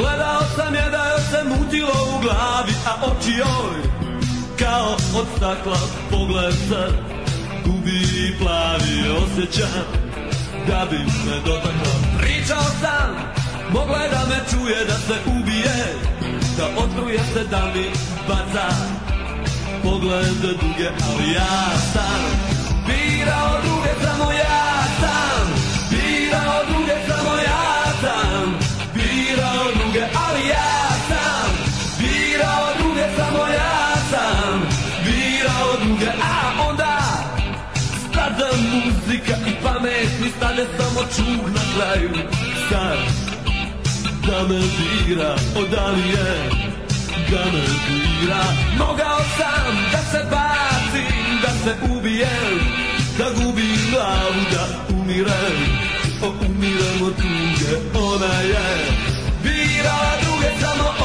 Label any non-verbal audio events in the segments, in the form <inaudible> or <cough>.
Gledao sam je da joj se mutilo u glavi A oči joj kao od stakla Pogled sad gubi i plavi Osjećam da bi me dotakla Pričao sam, mogla je da me čuje Da se ubije, da otruje se Da mi baca pogled duge Ali ja sam birao druge samo ja dalje samo čuh na kraju Sad da me dira odalije da me dira Mogao sam da se bacim, da se ubijem Da gubim glavu, da umirem O umirem od tuge, ona je Birala druge samo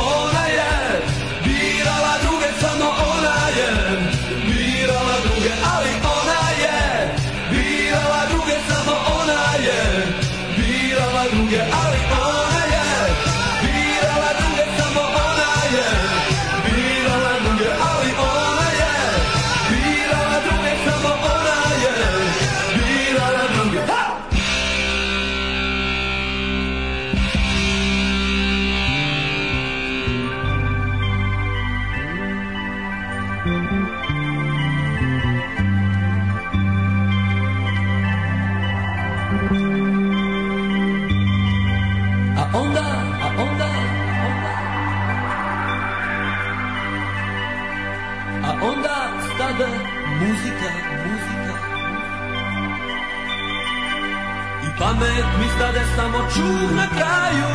pamet mi stade samo čuv na kraju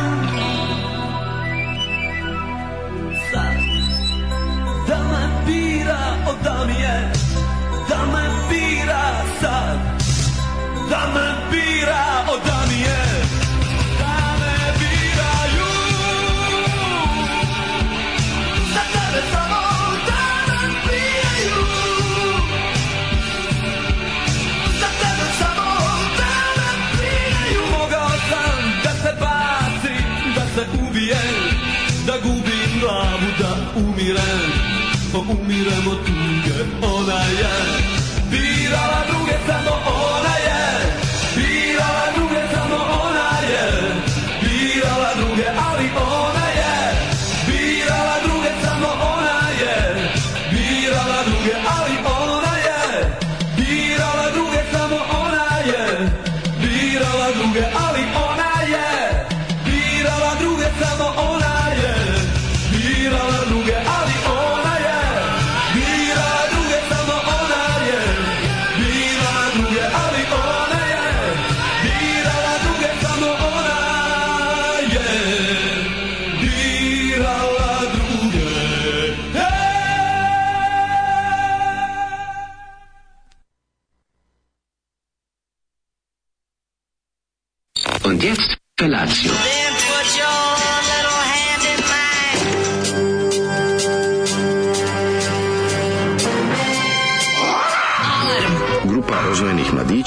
Sad da me bira odamije Da me bira sad Da me bira odamije umiremo od tuge Ona je birala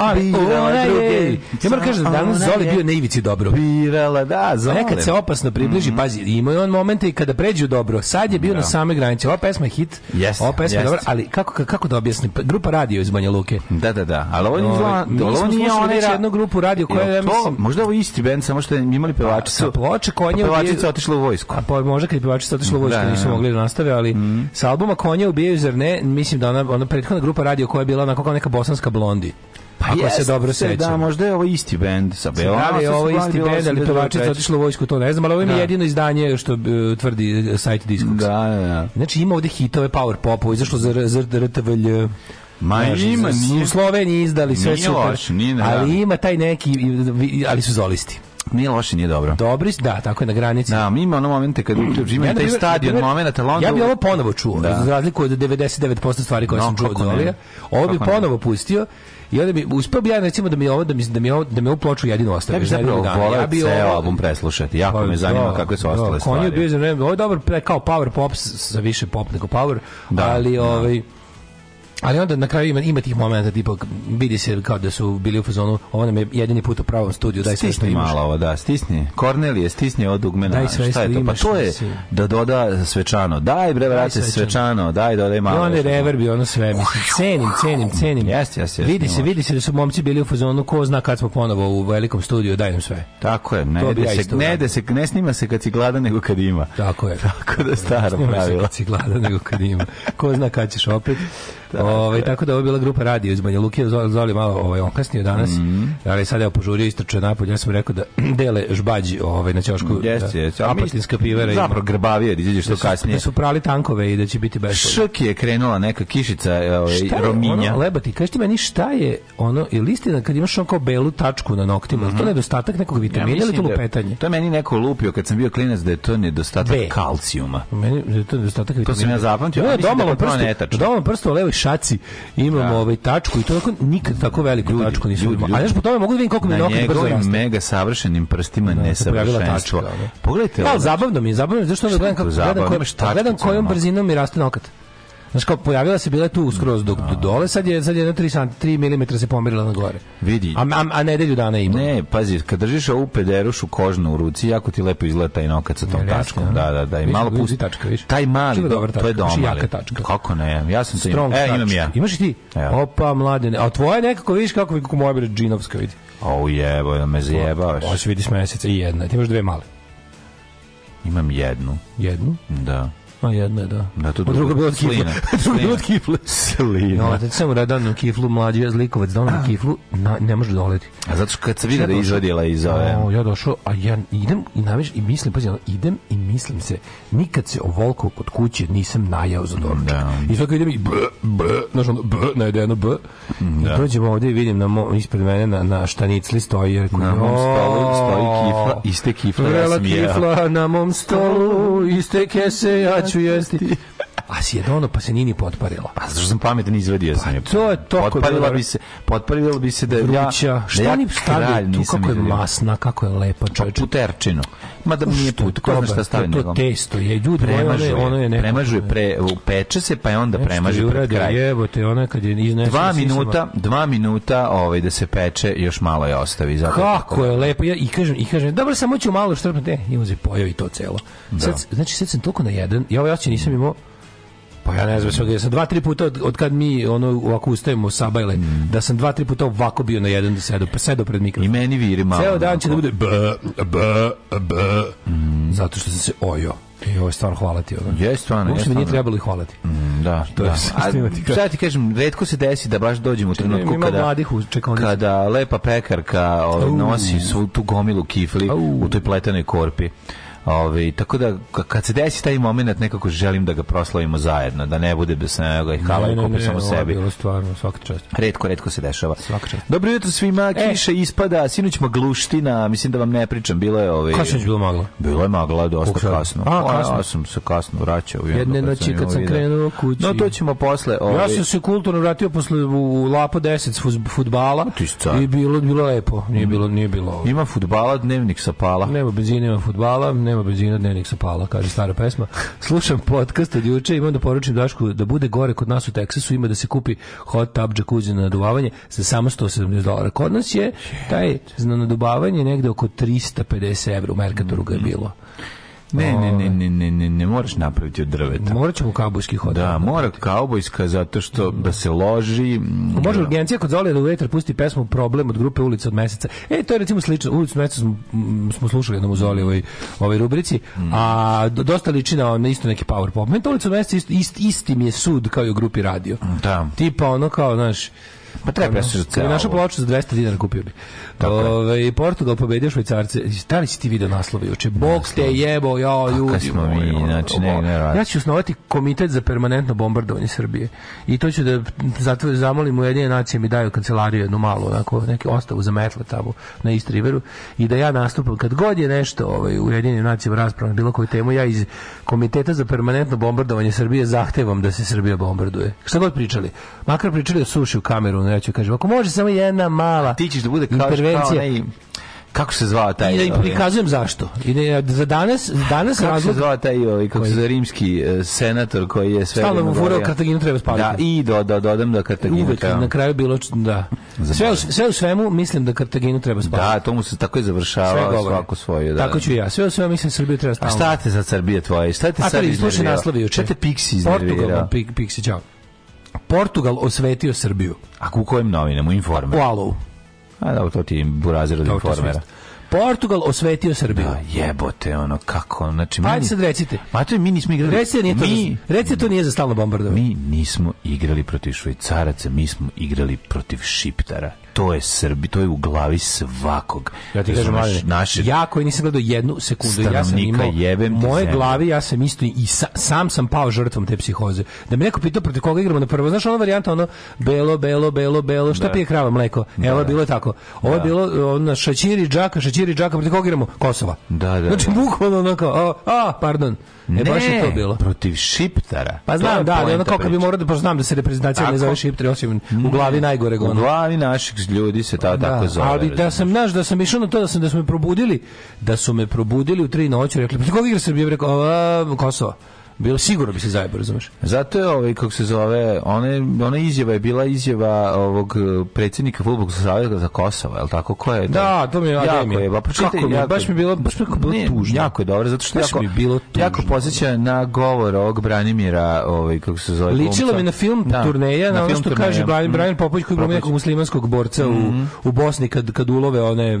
ali ona je... Ja moram kažem da danas Zoli bio na ivici dobro. Birala, da, Zoli. Nekad se opasno približi, mhm. pazi, imao je on momente i kada pređu dobro. Sad je bio na da. same granice. Ova pesma je hit, yes, ova pesma yes. je dobra, ali kako, kako da objasnim? Pa, grupa radio iz Banja Luke. Da, da, da. Ali on, izla, on nije ona jednu grupu radio koja je, mislim... Možda ovo isti band, samo što imali pa, pevačicu. ploče konja... Pa, pevačica otišla u vojsku. A pa možda kad je pevačica otišla u vojsku, da, nisu da, mogli da nastave, ali mhm. sa albuma konje ubijaju, zar ne? Mislim da ona, ona prethodna grupa radio koja je bila onako kao neka bosanska blondi. Pa ako se dobro da, sećam. Da, možda je ovo isti bend sa Beograda. ali ovo isti bend, ali pevačica otišla u vojsku, to ne znam, ali ovo je da. jedino izdanje što e, tvrdi e, sajt Discogs. Da, da. da. Znači ima ovde hitove power popa, izašlo za za RTVL. Ma ima, nije. U Sloveniji izdali sve nije super. Loš, nije ne, ali ima taj neki, ali su zolisti. Nije loše, nije dobro. Dobri, da, tako je na granici. Da, ima ono momente kad uključi, ima ja, taj stadion ja, moment London. Ja bih ovo ponovo čuo, da. za razliku od 99% stvari koje no, sam čuo od Olija. Ovo bi ponovo pustio I onda bi uspeo bi ja recimo da mi ovo da mi da mi ovo da me ovu ploču jedino ostavi. Ja bih zapravo voleo ja ceo album preslušati. Jako pa, me da, zanima kakve su da, ostale stvari. Konju bio za vreme, ovo je dobar pre kao power pop sa više pop nego power, da, ali da. ovaj ali onda na kraju ima, ima tih momenta tipa vidi se kao da su bili u fazonu ovo nam je jedini put u pravom studiju daj sve što imaš. malo ovo da stisni Kornelije stisni od dugmena daj šta je to pa to je si. da doda svečano daj bre vrate daj svečano. svečano daj dodaj malo i onda reverb i ono sve mislim cenim cenim cenim jeste jeste vidi se vidi se da su momci bili u fazonu ko zna kad smo ponovo u velikom studiju daj nam sve tako je ne ide se ne ide se ne snima se kad si gladan nego kad ima tako je <laughs> tako da staro pravilo kad si gladan nego kad ima ko zna kad ćeš opet Da, da, ovaj, tako da ovo je bila grupa radio iz Banja Luke, Zoli, malo ovaj, onkasnio danas, mm -hmm. ali sad je požurio istrčao napolje, ja sam rekao da <clears throat> dele žbađi ovaj, na ćošku yes, yes. Da, apatinska pivara. Zapravo grbavije, da izađeš da to kasnije. Da su prali tankove i da će biti bešao. Šk je krenula neka kišica ovaj, šta rominja. Ono, leba ti, kaži ti meni šta je ono, je listina kad imaš on belu tačku na noktima, mm -hmm. to mhm. nedostatak nekog vitamina ja, ili to da lupetanje? Da, to je meni neko lupio kad sam bio klinac da je to nedostatak B. kalcijuma. Meni, da je to nedostatak vitamina. To sam ja zapamtio. Ja, domalo prstu, domalo prsto, levo šaci imamo da. ovaj tačku i to tako, nikad tako veliku ljudi, tačku nisam imao. A znaš po tome mogu da vidim koliko mi na okrem brzo raste. mega savršenim prstima da, nesavršenstvo. Da. Pogledajte. Da, ali znači- zabavno mi je, zabavno mi je. Zašto onda gledam, kako, gledam, gledam kojom brzinom mi raste nokat. Znaš kao, pojavila se bila tu skroz dok do dole, sad je, sad je na 3, 3 mm se pomerila na gore. Vidi. A, a, a nedelju dana ima. Ne, pazi, kad držiš ovu pederušu kožnu u ruci, jako ti lepo izgleda taj nokat sa tom tačkom. Da, da, da. da I malo pusti tačka, viš? Taj mali, to je doma. Jaka tačka. Kako ne? Ja sam se imam. E, imam ja. Imaš i ti? Opa, mladene. A tvoje nekako, vidiš kako mi kako moja bila džinovska, vidi. O, jebo, me zajebavaš. Hoće vidiš meseca i jedna. Ti imaš dve male. Imam jednu. Jednu? Da. Ma jedno je, da. Na to drugo, bilo od kifle. <laughs> drugo bilo kifle. Slina. No, da sam uradan u kiflu, mlađi je zlikovac, da na ah. kiflu, na, ne može doleti. A zato što kad se vidi da izvadila iz ove... No, ja došao, a ja idem i naviš, i mislim, pazi, idem i mislim se, nikad se ovoliko kod kuće nisam najao za doručak. Da. I svako idem i b, b, znaš ono, b, na najedeno b. Da. I dođem ovdje i vidim na mo, ispred mene na, na štanicli stoji, jer na mom stolu stoji kifla, iste kifle, ja sam jeo. kifla na mom stolu, iste kese, ja ću jesti a si Sjedono pa se nini potparila. Pa zašto sam pametan izvadio pa, sam je. To je to potparila bi se, potparila bi se da ja, da šta da oni stavljaju tu kako je masna, kako je lepa pa čoveče. Pa puterčinu. Ma da nije put, ko zna šta stavljaju. To, to testo je ljudi premažuje, ono je neko. Premažuje pre peče se pa je onda premažuje pred kraj. Jebote, ona kad je iznese 2 minuta, 2 minuta, ovaj da se peče, još malo je ostavi zato. Kako je lepo. Ja i kažem, i kažem, dobro samo ću malo štrpnuti, e, i on se pojavi to celo. Da. Sad znači sad sam toliko na jedan, ja ovaj oči nisam imao Pa ja ne znam, sve, sam dva, tri puta od, od kad mi ono ovako ustajemo sabajle, mm. da sam dva, tri puta ovako bio na jedan da sedo, pa sedo pred mikrofon. I meni viri malo. Ceo dan će da bude b, b, b, mm. zato što sam se ojo. I ovo je stvarno hvala ti. Ovo. Je stvarno. Uopšte mi nije trebalo i hvala ti. Mm, da, to da. Je, ti šta ti kažem, redko se desi da baš dođemo u trenutku kada, mladih u kada lepa pekarka o, ovaj, nosi svu tu gomilu kifli uh. u toj pletenoj korpi. Ove, ovaj, tako da, kad se desi taj moment, nekako želim da ga proslavimo zajedno, da ne bude bez njega i hala i kopi samo sebi. Ne, stvarno, svaka čast. Redko, redko se dešava. Svaka čast. Dobro jutro svima, e. kiša ispada, sinoć magluština, mislim da vam ne pričam, bilo je ove... Ovaj, Kada sinoć bilo magla? Bilo je magla, dosta Kukšava. kasno. A, pa, kasno? Ja sam se kasno vraćao. Jedne noći kad sam krenuo kući. No, to ćemo posle. Ove... Ovaj- ja sam se kulturno vratio posle u Lapa 10 futbala i bilo, bilo lepo. Nije mm. bilo, nije bilo... Ima futbala, dnevnik sa pala. Nema benzina, ima futbala, nema benzina, dnevnik se pala, kaže stara pesma. Slušam podcast od juče, imam da poručim Dašku da bude gore kod nas u Teksasu, ima da se kupi hot tub džakuzi na naduvavanje za samo 170 dolara. Kod nas je taj na naduvavanje negde oko 350 evra, u Merkatoru ga je mhm. bilo. Ne, ne, ne, ne, ne, ne, ne moraš napraviti od drveta. Morat ćemo kaubojski hod. Da, mora kaubojska zato što da se loži. Mm, Može da. urgencija kod Zolija da u vetar pusti pesmu Problem od grupe Ulica od meseca. E, to je recimo slično. Ulicu od meseca smo, mm, smo slušali jednom u Zolijevoj ovoj ovoj rubrici, mm. a dosta liči na, na isto neki power pop. Meni to Ulica od meseca isti, ist, isti mi je sud kao i u grupi radio. Da. Tipa ono kao, znaš, pa treba se za bi Naša ploču za 200 dinara kupio bi. Ove, i Portugal pobedio Švajcarce. Da li si ti video naslove juče? Bog te jebo, ja, ljudi smo mi, znači, ne, ne, Ja ću osnovati komitet za permanentno bombardovanje Srbije. I to ću da zato zamolim u Ujedinjene nacije da mi daju kancelariju jednu malu, onako, neki ostavu za metla tamo na East Riveru i da ja nastupam kad god je nešto ovaj, Ujedinjene nacije u raspravi bilo koju temu, ja iz komiteta za permanentno bombardovanje Srbije zahtevam da se Srbija bombarduje. Šta god pričali? Makar pričali o suši u kameru, ja ću kažem, ako može samo jedna mala... Ti ćeš da bude kao intervencija. kako se zvao taj? I da ovaj? prikazujem zašto. I da, za danas, danas kako razlog... Kako se zvao taj ovaj, kako se rimski e, senator koji je sve... Stalno mu furao Kartaginu treba spaliti. Da, i do, do, dodam da Kartaginu Uvijek, treba... na kraju bilo... Da. Sve u, sve u svemu mislim da Kartaginu treba spaliti. Da, to mu se tako i završava svako svoje. Da. Tako ću ja. Sve u svemu mislim da Srbiju treba spaliti. A šta te za Srbije tvoje? Šta te sad iznervira? naslovi juče. Šta te Pixi iznervira? Portugal, da, Pixi, čao. Portugal osvetio Srbiju. A u kojem novinamu? Informer. U Alovu. A da, to ti burazer od informera. Portugal osvetio Srbiju. Da, jebote, ono, kako, znači... Ajde sad recite. Ma to mi nismo igrali... Recite, nije to, mi, recite, to nije za stalno bombardovanje. Mi nismo igrali protiv Švajcaraca, mi smo igrali protiv Šiptara to je Srbi, to je u glavi svakog. Ja ti kažem, naš, naše ja koji nisam gledao jednu sekundu, ja sam imao jebem moje zemlje. glavi, ja sam isto i sa, sam sam pao žrtvom te psihoze. Da me neko pitao protiv koga igramo na prvo, znaš ona varijanta ono belo, belo, belo, belo, šta da. pije krava mleko? Da. Evo bilo je tako. Ovo je da. bilo ono šačiri džaka, šačiri džaka protiv koga igramo? Kosova. Da, da. Znači da. bukvalno onako, a, a pardon. Ne, baš je to bilo. protiv Šiptara. Pa znam, da, ali ono kako bi morao da, pa znam da se reprezentacija Ako? ne zove Šiptari, osim u glavi mm. najgore U glavi naših ljudi se ta, da, tako zove. Ali da sam, znaš, da sam išao na to, da, sam, da su me probudili, da su me probudili u tri noći, rekli, pa koga igra Srbije? Rekao, Kosova. Bilo sigurno bi se zajebao, razumeš? Zato je ovaj kako se zove, one ona izjava je bila izjava ovog eh, predsednika fudbalskog saveza za Kosovo, je l' tako ko je? Da, to mi je jako je, ba, pa pročitaj, kako, jako, baš mi je bilo baš mi je bilo ne, tužno. Jako je dobro zato što baš jako mi je bilo tužno. Jako podsjeća na govor ovog Branimira, ovaj kako se zove. Ličilo mi na film da, turneja, na, na ono što turneja. kaže Brian, mhm. Brian Popović koji glumi nekog muslimanskog borca mm -hmm. u, mhm. u Bosni kad kad ulove one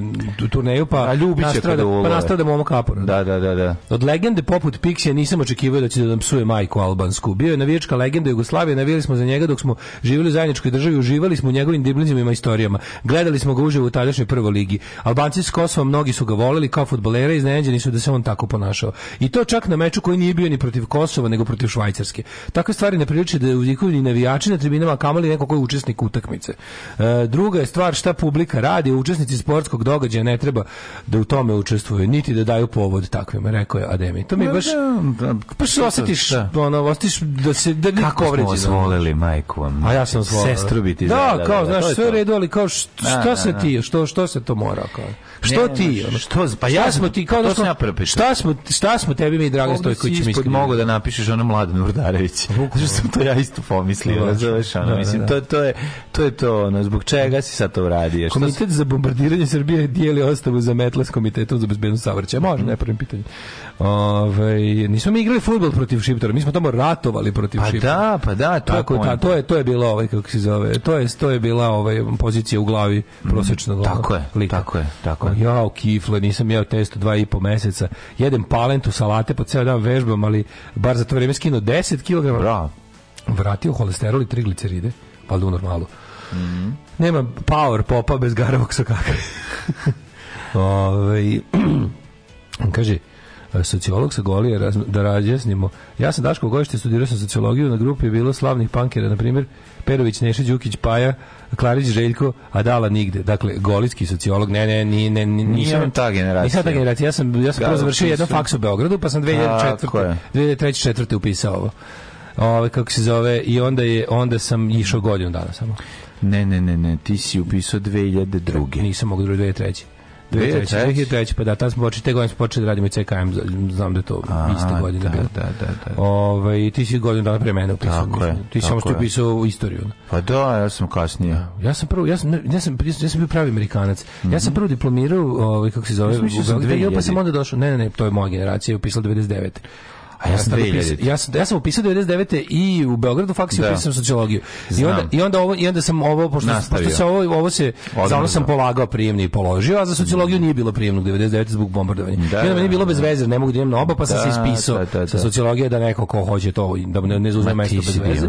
turneju pa A Ljubić nastrada, pa nastrada momak kapora. Da. da, da, da, da. Od legende poput Pixija nisam očekivao da će nam psuje majku albansku. Bio je navijačka legenda Jugoslavije, navijali smo za njega dok smo živeli u zajedničkoj državi, uživali smo u njegovim diblinzima i istorijama. Gledali smo ga uživo u tadašnjoj prvoj ligi. Albanci s Kosova mnogi su ga voleli kao fudbalera i iznenađeni su da se on tako ponašao. I to čak na meču koji nije bio ni protiv Kosova, nego protiv Švajcarske. Takve stvari ne priliče da uzikuju ni navijači na tribinama, kamali neko koji je učesnik utakmice. E, druga je stvar šta publika radi, učesnici sportskog događaja ne treba da u tome učestvuju, niti da daju povod takvim, rekao je Ademi. To mi baš... Da, da, pa što osjetiš, da. ono, osjetiš da se da nikog Kako povređeno. smo vas voleli, majku vam. A ja sam vas Sestru biti ti da, da, da, kao, da, znaš, sve u redu, ali kao, da, šta da, se ti, što, što se to mora, kao? Što ne, ti? Ono, što, pa ja smo ti, pa kao, da smo, šta, smo, šta smo tebi mi, Dragan Stojković, mislim? Ispod mogu da napišeš ona Mladen Urdarević. Zato <laughs> što to ja isto pomislio, razumeš, ono, mislim, to, to je, to je to, ono, zbog čega si sad to uradio? Komitet za bombardiranje Srbije dijeli ostavu za metla komitetu za bezbednost savrćaja. Može, ne prvim pitanje. Ove, ovaj, nismo mi igrali fudbal protiv Šiptara. Mi smo tamo ratovali protiv pa da, Šiptara. da, pa da, to tako, je ta, to je to je bilo ovaj kako se zove, to je to je bila ovaj pozicija u glavi mhm. prosečno mm, Tako je, tako je, tako je. Ja u kifle nisam jeo testo dva i po meseca. Jedem palentu salate po ceo dan vežbam, ali bar za to vrijeme skino 10 kg. Bravo. Vratio holesterol i trigliceride, valjda do normalu. Mhm. Nema power popa bez garavog sokaka. <laughs> <laughs> Ove, ovaj, <clears throat> kaže, sociolog sa golije, da razjasnimo. Ja sam Daško Gojište, studirao sam sociologiju, na grupi je bilo slavnih pankera, na primjer, Perović, Neša Đukić, Paja, Klarić Željko, Adala nigde. Dakle, golitski sociolog, ne, ne, ni, ne, nisam, nisam ta generacija. Nisam ta generacija, ja sam, ja sam prvo završio jedan faks u Beogradu, pa sam 2004. 2003. 4. upisao ovo. Ove, kako se zove, i onda, je, onda sam išao godinu dana samo. Ne, ne, ne, ne, ti si upisao 2002. Nisam mogu 2003. 2003. 2003. Pa da, tad smo počeli, te godine smo počeli da radimo i CKM, znam da je to Aha, iste godine. Da, da, da, da. Ove, ovaj, ti si godinu dana pre mene upisao. Tako je. Ti si samo što upisao istoriju. Pa da, ja sam kasnije. Da. Ja sam prvo, ja sam, ja sam, ja sam bio pravi Amerikanac. Ja sam mhm. prvo diplomirao, ovaj, kako se zove, ja sam da u Beogradu, pa sam onda došao, ne, ne, ne, to je moja generacija, upisao 99. A ja sam, upisao, ja sam, ja sam upisao 99. i u Beogradu faksi da. upisao sociologiju. I onda, i, onda ovo, I onda sam ovo, pošto, Nastavio. pošto se ovo, ovo se, Odmah, za ono sam da. polagao prijemni i položio, a za sociologiju mm. nije bilo prijemnog 99. zbog bombardovanja. Da, I onda meni bilo da, da. bez veze, ne mogu da idem na oba, pa sam se ispisao sa sociologije da neko ko hoće to, da ne, ne zauzme mesto bez veze.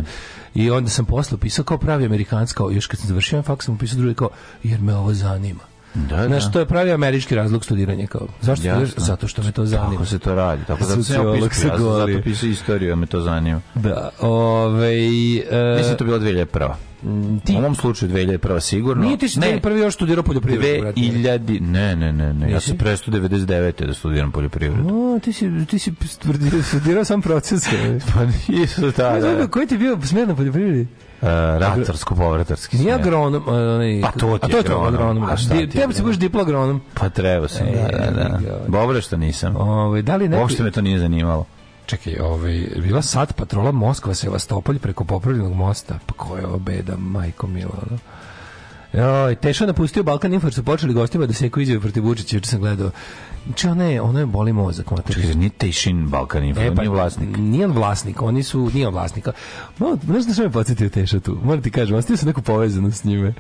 I onda sam posle upisao kao pravi amerikanac, kao još kad sam završio faks sam upisao drugi kao, jer me ovo zanima. Da, da, Znaš, da. to je pravi američki razlog studiranja. Kao. Zašto Jasno. studiraš? Zato što me to zanima. Tako se to radi. Tako da se ja pišu, ja zato pišu istoriju, me to zanima. Da, ovej... E... Mislim, da to bilo 2001. Ti... U mom slučaju 2001 sigurno. Nije ti si ne. prvi još studirao poljoprivredu, brate. 2000... Ne, ne, ne, ne. Ja sam presto 99. da studiram poljoprivredu. O, ti si, ti si studirao sam proces. <laughs> pa nisu, da, da, da. Koji ti je bio smer na poljoprivredi? uh, ratarsko povratarski. Ja agronom, e, onaj Pa to ti je. A to je to agronom. A ti? se budeš diplo agronom. Pa treba se. E, da, da. Dobro što nisam. Ovaj da li ne? Uopšte me to nije zanimalo. Čekaj, ovaj, bila sad patrola Moskva-Sevastopolj preko popravljenog mosta. Pa koja obeda, majko milo. Da? Oj, Teša da napustio Balkan Info, su počeli gostima da se izjave protiv Vučića, juče sam gledao. Znači ona je, ona je boli mozak. Ona Čekaj, nije Tešin Balkan Info, e, pa, nije vlasnik. Nije on vlasnik, oni su, nije vlasnik. Malo, znaš da što me podsjetio Teša tu? Moram ti kažem, ostavio sam neku povezanost s njime.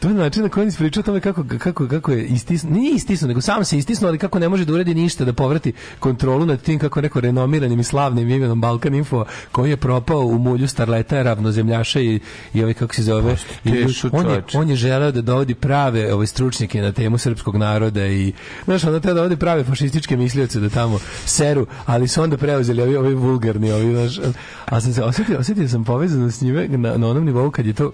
To je način na koji on ispričao o tome kako, kako, kako je istisno, nije istisno, nego sam se istisno, ali kako ne može da uredi ništa, da povrati kontrolu nad tim, kako neko renomiranim i slavnim imenom Balkan Info, koji je propao u mulju starleta, ravnozemljaša i, i ove, ovaj, kako se zove. Pa, Tešu, on je, on je želeo da dovodi prave ove ovaj, stručnjake na temu srpskog naroda i znaš, onda teo da ovde prave fašističke mislioce da tamo seru, ali su onda preuzeli ovi, ovi vulgarni, ovi, znaš, a sam se osjetio, osjetio sam povezano s njime na, na onom nivou kad je to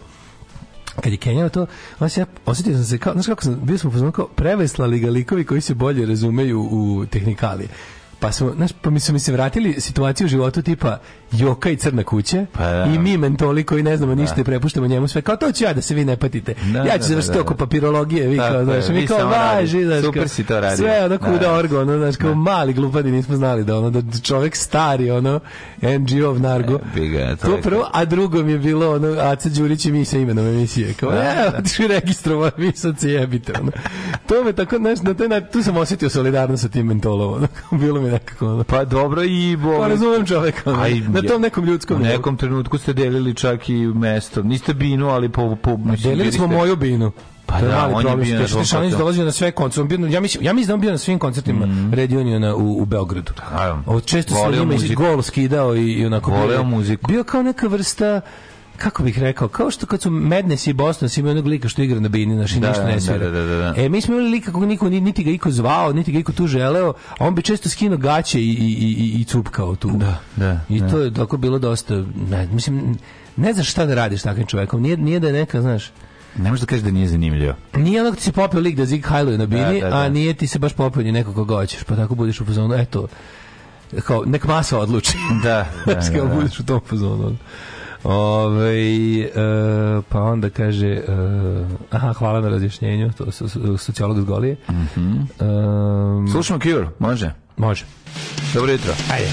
kad je Kenjao to, onda se ja osjetio sam se kao, znaš kako sam, bio smo pozvano kao preveslali ga likovi koji se bolje razumeju u tehnikalije pa su, znaš, pa mi su mi se vratili situaciju u životu tipa Joka i Crna kuća pa, da. i mi mentoli koji ne znamo da. ništa da. i prepuštamo njemu sve, kao to ću ja da se vi ne patite. Da, ja ću da, završiti da, da oko da. papirologije, vi kao, da, kao, znaš, mi kao važi, znaš, Super si to radi. sve ono kuda orgo, ono, znaš, kao mali glupadi nismo znali da ono, da čovjek stari, ono, NGO v Nargo. E, Biga, to, to prvo, a drugo mi je bilo, ono, Aca Đurić i mi sa imenom emisije, kao, da, e, otišu <laughs> registrovo, mi sad se jebite, ono. to me tako, znaš, na taj, tu sam osjetio solidarno sa tim mentolom, ono, <laughs> bilo mi me nekako. Pa dobro i bo. Pa razumem čoveka. Ono. Aj, na tom nekom ljudskom. U nekom trenutku ste delili čak i mesto. Niste binu, ali po po mislim, delili smo moju binu. Pa da, on je bio na dolazio na sve koncerte. ja mislim, ja mislim da on bio na svim koncertima mm. Red Uniona u, u Beogradu. Ovo često se njima gol skidao i, i onako. Voleo muziku. Bio kao neka vrsta kako bih rekao, kao što kad su Madness i Boston imaju onog lika što igra na bini, naš i da, ništa ne da, svira. Da, da, da, e, mi smo imali lika kog niko, niti ga iko zvao, niti ga iko tu želeo, a on bi često skino gaće i, i, i, i cupkao tu. Da, da. I da. to je tako bilo dosta, ne, mislim, ne znaš šta da radiš takvim čovekom, nije, nije da je neka, znaš, ne možeš da kažeš da nije zanimljivo. Nije onog ti se popio lik da zig Hajlo na bini, da, da, a nije ti se baš popio ni nekog koga hoćeš, pa tako budeš u fazonu, eto, kao, nek masa odluči. Da, <laughs> da, da, da. budeš u tom fazonu. Ove, ovaj, e, pa onda kaže e, aha, hvala na razjašnjenju to je sociolog iz Golije mm -hmm. um, Slušamo Cure, može? Može. Dobro jutro. Ajde.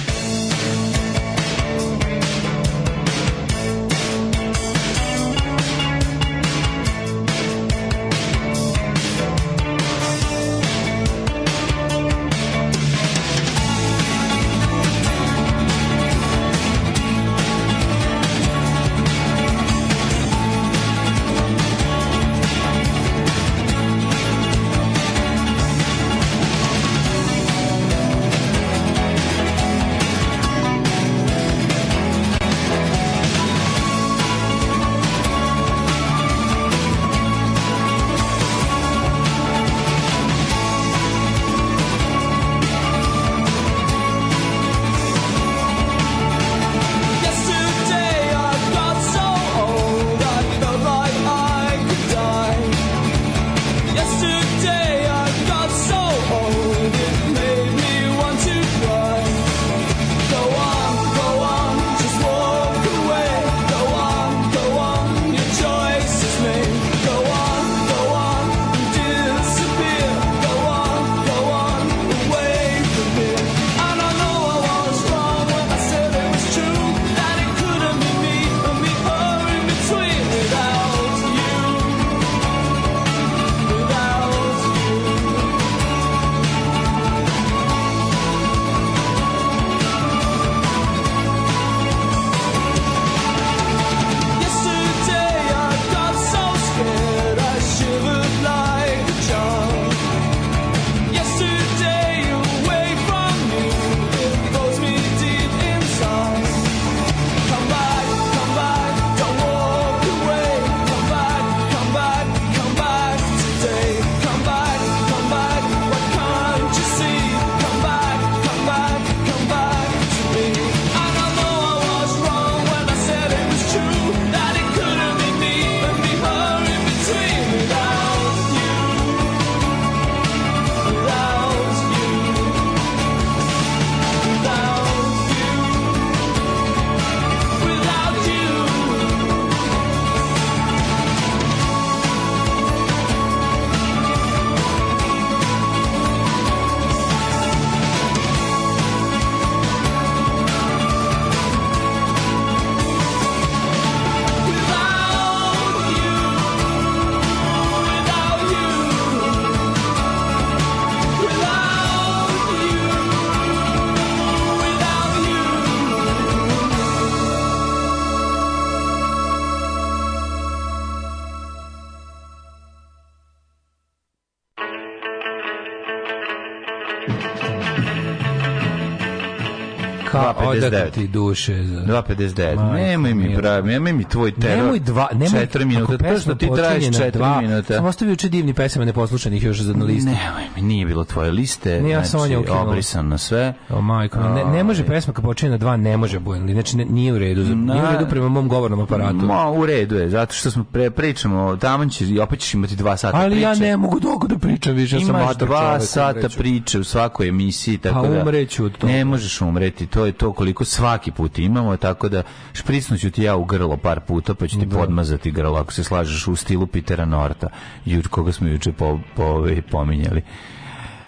2.59. ti duše. 2.59. Nemoj mi pravi, nemoj mi tvoj teror. Nemoj dva, nemoj 4 minuta, to što ti traješ 4 minuta. Sam ostavio juče divni pesama neposlušanih još za jednu listu. Nemoj mi, nije bilo tvoje liste. Ne, ja znači, sam znači, on obrisan na sve. O majko, ne, ne može ovaj. pesma kad počinje na dva, ne može bujen. Znači ne, nije u redu, na, nije u redu prema mom govornom aparatu. Ma, u redu je, zato što smo pre, pričamo, tamo ćeš i opet ćeš imati dva sata Ali priče. ja ne mogu pričam više sam Imaš dva sata priče u svakoj emisiji, tako pa, da... umreću od toga. Ne možeš umreti, to je to koliko svaki put imamo, tako da špricnuću ti ja u grlo par puta, pa ću ti da. podmazati grlo, ako se slažeš u stilu Pitera Norta, jur, koga smo juče po, po, ovaj, pominjali.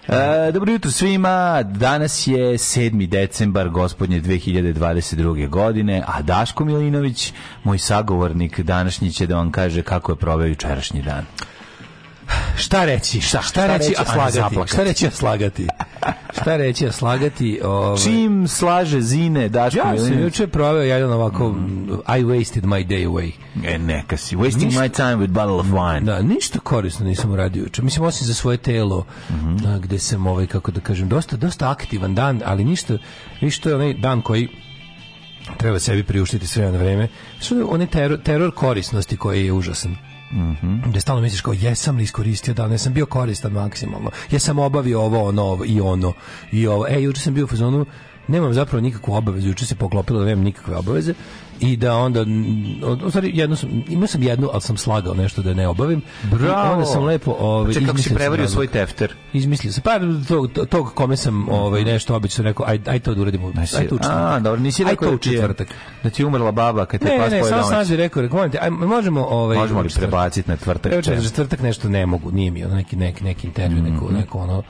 E, dobro jutro svima, danas je 7. decembar gospodnje 2022. godine, a Daško Milinović, moj sagovornik današnji, će da vam kaže kako je proveo jučerašnji dan šta reći, šta, šta, šta reći, a slagati. Šta reći, a slagati. šta reći, a slagati. Ovaj... Čim slaže zine, Daško Ja sam juče proveo jedan ovako, mm. I wasted my day away. E, neka si, wasting ništa, my time with bottle of wine. Da, ništa korisno nisam uradio juče. Mislim, osim za svoje telo, mm -hmm. gde sam, ovaj, kako da kažem, dosta, dosta aktivan dan, ali ništa, ništa je onaj dan koji treba sebi priuštiti sve na vreme. Što je onaj teror, teror korisnosti koji je užasan. Mhm. Mm da stalno misliš kao jesam li iskoristio dan, sam bio koristan maksimalno. Jesam obavio ovo, ono ovo, i ono i ovo. E, juče sam bio u fazonu nemam zapravo nikakvu obavezu, juče se poklopilo da nemam nikakve obaveze i da onda u stvari jedno sam imao sam jednu ali sam slagao nešto da ne obavim Bravo. I onda sam lepo ovaj pa kako si prevario svoj tefter izmislio sam pa tog, tog kome sam ovaj nešto obično rekao aj aj to da uradimo aj to učin. a dobro nisi rekao da u četvrtak da ti umrla baba kad te pas ne, ne, samo sam sam rekao rekao molite aj možemo ovaj možemo li prebaciti na četvrtak evo četvrtak nešto ne mogu nije mi ono neki neki neki intervju mm-hmm. neko neko ono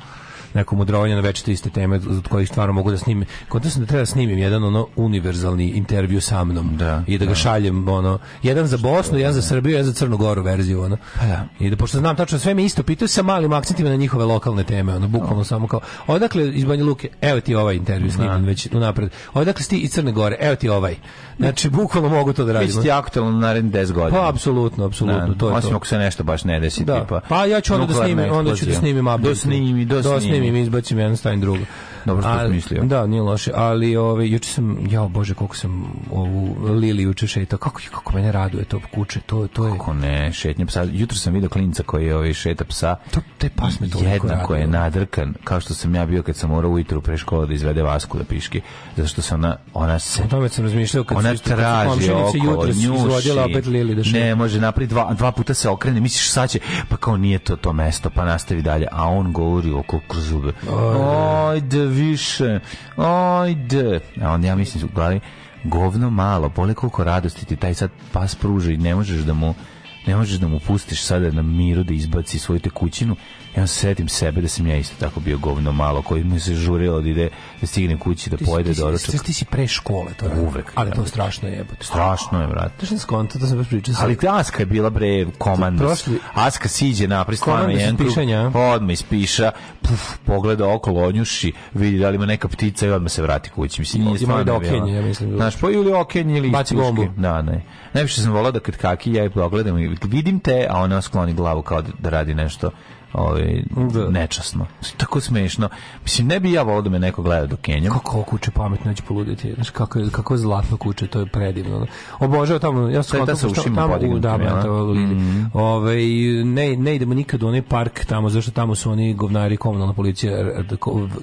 neko mudrovanje na večito iste teme od kojih stvarno mogu da snimim. Kod da sam da treba da snimim jedan ono univerzalni intervju sa mnom da, i da ga da. šaljem ono jedan za Bosnu, jedan za Srbiju, jedan za Crnu Goru verziju ono. Pa da. I da pošto znam tačno sve mi isto pitaju sa malim akcentima na njihove lokalne teme, ono bukvalno no. samo kao odakle iz Banja Luke, evo ti ovaj intervju da. snimljen već unapred. Odakle si ti iz Crne Gore, evo ti ovaj. Znači bukvalno mogu to da radim. Biće aktuelno narednih 10 godina. Pa apsolutno, apsolutno, da, to je. Osim ako se nešto baš ne desi, da. tipa. Pa ja ću onda da snimim, onda ću da snimim update. Do snimi, do snimi ostanim im izbacim jedno stavim drugo. Dobro što sam mislio. Da, nije loše, ali ove ovaj, juče sam jao bože koliko sam ovu Lili juče šetao. Kako kako mene raduje to kuče, to to je kako ne, šetnje psa. Jutro sam video klinca koji je ovaj šeta psa. To te pas me to jednako je nadrkan kao što sam ja bio kad sam morao ujutru pre škole da izvede Vasku da piški, zato što se ona ona se O tome sam razmišljao kad ona isto, traži oko nju izvodila opet Lili da šeta. Ne, može napri dva dva puta se okrene, misliš sad će, pa kao nije to to mesto, pa nastavi dalje, a on govori oko kroz zube. Ajde više, ajde. A onda ja mislim u glavi, govno malo, pole koliko radosti ti taj sad pas pruža i ne možeš da mu ne možeš da mu pustiš sada na miru da izbaci svoju tekućinu Ja sedim sebe da sam ja isto tako bio govno malo, koji mi se žurilo da ide, da stigne kući, da ti, pojede ti, doručak. Ti, si pre škole to radi. Uvek. Ali to strašno je. Strašno je, brate. To sam skonto, da sam baš pričao. Ali ta Aska je bila, bre, komanda. Prošli... Aska siđe napri, stvarno jedan krug, odmah ispiša, puf, pogleda okolo, onjuši, vidi da li ima neka ptica i odmah se vrati kući. Mislim, nije stvarno da okenje, ja mislim. Znaš, pa ili okenje ili Baci bombu. Da, ne. Najviše sam volao da kad kaki ja je pogledam i vidim te, a ona skloni glavu kao da radi nešto ovaj da. nečasno. Tako smešno. Mislim ne bi ja volio da me neko gleda do Kenije. Kako kuče pametno će poluditi. Znači kako je kako je zlatno kuče, to je predivno. Obožavam tamo, ja sam se ušima tamo, da, ja, mm. ne ne idemo nikad u onaj park tamo zašto tamo su oni govnari komunalna policija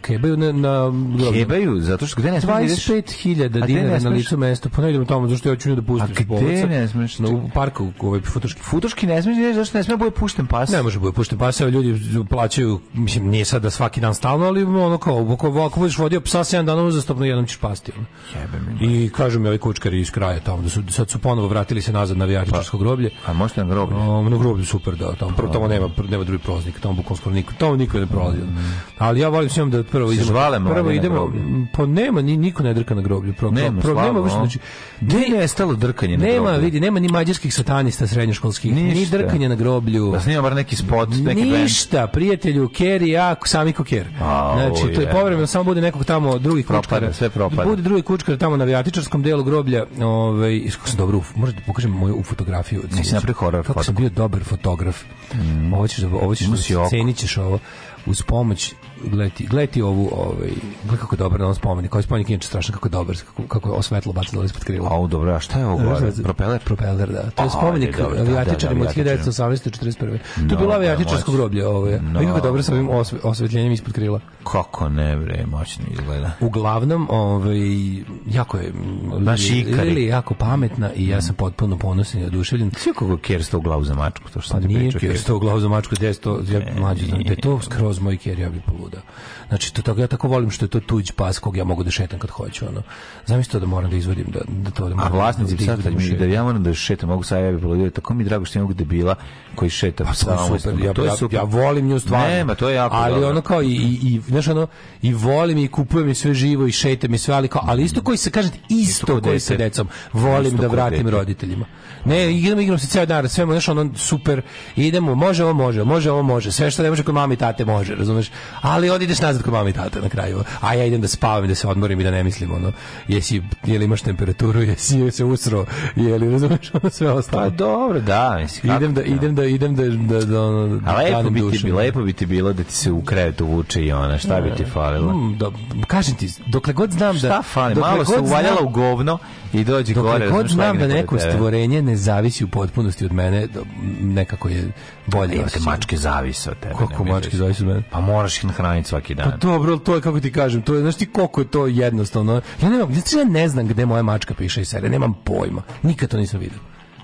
kebaju na, na kebaju zato što gde ne smeš 25.000 da dinara na licu mesto. Pa ne idemo tamo zašto ja hoću da pustim. A gde ne smeš? Na parku, ovaj futoški. Futoški ne smeš, zašto ne smeš da bude pušten pas? Ne može bude pušten pas, ljudi plaćaju, mislim, nije sad da svaki dan stalno, ali ono kao, ako, ako budeš vodio psa 7 dana uzastopno, jednom ćeš pasti. Jebe mi. I kažu mi ovi kučkari iz kraja tamo, da su, sad su ponovo vratili se nazad na Vijačićarsko pa, groblje. A možete na groblje? Um, na groblje super, da. Tamo, prvo, tamo nema, nema drugi proznik, tamo bukvalno skoro niko, tamo niko ne prolazi. Mm. Ali ja volim svima da prvo idemo. Žvalemo, prvo idemo, pa nema, ni, niko ne drka na groblju. Pro, nema, pro, nema, više, znači, gde je stalo drkanje na Nema, vidi, nema ni mađarskih satanista srednjoškolskih, ni drkanje na groblju. Da snima bar neki spot, neki Ništa, prijatelju, Kerry, ja, sami kuker. Znači, to je povremeno, samo bude nekog tamo drugi kučkara. Sve propada. Bude drugi kučkar tamo na vijatičarskom delu groblja. Ovaj, iskako sam dobro, možete da pokažem moju u fotografiju. Nisi napravio horror Kako sam bio dobar fotograf. Mm. Ovo ćeš, da- ovo ćeš, da ovo ćeš, ovo uz pomoć gledi, gledi ovu, ovaj, gledi kako je dobar na ovom spomeni, koji spomenik ovaj inače strašno kako je dobar, kako, kako osvetlo bacilo ispod krila. Au, dobro, a šta je ovo gore? Propeler? Propeler, da. To je spomenik aviatičarima od 1918-41. To je bilo aviatičarsko groblje ovo je. No, kako je dobro sa ovim osve, osvetljenjem ispod krila. Kako ne, bre, moćno izgleda. Uglavnom, ovaj, jako je Naš ikari. je jako pametna i ja sam potpuno ponosan i oduševljen. Sve kako kersto u glavu za mačku, to što pa sam ti pričao. Pa nije kersto u glavu za mačku, gde je to, ja mlađi znam, da je to skroz moj ker, ja bih polu svuda. Znači, to tako, ja tako volim što je to tuđ pas kog ja mogu da šetam kad hoću. Ono. Zamislite to da moram da izvodim. Da, da to da moram A vlasnici da sad mi, da ja moram da šetam, mogu sa ja bi polodio. Da tako mi je drago što je mogu debila koji šeta. Pa, to super, ja, to je super. Ja, ja volim nju stvarno. Nema, to je jako Ali dobro. ono kao i, i, i, znaš, ono, i volim i kupujem i sve živo i šetam i sve, ali kao, ali isto koji se kaže isto, isto koji sa decom. Volim da vratim roditeljima. Ne, igram, igram se ceo dan, sve, znaš, ono, super, idemo, može, ovo može, može, ovo može, sve što ne može kod mami i tate može, razumeš? A ali onda ideš nazad kod mama i tata na kraju. A ja idem da spavam, da se odmorim i da ne mislim ono. Jesi je li imaš temperaturu, jesi je se usro, je li razumeš ono sve ostalo. Pa dobro, da, mislim. idem da, da, idem da idem da da da ono, da A lepo bi ti bilo, lepo bi ti bilo da ti se u krevet uvuče i ona, šta ne, bi ti falilo? Mm, da, kažem ti, dokle god znam da šta fali, malo se uvaljala u govno i dođe gore. Dokle god znam da neko stvorenje ne zavisi u potpunosti od mene, da, nekako je bolje. Imate mačke zavise od tebe. Kako mačke zavise od mene? Pa moraš ih hraniti svaki dan. Pa dobro, to je kako ti kažem, to je znači ti koliko je to jednostavno. Ja nemam, ja ne znam gde moja mačka piše i sere, nemam pojma. Nikad to nisam video.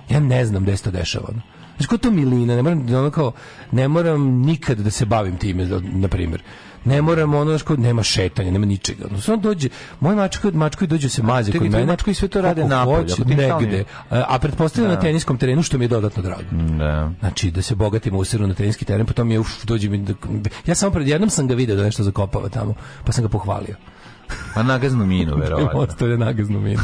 Ja ne znam gde se to dešava. Znači, ko to milina, ne moram, ono kao, ne moram nikad da se bavim time, da, na primjer ne moramo ono što nema šetanja, nema ničega. No, samo dođe, moj mačko od i dođe da se mazi kod mene. Mačko i sve to rade na negde. A, a pretpostavljam na da. teniskom terenu što mi je dodatno drago. Mm, da. Znači da se bogatimo usiru na teniski teren, potom pa je uf, dođe mi ja samo pred jednom sam ga video da nešto zakopava tamo, pa sam ga pohvalio. Pa nagaznu minu, verovatno. <laughs> Ostavlja nagaznu minu.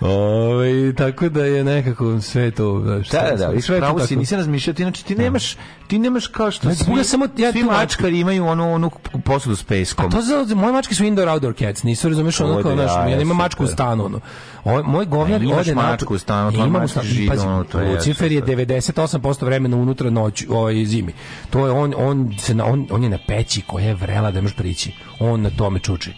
Ove, tako da je nekako sve to... Šta, da, da, da, sve da, pravo si, nisam razmišljao, ti, znači, ti da. nemaš, ti nemaš kao što ne, svi, samo, ja, svi mačkari imaju onu, onu posudu s peskom. A to za, moje mačke su indoor-outdoor cats, nisu razumeš ono kao naš, da, ja nemam mačku u stanu, ono. O, moj govnar imaš ode mačku u stanu, to ima stan, žid, ono, to je. Lucifer je 98% vremena unutra noć, ovaj zimi. To je on on se on on je na peći koja je vrela da možeš prići. On na tome čuči.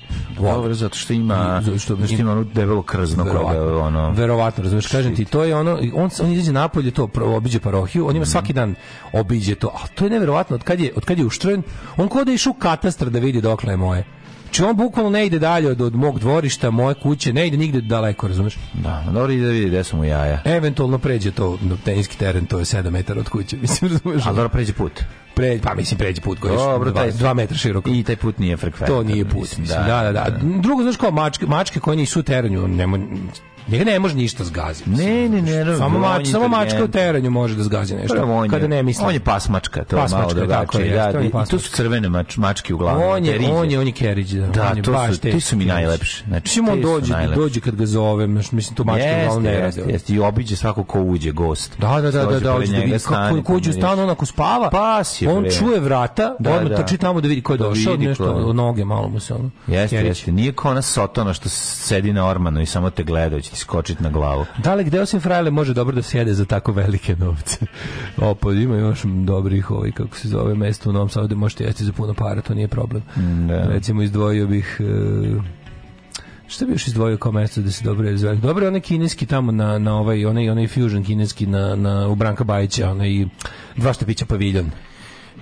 Dobro, zato što ima što, što ima ono debelo krzno koje ono. Verovatno, razumeš, kažem ti, to je ono on on izađe napolje to obiđe parohiju, on ima mhm. svaki dan obiđe to. A to je neverovatno od kad je od kad je uštren, on kod da išu katastar da vidi dokle je moje. Znači on bukvalno ne ide dalje od, od mog dvorišta, moje kuće, ne ide nigde daleko, razumeš? Da, dobro ide da vidi gde su mu jaja. Eventualno pređe to na teniski teren, to je 7 metara od kuće, <laughs> mislim, razumeš? Ali dobro pređe put. Pre, pa mislim pređe put koji je Dobro, taj, 2 metra široko. I taj put nije frekventan. To nije put, mislim. Da, da, da, da. da. Drugo, znaš kao mačke, mačke koje nisu u terenju, nemoj, Njega ne može ništa zgaziti. Ne, ne, ne, ne. Samo, mač, samo mačka u teranju može da zgazi nešto. Prvo on je, kada ne misli. On je pas mačka, to pasmačka, malo drugačije. Tako, je, da, da, to su crvene mač, mačke uglavnom. On je, on je, on je keriđ. Da, da on je to su, ti su mi najlepši. Znači, čim on dođe, dođe kad ga zovem, mislim, to mačka uglavnom ne radi. Jeste, i obiđe svako ko uđe, gost. Da, da, da, da, da, hoće da vidi kako uđe u stan, onako spava, Pas je, on čuje vrata, da, odmah da. trči tamo da vidi ko je da došao, nešto, noge malo mu se ono. Jeste, jeste, nije kao ona sotona što sedi na ormanu i samo te gleda, iskočiti na glavu. Da li gde osim frajle može dobro da sjede za tako velike novce? <laughs> Opod ima još dobrih ovaj, kako se zove, mesto u Novom Sadu gde možete jesti za puno para, to nije problem. Mm, da. Recimo izdvojio bih uh, Šta bi još izdvojio kao mesto da se dobro izvede? Dobro je onaj kineski tamo na, na ovaj, onaj, onaj fusion kineski na, na, u Branka Bajića, onaj dva štapića paviljon.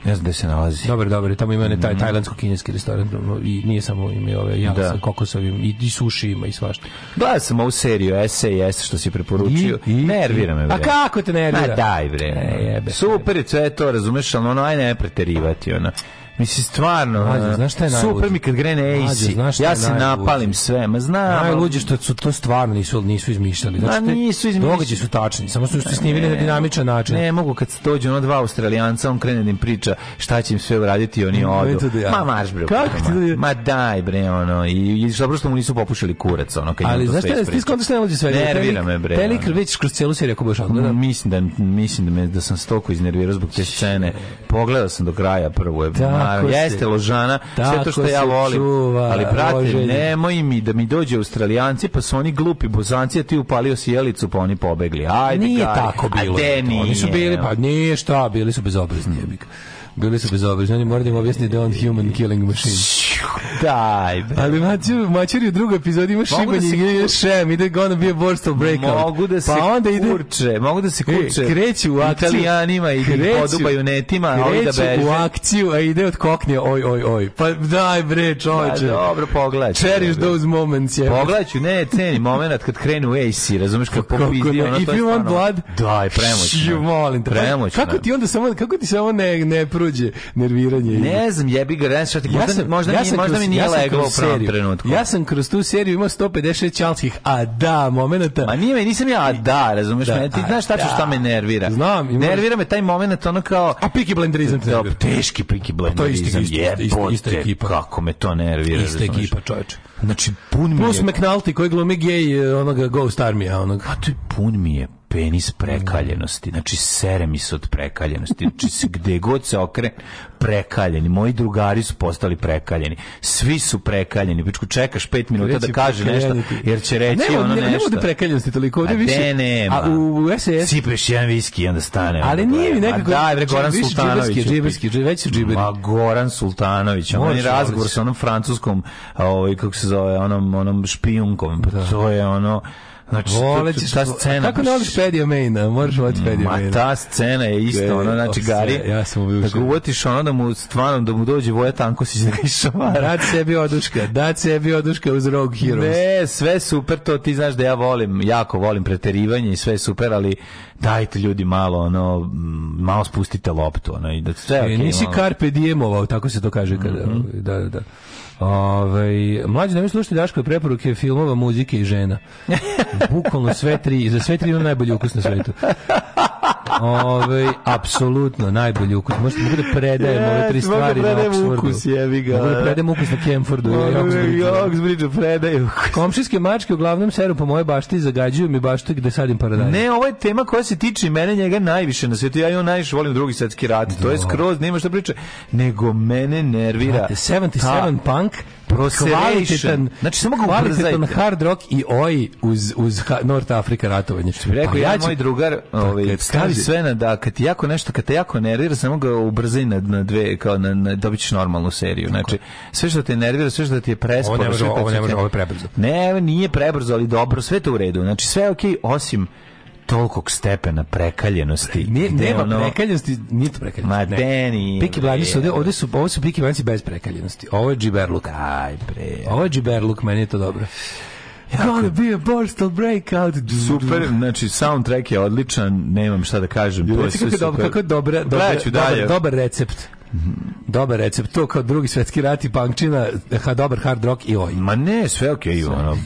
Ne znam gde se nalazi. Dobar, dobar, tamo ima ne taj mhm. tajlandsko-kineski restoran i nije samo ime ove jala da. sa kokosovim i, i suši ima i svašta. Da, sam u seriju SAS što si preporučio. I, i, nervira me, bre. A kako te nervira? Ma daj, bre. E, ne, jebe. Super je sve to, razumeš, ali ono, aj ne preterivati, ono. Mislim, stvarno, Mađo, znaš šta je najluđe? super mi kad grene AC, ja se napalim sve, ma znam. Najluđe što su to stvarno nisu, nisu izmišljali. Znači, Ma, nisu izmišljali. Događaj su tačni, samo su se snimili na dinamičan način. Ne, mogu kad se dođe ono dva australijanca, on krene da im priča šta će im sve uraditi i oni odu. Da ja. Ma marš bre. Kako ti da Ma daj bre, ono, i, i što prosto mu nisu popušili kurac, ono, kad Ali znaš šta je, ti skontaš najluđe sve? Nervira me bre. Telik, vidiš kroz cijelu seriju ako budeš odgledao. Mislim da, mislim da, me, da sam stoko iznervirao zbog te scene. Pogledao sam do kraja prvu, je. Da, naravno. Jeste ložana, sve to što ja volim. Čuva, ali, brate, loženje. nemoj mi da mi dođe australijanci, pa su oni glupi bozanci, a ti upalio sjelicu, pa oni pobegli. Ajde, nije kaj. tako bilo. A nije. Oni su bili, pa nije šta, bili su bezobrazni. Bili su bezobrazni. Oni moraju da im objasniti da on human killing machine. <laughs> Daj, bre. Ali mačer, mačer u drugoj epizodi ima šibanje da i šem, ide gonna be a of breakout. Mogu da pa se pa onda ide, kurče, mogu da se e, kurče. E, kreću u akciju. Italijanima i podubaju netima, kreću, ovi da beže. Kreću u akciju, a ide od koknje, oj, oj, oj. Pa daj bre, čoveče. Pa dobro, pogledaj. Cherish dobro. those moments, je. Pogledaj, ne, ceni moment kad krenu AC, razumeš kako popizdi, ono to je stvarno. If blood, daj, premoćno. Molim te. Pa premoćno. Kako ti onda samo, kako ti samo ne, ne pruđe nerviranje? Ne znam, jebi ga, ne, šta ti, možda, možda ja sam možda kroz, mi nije ja leglo u pravom trenutku. Ja sam kroz tu seriju imao 156 čalskih, a da, momenata. Ma nije me, nisam ja, a da, razumeš da, me, ti znaš šta ću šta da. me nervira. Znam. Ima... Nervira me taj moment, ono kao... A Peaky Blenderizam te da, nervira. Teški Peaky Blenderizam, pa je ista ekipa. kako me to nervira. Ista ekipa, čoveče. Znači, pun mi je... Plus McNulty koji glumi gej e, onoga Ghost Army-a, onoga. A to je pun mi je penis prekaljenosti. Znači, sere mi se od prekaljenosti. Znači, gde god se okre, prekaljeni. Moji drugari su postali prekaljeni. Svi su prekaljeni. Pičku, čekaš pet minuta da kaže nešto, jer će reći nema, ono nešto. Nema da prekaljenosti toliko. Ovdje a više, nema. A u, u SES... Sipeš jedan viski i onda stane. Ali onda nije mi nekako... Da, bre, Goran Sultanović. Džiberski, već su džiberi. Ma, Goran Sultanović. On je razgovor sa onom francuskom, ovaj, kako se zove, onom, onom špijunkom. Pa da. To je ono Znači, Vole ćeš, ta scena... Kako ne voliš Pedija Maina? Moraš voliti Pedija Maina. Ma ta scena je isto, ono, znači, Gari, ja sam uvijušen. da ga uvotiš ono da mu, stvarno, da mu dođe Voja Tankosić da ga išamara. Dad sebi oduška, dad sebi oduška uz Rogue Heroes. Ne, sve super, to ti znaš da ja volim, jako volim preterivanje i sve super, ali dajte ljudi malo, ono, malo spustite loptu, ono, i da sve okej. Okay, nisi malo... Carpe Diemovao, tako se to kaže kada, mm -hmm. da, da. da. Ovaj mlađi da mi slušate Daškove preporuke filmova, muzike i žena. Bukvalno sve tri, za sve tri imam najbolji ukus na svetu. Ove, apsolutno, najbolji ukus. Možete mogu da predajem ove tri da stvari na Oxfordu. Ukus, jevi ga. Mogu da predajem ukus na Kemfordu. Da Oxbridgeu predaju. Komšijske mačke uglavnom seru po moje bašti zagađuju mi baštu gde sadim paradajz. Ne, ovo je tema koja se tiče mene njega najviše na svetu. Ja i on najviše volim drugi svetski rat. To je skroz, nema što priče. Nego mene nervira. 77 punk kvalitetan, znači samo ga kvalitetan hard rock i oj uz, uz North Afrika ratovanje. Što bi rekao, pa ja, ja moj drugar, pa ovaj, stavi sve na da, kad ti jako nešto, kad te jako nervira, samo ga ubrzaj na, na dve, kao na, na, dobit normalnu seriju. Znači, sve što te nervira, sve što ti je presporo. Ovo ne može, ovo ne može, ovo je prebrzo. Ne, nije prebrzo, ali dobro, sve to u redu. Znači, sve je okej, okay, osim tolikog stepena prekaljenosti. Nije, nema ono... prekaljenosti, nije to prekaljenost. Ma, Deni. Piki Blinders su, ovde, ovde su, ovo su Piki Blinders bez prekaljenosti. Ovo je džiberluk. Aj, bre. Ovo je džiberluk, meni je to dobro. Jako. Gonna be a Borstal breakout. Super, znači soundtrack je odličan, nemam šta da kažem. Ljudi, kako, je super. Dobro, kako je dobra, dobra, dobar, dobar recept. Dobar recept, to kao drugi svetski rat i punkčina, ha, dobar hard rock i oj. Ma ne, sve ok, okay, ono.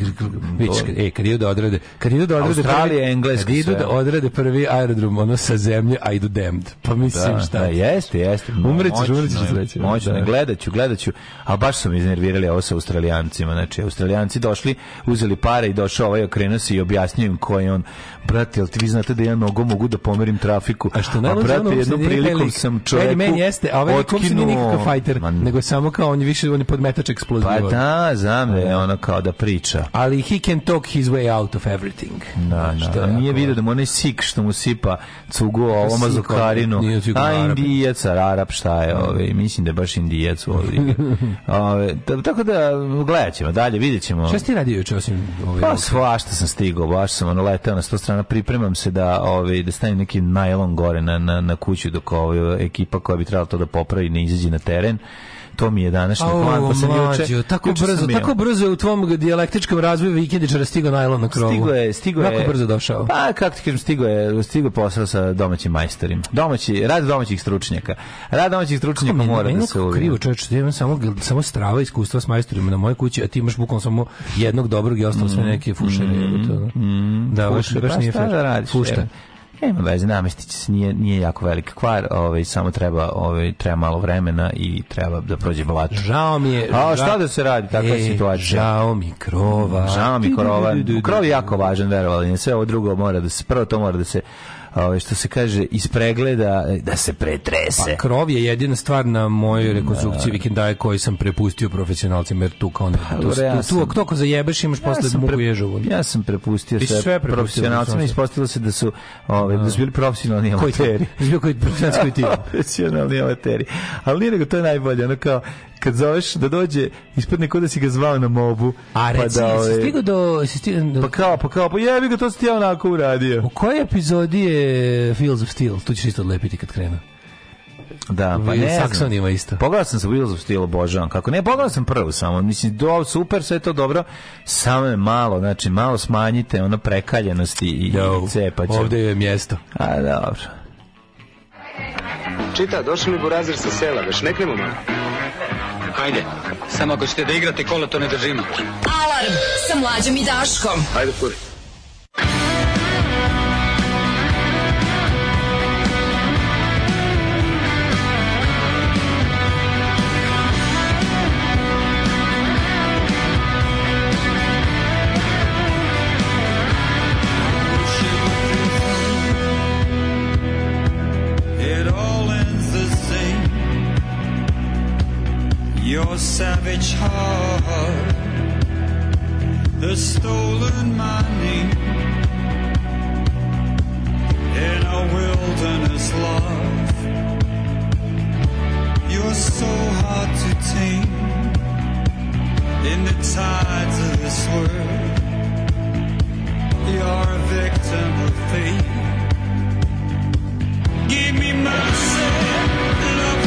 Vič, kad, e, kad idu da odrade, kad idu da odrade Australija, Engleska, kad idu sve. da odrade prvi aerodrom, ono sa zemlje, a idu damned. Pa mislim da, šta. Da, jeste, jeste. Umrećeš, umrećeš, umrećeš. Moćno, da. gledaću, gledaću, a baš su mi iznervirali ovo sa Australijancima, znači, Australijanci došli, uzeli pare i došao ovaj okrenuo se i objasnio im ko je on. Brate, jel ti vi znate da ja mnogo mogu da pomerim trafiku? A što najluđe, brate, jednom prilikom sam čoveku... Meni, meni jeste, ovaj potkinuo. nije nikakav fajter, Man... nego je samo kao on je više on je podmetač eksploziva. Pa da, znam je ono kao da priča. Ali he can talk his way out of everything. Da, da. da nije vidio da mu onaj sik što mu sipa cugu ovo mazukarinu. A indijac, arab, šta je da. ove, ovaj, mislim da je baš indijac u ovdje. <laughs> ove, tako da gledat ćemo dalje, vidjet ćemo. Šta ti radio juče osim ove? Pa svašta sam stigao, baš sam ono letao na sto strana, pripremam se da, ove, da stavim neki najlon gore na, na, na kuću dok ove, ekipa koja bi trebala to da popravi, ne izađe na teren to mi je današnji Au, plan. Pa sam mlađo, uče, tako uče brzo, tako brzo je u tvom dijalektičkom razvoju vikendičara stigo najlon na krovu. Stigo je, stigo je. Jako brzo došao. Pa kako ti kažem, stigo je, stigo posao sa domaćim majstorima. Domaći, rad domaćih stručnjaka. Rad domaćih stručnjaka kako mora mi, da se uvi. Krivo čoveče, ti da imam samo samo strava iskustva s majstorima na mojoj kući, a ti imaš bukvalno samo jednog dobrog i ostalo sve mm. neke fušere, mm, to. Mm, da, baš baš pa nije da fušta. Nema veze, namestić se nije, nije jako velika kvar, ovaj, samo treba, ovaj, treba malo vremena i treba da prođe vlač. Žao mi je... A šta da se radi, takva e, situacija? Žao mi krova. Žao mi krova. Krov je jako važan, verovali. ne Sve ovo drugo mora da se, prvo to mora da se ovaj što se kaže ispregleda e, da se pretrese. Pa krov je jedina stvar na mojoj da. rekonstrukciji vikendaje koji sam prepustio profesionalcima jer tu kao ne, pa, tu, tu, ja tu, tu, tu zajebeš imaš ja posle sam pre, ježovu. Ja sam prepustio sve, sve profesionalcima i ispostavilo se da su ovaj da su da. bili profesionalni amateri. Koji, koji <laughs> profesionalni amateri. Ali nije nego to je najbolje, ono kao kad zoveš da dođe, ispadne kod da si ga zvao na mobu. A pa reci, pa da, jesi ovaj, stigao do, si do... Pa kao, pa kao, pa jebi ga, to si ti ja onako uradio. U kojoj epizodi je Fields of Steel? Tu ćeš isto odlepiti kad krenu. Da, pa ne Saxon ima isto. Pogledao sam sa Wheels of Steel, obožavam. Kako ne, pogledao sam prvo samo. Mislim, do, super, sve to dobro. Samo je malo, znači, malo smanjite ono prekaljenosti i, no, i cepaće. Ovde je mjesto. A, dobro. Čita, došli mi burazir sa sela, već ne krenemo malo. Ajde, samo ako ćete da igrate kola, to ne držimo. Alarm sa mlađom i Daškom. Ajde, kuri. your savage heart. The stolen money in a wilderness love. You're so hard to tame in the tides of this world. You're a victim of fate. Give me mercy, love.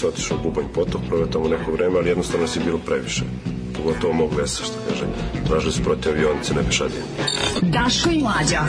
porodica otišla u Bubanj potok, proveo tamo neko vreme, ali jednostavno si bilo previše. Pogotovo mog vesa, što kažem. Tražili da su protiv avionice na pešadinu. Daško i Mlađa.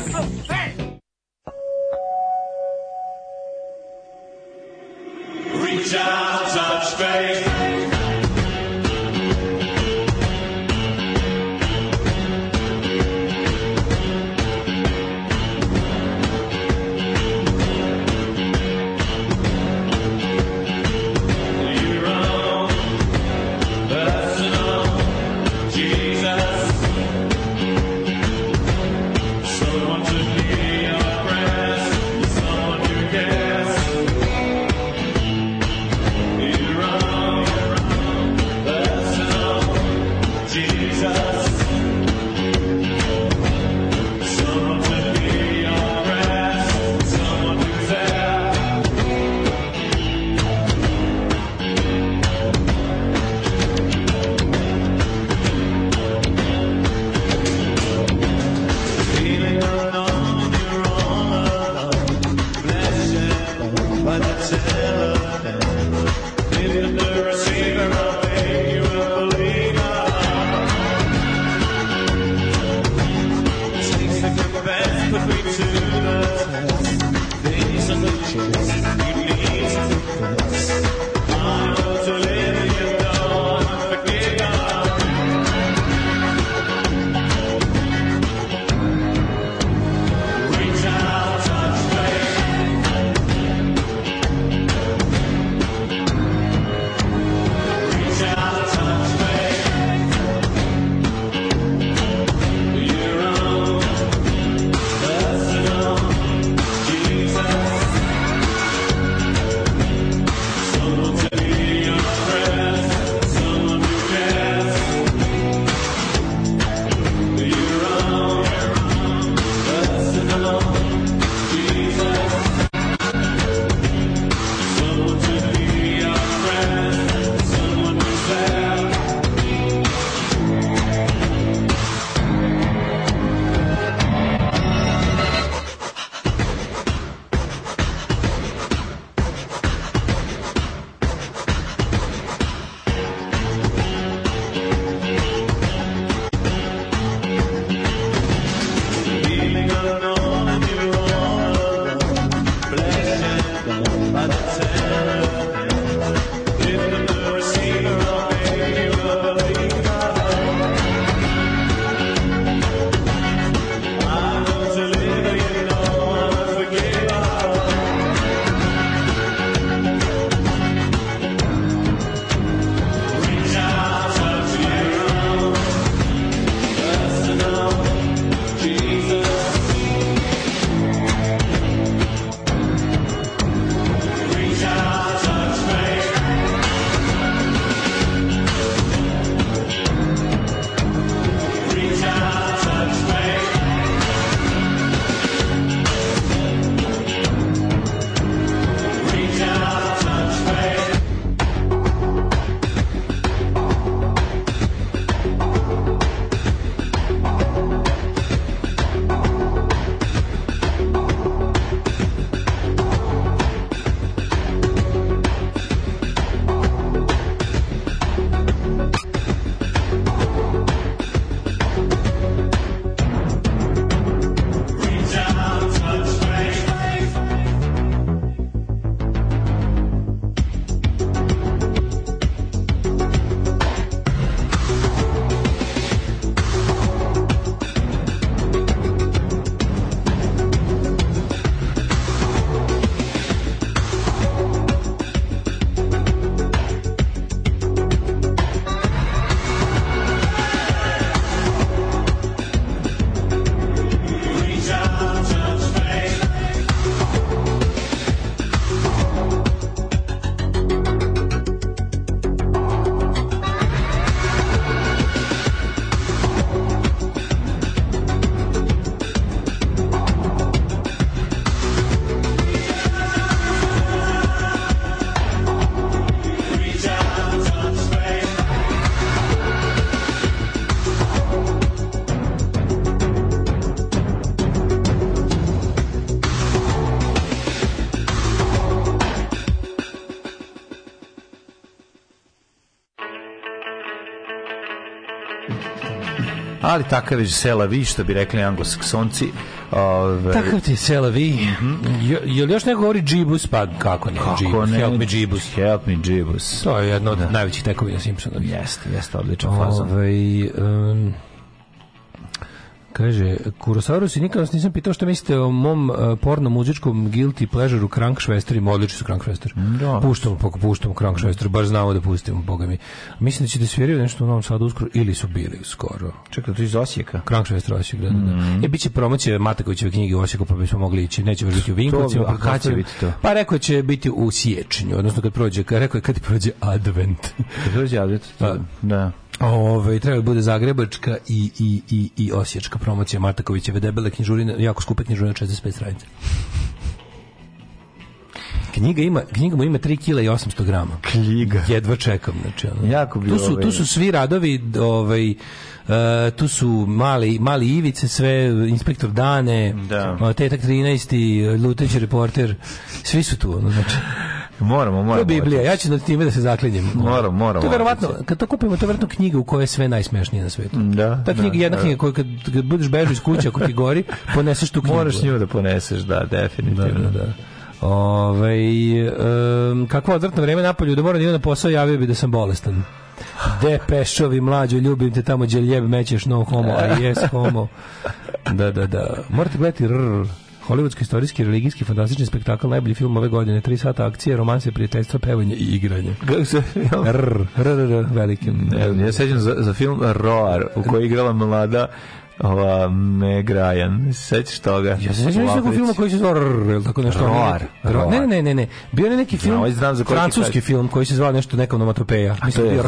ali takav je Sela Vi, što bi rekli anglosaksonci. Ove... Takav ti je Sela Vi. Mm -hmm. Je li još neko govori džibus? Pa kako ne? Kako džibus, ne? Help me džibus. Help me džibus. To je jedna od da. najvećih tekovina Simpsona. Jeste, jeste, odličan fazon. Ove, ovaj, um... Kaže, Kurosaurus i nikada vas nisam pitao što mislite o mom uh, porno muzičkom guilty pleasure-u Krankšvesterima, odlični su Krankšvester. Mm, da. Puštamo, poko puštamo Krankšvester, baš znamo da pustimo, boga mi. Mislim da će da sviraju nešto u Novom Sadu uskoro, ili su bili skoro. Čekaj, to iz Osijeka? Krankšvester Osijek, da, da. Mm. E, bit će promoće Matakovićeve knjige u Osijeku, pa bismo mogli ići. Neće baš biti u Vinkovcima, a pa kad će biti to? Pa rekao će biti u siječnju, odnosno kad prođe, rekao je kad prođe advent. Kad prođe advent, pa, da. da. Ove, treba da bude Zagrebačka i, i, i, i Osječka promocija Martakovićeve debele knjižurine, jako skupe knjižurine 45 stranica. Knjiga ima, knjiga mu ima 3 kg i 800 grama. Knjiga. Jedva čekam, znači ono. Jako bi tu su, ovaj... tu su svi radovi, ovaj, Uh, tu su mali, mali Ivice sve, inspektor Dane, da. Uh, tetak 13, luteći reporter, svi su tu. Ono, znači. Moramo, moramo. To je Biblija. Ja ću nad time da se zaklinjem. Moramo, moramo. To verovatno, kad to kupimo, to je verovatno knjiga u kojoj je sve najsmešnije na svetu. Da. Ta knjiga, da, jedna da. knjiga koju kad, kad budeš bežao iz kuće, ako ti gori, poneseš tu knjigu. Moraš nju da poneseš, da, definitivno. Da, da. da. da. Ove, um, kakvo odvrtno vreme napolju, da moram da idem na posao, javio bi da sam bolestan. Depešovi, mlađo, ljubim te tamo, đeljeb mećeš, no homo, a jes homo. <laughs> Da, da, da. Morate gledati rrr hollywoodski istorijski religijski fantastični spektakl najbolji film ove godine 3 sata akcije romanse prijateljstva pevanje i igranje rr rr veliki sećam za, za film Roar u kojoj igrala mlada ova Meg Ryan. Sećaš toga? Ja se sećam nekog filma koji se zvao ili tako nešto. Roar. Roar. Ne, ne, ne, ne. Bio je neki film, ja, ovaj znam za koji francuski film koji se zvao nešto neka onomatopeja. Mislim, je,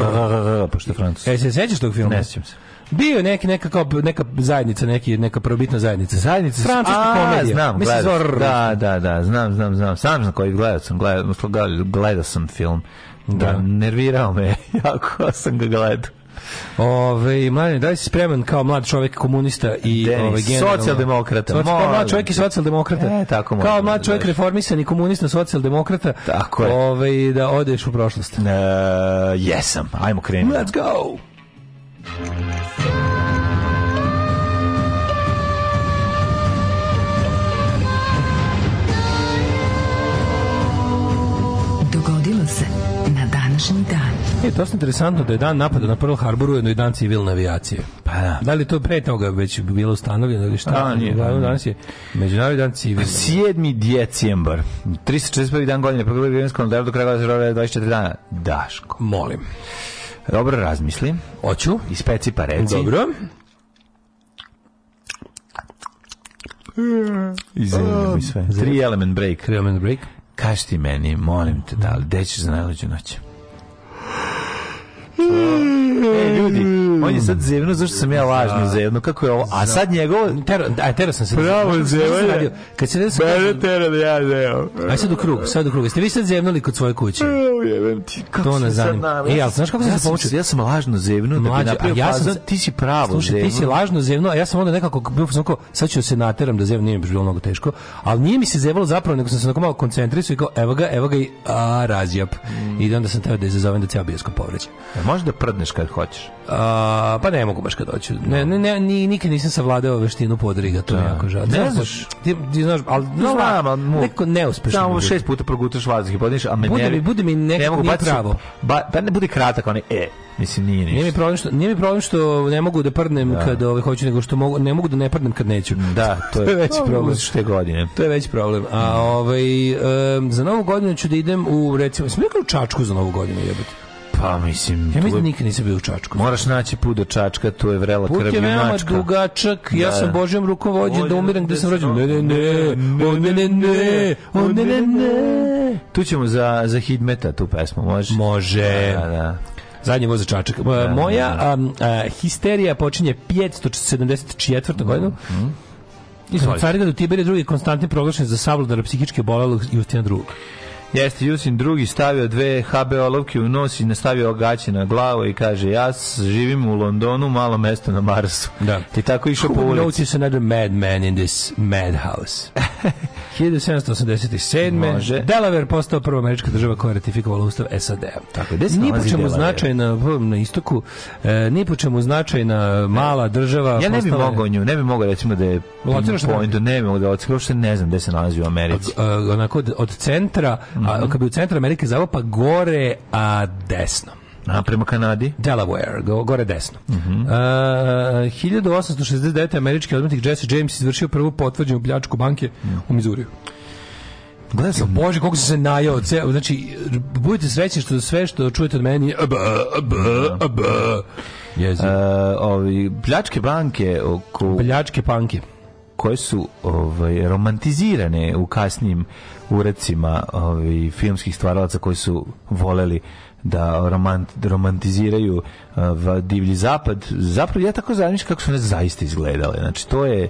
pa što je francuski. E, se sećaš tog filma? Ne sećam se. Bio je neki neka kao neka zajednica, neki neka probitna zajednica. Zajednica francuska komedija. Znam, Mislim, zor... da, da, da, znam, znam, znam. Sam znam koji gledao sam, gledao, gledao sam film. Da, da. nervirao me, <laughs> jako sam ga gledao. Ove, mladen, da li si spreman kao mlad čovjek komunista i Denis, ove, generalno... socijaldemokrata. Soci, kao mlad čovjek i socijaldemokrata. E, tako kao mlad da čovjek reformisan i komunista socijaldemokrata. Tako je. Ove, da odeš u prošlost. Uh, jesam, ajmo krenuti. Let's go! Dogodilo se na današnji dan. E, to je interesantno da je dan napada na Pearl Harbor ujedno i dan civilne avijacije. Pa da. Da li to pre toga već bilo ustanovljeno ili šta? A, da, nije. Uglavnom, da, da, danas je Međunarodni dan civilne. 7. decembar, 341. dan godine, po grubim vremenskom kalendaru do kraja godine 24 dana. Daško. Molim. Dobro razmisli. Hoću. Ispeci pa reci. Dobro. Izvinjamo mi sve. Three element break. Three element break. Kaži ti meni, molim te, da li, gde ćeš za najluđu noć? Mm. E, ljudi, on je sad zevno, zašto sam ja lažno da. zevno, kako je ovo? A sad njegovo, tero, a tero sam se. Pravo zevno. Kad se ne sam... Mene tero ja zevno. Aj sad u krug, sad u krug. Jeste vi sad zevnuli kod svoje kuće? E, Ujevem ti. Kako to nas zanima. E, ali znaš kako ja sam se pomoćio? Ja sam lažno zevno, da bi napravio ja sam, ti si pravo slušaj, zevno. ti si lažno zevno, a ja sam onda nekako, bio sam kao, sad ću da se nateram da zevno nije bilo mnogo teško, ali nije mi se zevalo zapravo, nego sam se onako malo koncentrisao i kao, evo ga, evo ga i a, razjap. Mm. I onda sam teo da izazovem da cijel bioskop povređa. E, možeš da prdneš kad hoćeš. A, pa ne mogu baš kad hoću. Ne, da. ne, ne, ni, nikad nisam savladao veštinu podriga, to je da. jako žao. Ne znaš, ti, ti znaš, ali no, znam, ali mu, neko neuspešno. Samo šest puta progutaš vazduh i podniš, a me bude mi, bude mi neko ne mogu, nije pravo. Ba, ba, pa ne bude kratak, on onaj e, mislim nije ništa. Nije mi problem što, nije mi problem što ne mogu da prdnem da. kad ove ovaj, hoću, nego što mogu, ne mogu da ne prdnem kad neću. Da, to je, <laughs> to je veći problem. Što godine. To je veći problem. A ovaj, um, za novu godinu ću da idem u, recimo, sam rekao u Čačku za novu godinu, jebati. Pa mislim, ja mislim da nikad nisam bio u Čačku. Moraš naći put do Čačka, to je vrela krvna mačka. Put je veoma dugačak, ja da, sam da. božjom rukom vođen da umiram gde da sam rođen. Ne, ne, ne, ne, ne, ne, ne, ne, ne. Tu ćemo za za hitmeta tu pesmu, može? Može. Da, da. Zadnje voze Čačak. Moja um, a, histerija počinje 574. godinom. Mm, mm. Iz Carina do Tiberija drugi konstantni proglašen za savladara psihičke bolesti Justina drugog. Jeste Jusin drugi stavio dve HB olovke u nos i nastavio gaće na glavu i kaže ja živim u Londonu, malo mesto na Marsu. Da. I tako išao po ulici. Notice another mad man in this madhouse. 1787. <laughs> Može. Delaware postao prva američka država koja ratifikovala ustav SAD-a. Tako, gde se Ni po čemu značajna na istoku, e, ni po čemu značajna mala država. Ja ne bi postala... mogao nju, ne bih mogao recimo da je Pa lociraš na da ne mogu da lociraš, uopšte ne znam gde se nalazi u Americi. A, a, e, onako od, od centra, mm -hmm. kad bi u centru Amerike zavao, pa gore, a desno. A prema Kanadi? Delaware, go, gore desno. Uh -huh. uh, 1869. američki odmetnik Jesse James izvršio prvu potvrđenu pljačku banke uh mhm. -huh. u Mizuriju. Gledam se, bože, koliko sam se najao. Znači, budite srećni što sve što čujete od meni je... Ab, ab, ab, Jezi. Uh, ovi, pljačke banke... Oko... Pljačke banke koje su ovaj, romantizirane u kasnim uredcima ovaj, filmskih stvaralaca koji su voleli da romant, romantiziraju uh, divlji zapad. Zapravo ja tako zamišljam kako su one zaista izgledale. Znači to je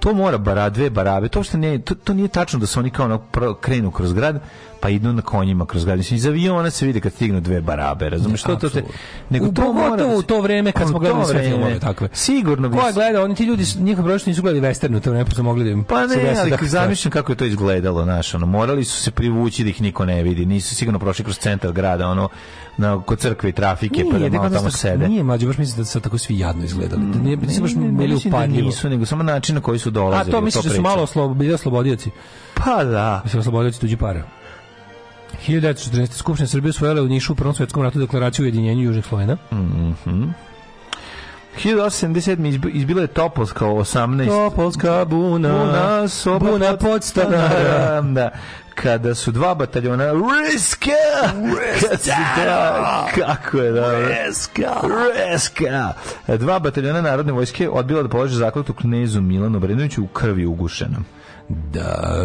to mora bara dve barabe, to što nije to, to nije tačno da su oni kao ono krenu kroz grad, pa idu na konjima kroz grad. Mislim, iz aviona se vidi kad stignu dve barabe, razumiješ? Što to te... Nego to mora... Da u to vreme kad smo gledali sve filmove takve. Sigurno bi... Ko je Oni ti ljudi, njihov brošni nisu gledali western u to vreme, pa su mogli da im... Pa ne, ali zamišljam kako je to izgledalo, znaš, ono, morali su se privući da ih niko ne vidi, nisu sigurno prošli kroz centar grada, ono, na kod crkve i trafike nije, pa da malo tamo sede. Nije mlađe, baš mislim da su tako svi jadno izgledali. Da nije, mislim baš bili upadljivo. Da nisu, nego samo način na koji su dolazili. A to misliš da su malo oslobodioci? Pa da. Mislim, oslobodioci tuđi para. 1914. Skupština Srbije usvojila u Nišu u Prvom svjetskom ratu deklaraciju ujedinjenju Južnih Slovena. Mm -hmm. 1877. izbila je Topolska 18. Topolska buna, buna, soba buna podstanara. Da. Kada su dva bataljona Riska! Riska! Kako je da? Riska! Riska! Dva bataljona Narodne vojske odbila da polože zakletu knezu Milanu Obrenoviću u krvi ugušenom. Da...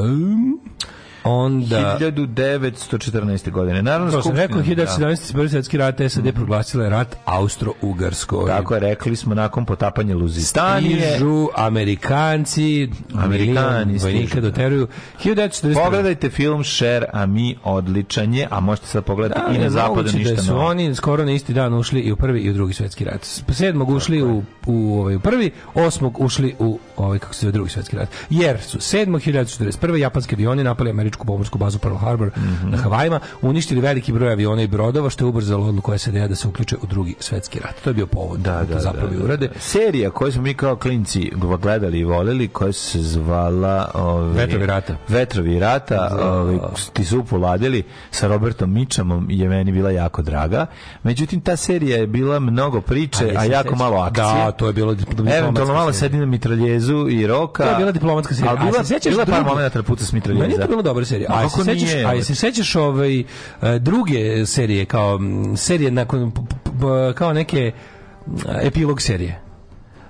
Onda 1914. godine. Naravno to sam rekao 1917. Da. prvi svetski rat SAD mm. proglasila je rat Austro-Ugarskoj. Tako je rekli smo nakon potapanja Luzistanije. Stižu Amerikanci, Amerikani vojnika doteruju. 1940. Pogledajte film Share, a mi odličanje, a možete sad pogledati da, i na zapadu da ništa da su novo. oni skoro na isti dan ušli i u prvi i u drugi svetski rat. Sedmog ušli Tako. u, u ovaj, prvi, osmog ušli u ovaj, kako se zove, drugi svetski rat. Jer su 7. 1941. japanski avioni napali Američku američku pomorsku bazu Pearl Harbor mm -hmm. na Havajima, uništili veliki broj aviona i brodova, što je ubrzalo odluku SAD-a da se uključe u drugi svetski rat. To je bio povod da, da, da, da zapravo da, urade. Da. Serija koju smo mi kao klinci gledali i voleli, koja se zvala ove, ovaj, Vetrovi rata. Vetrovi rata, da. ove, ovaj, ti su upoladili sa Robertom Mičamom, je meni bila jako draga. Međutim, ta serija je bila mnogo priče, a, a jako malo akcije. Da, to je bilo Eventualno malo sedi na mitraljezu i roka. To je bila diplomatska serija. Ali bila, bila, bila par momenta puta s mitraljeza. Meni je to bilo dobro dobra serija. A, se sećaš, a se sećaš ovaj e, druge serije kao serije nakon kao neke epilog serije.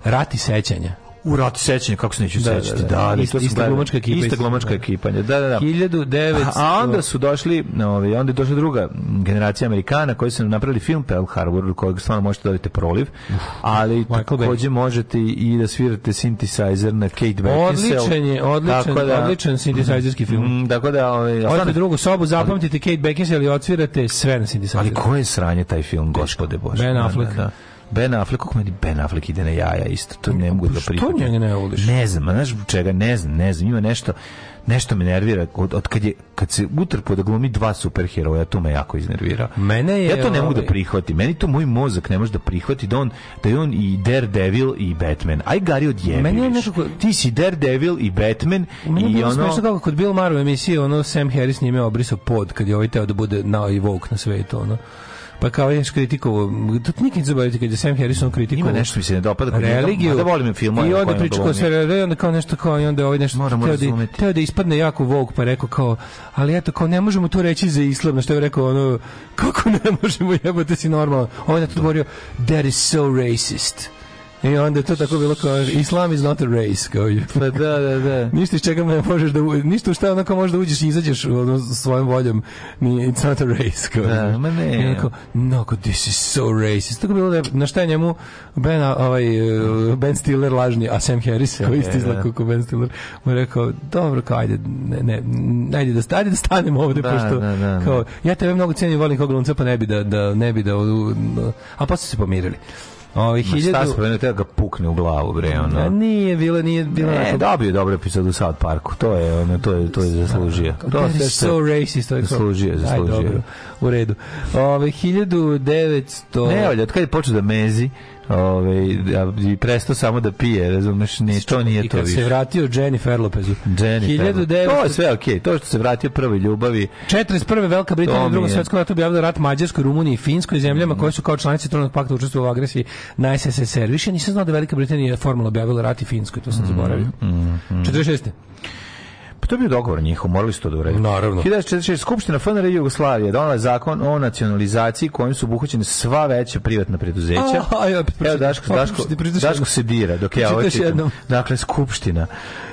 Rati sećanja. U ratu sećanja, kako se neću da, da sećati. Da, da, da, ista, ista glumačka ekipa. Da. Ista glumačka ekipa, da, da, da. 1900... A, onda su došli, ovaj, onda je došla druga generacija Amerikana koji su napravili film Pearl Harbor, kojeg stvarno možete dobiti da proliv, ali takođe možete i da svirate synthesizer na Kate Beckinsale. Odličan je, odličan, da, odličan synthesizerski film. Mm, tako da, ovaj, Odete drugu sobu, zapamtite Kate Beckinsale i odsvirate sve na synthesizer. Ali koje sranje taj film, gospode Bože. Ben Affleck. da. Ben Affleck, kako meni Ben Affleck ide na jaja, isto, to ne pa mogu da prihvatim. Što njega ne voliš? Ne znam, a znaš čega, ne znam, ne znam, ima nešto, nešto me nervira, od, od kad, je, kad se utrpo da glumi dva superheroja, to me jako iznervira. Mene je, ja to ne mogu da ovaj- prihvatim, meni to moj mozak ne može da prihvati, da, on, da je on i Daredevil i Batman. Aj, Gari, odjebi meni je nekako... Ti si Daredevil i Batman i ono... Meni kako kod Bill Maru emisije, ono, Sam Harris njime obrisao pod, kad je ovaj teo da bude na i woke na svetu, ono. Pa kao je kritikovo, da to nikad zaboravite kad je Sam Harrison kritikovao. Ima nešto mi se ne dopada kod pa religiju. Da volim film, i onda priča kao se i da onda kao nešto kao i onda ovaj nešto Moramo teo, da, teo da ispadne jako vog pa rekao kao ali eto kao ne možemo to reći za islam, što je rekao ono kako ne možemo jebote si normalno. On ovaj je to govorio that is so racist. I e, onda je to tako bilo kao Islam is not a race kao je. Pa da, da, da. <laughs> Ništa iz čega ne možeš da u, ništa šta onako možeš da uđeš i izađeš ono, svojom voljom. Ni it's not a race kao. Da, ma ne. I onako, no, kao, this is so racist. Tako bilo da na šta njemu Ben ovaj e, Ben Stiller lažni, a Sam Harris koji isti izlako da. yeah, Ben Stiller mu je rekao dobro kao ajde ne ne ajde da stadi da stanemo ovde da, pošto da, da, kao da. ja tebe mnogo cenim volim kao glumca pa ne bi da da ne bi da a pa su se pomirili. Ovaj 1000 Šta spomenuo teo ga pukne u glavu bre ono. Ja, da, nije bila nije bila ne, neka... dobio dobro epizodu u South Parku. To je ono to je to je zaslužio. To se so racist to ovaj je zaslužio, zaslužio. Aj, dobro. U redu. Ove, 1900 Ne, valjda kad je počeo da mezi. Ove, da, i prestao samo da pije, razumeš, ne, to nije to više. I kad se vratio Jennifer Lopezu. Jennifer. 1900... To je sve okej, okay. to što se vratio prvoj ljubavi. 41. Velika Britanija u drugom svjetskom ratu objavila rat Mađarskoj, Rumuniji i Finskoj zemljama mm. koje su kao članice Trojnog pakta učestvovali u agresiji na SSSR. Više nisam znao da Velika Britanija je formalno objavila rat i Finskoj, to sam mm-hmm, zaboravio. Mm, mm, 46. Pa to je bio dogovor njihov, morali su to da urede. Naravno. 1946. Skupština FNR Jugoslavije donala zakon o nacionalizaciji kojim su obuhvaćene sva veća privatna preduzeća. A, ja, Evo, Daško, Daško, Daško se dira dok ja ovo čitam. Dakle, Skupština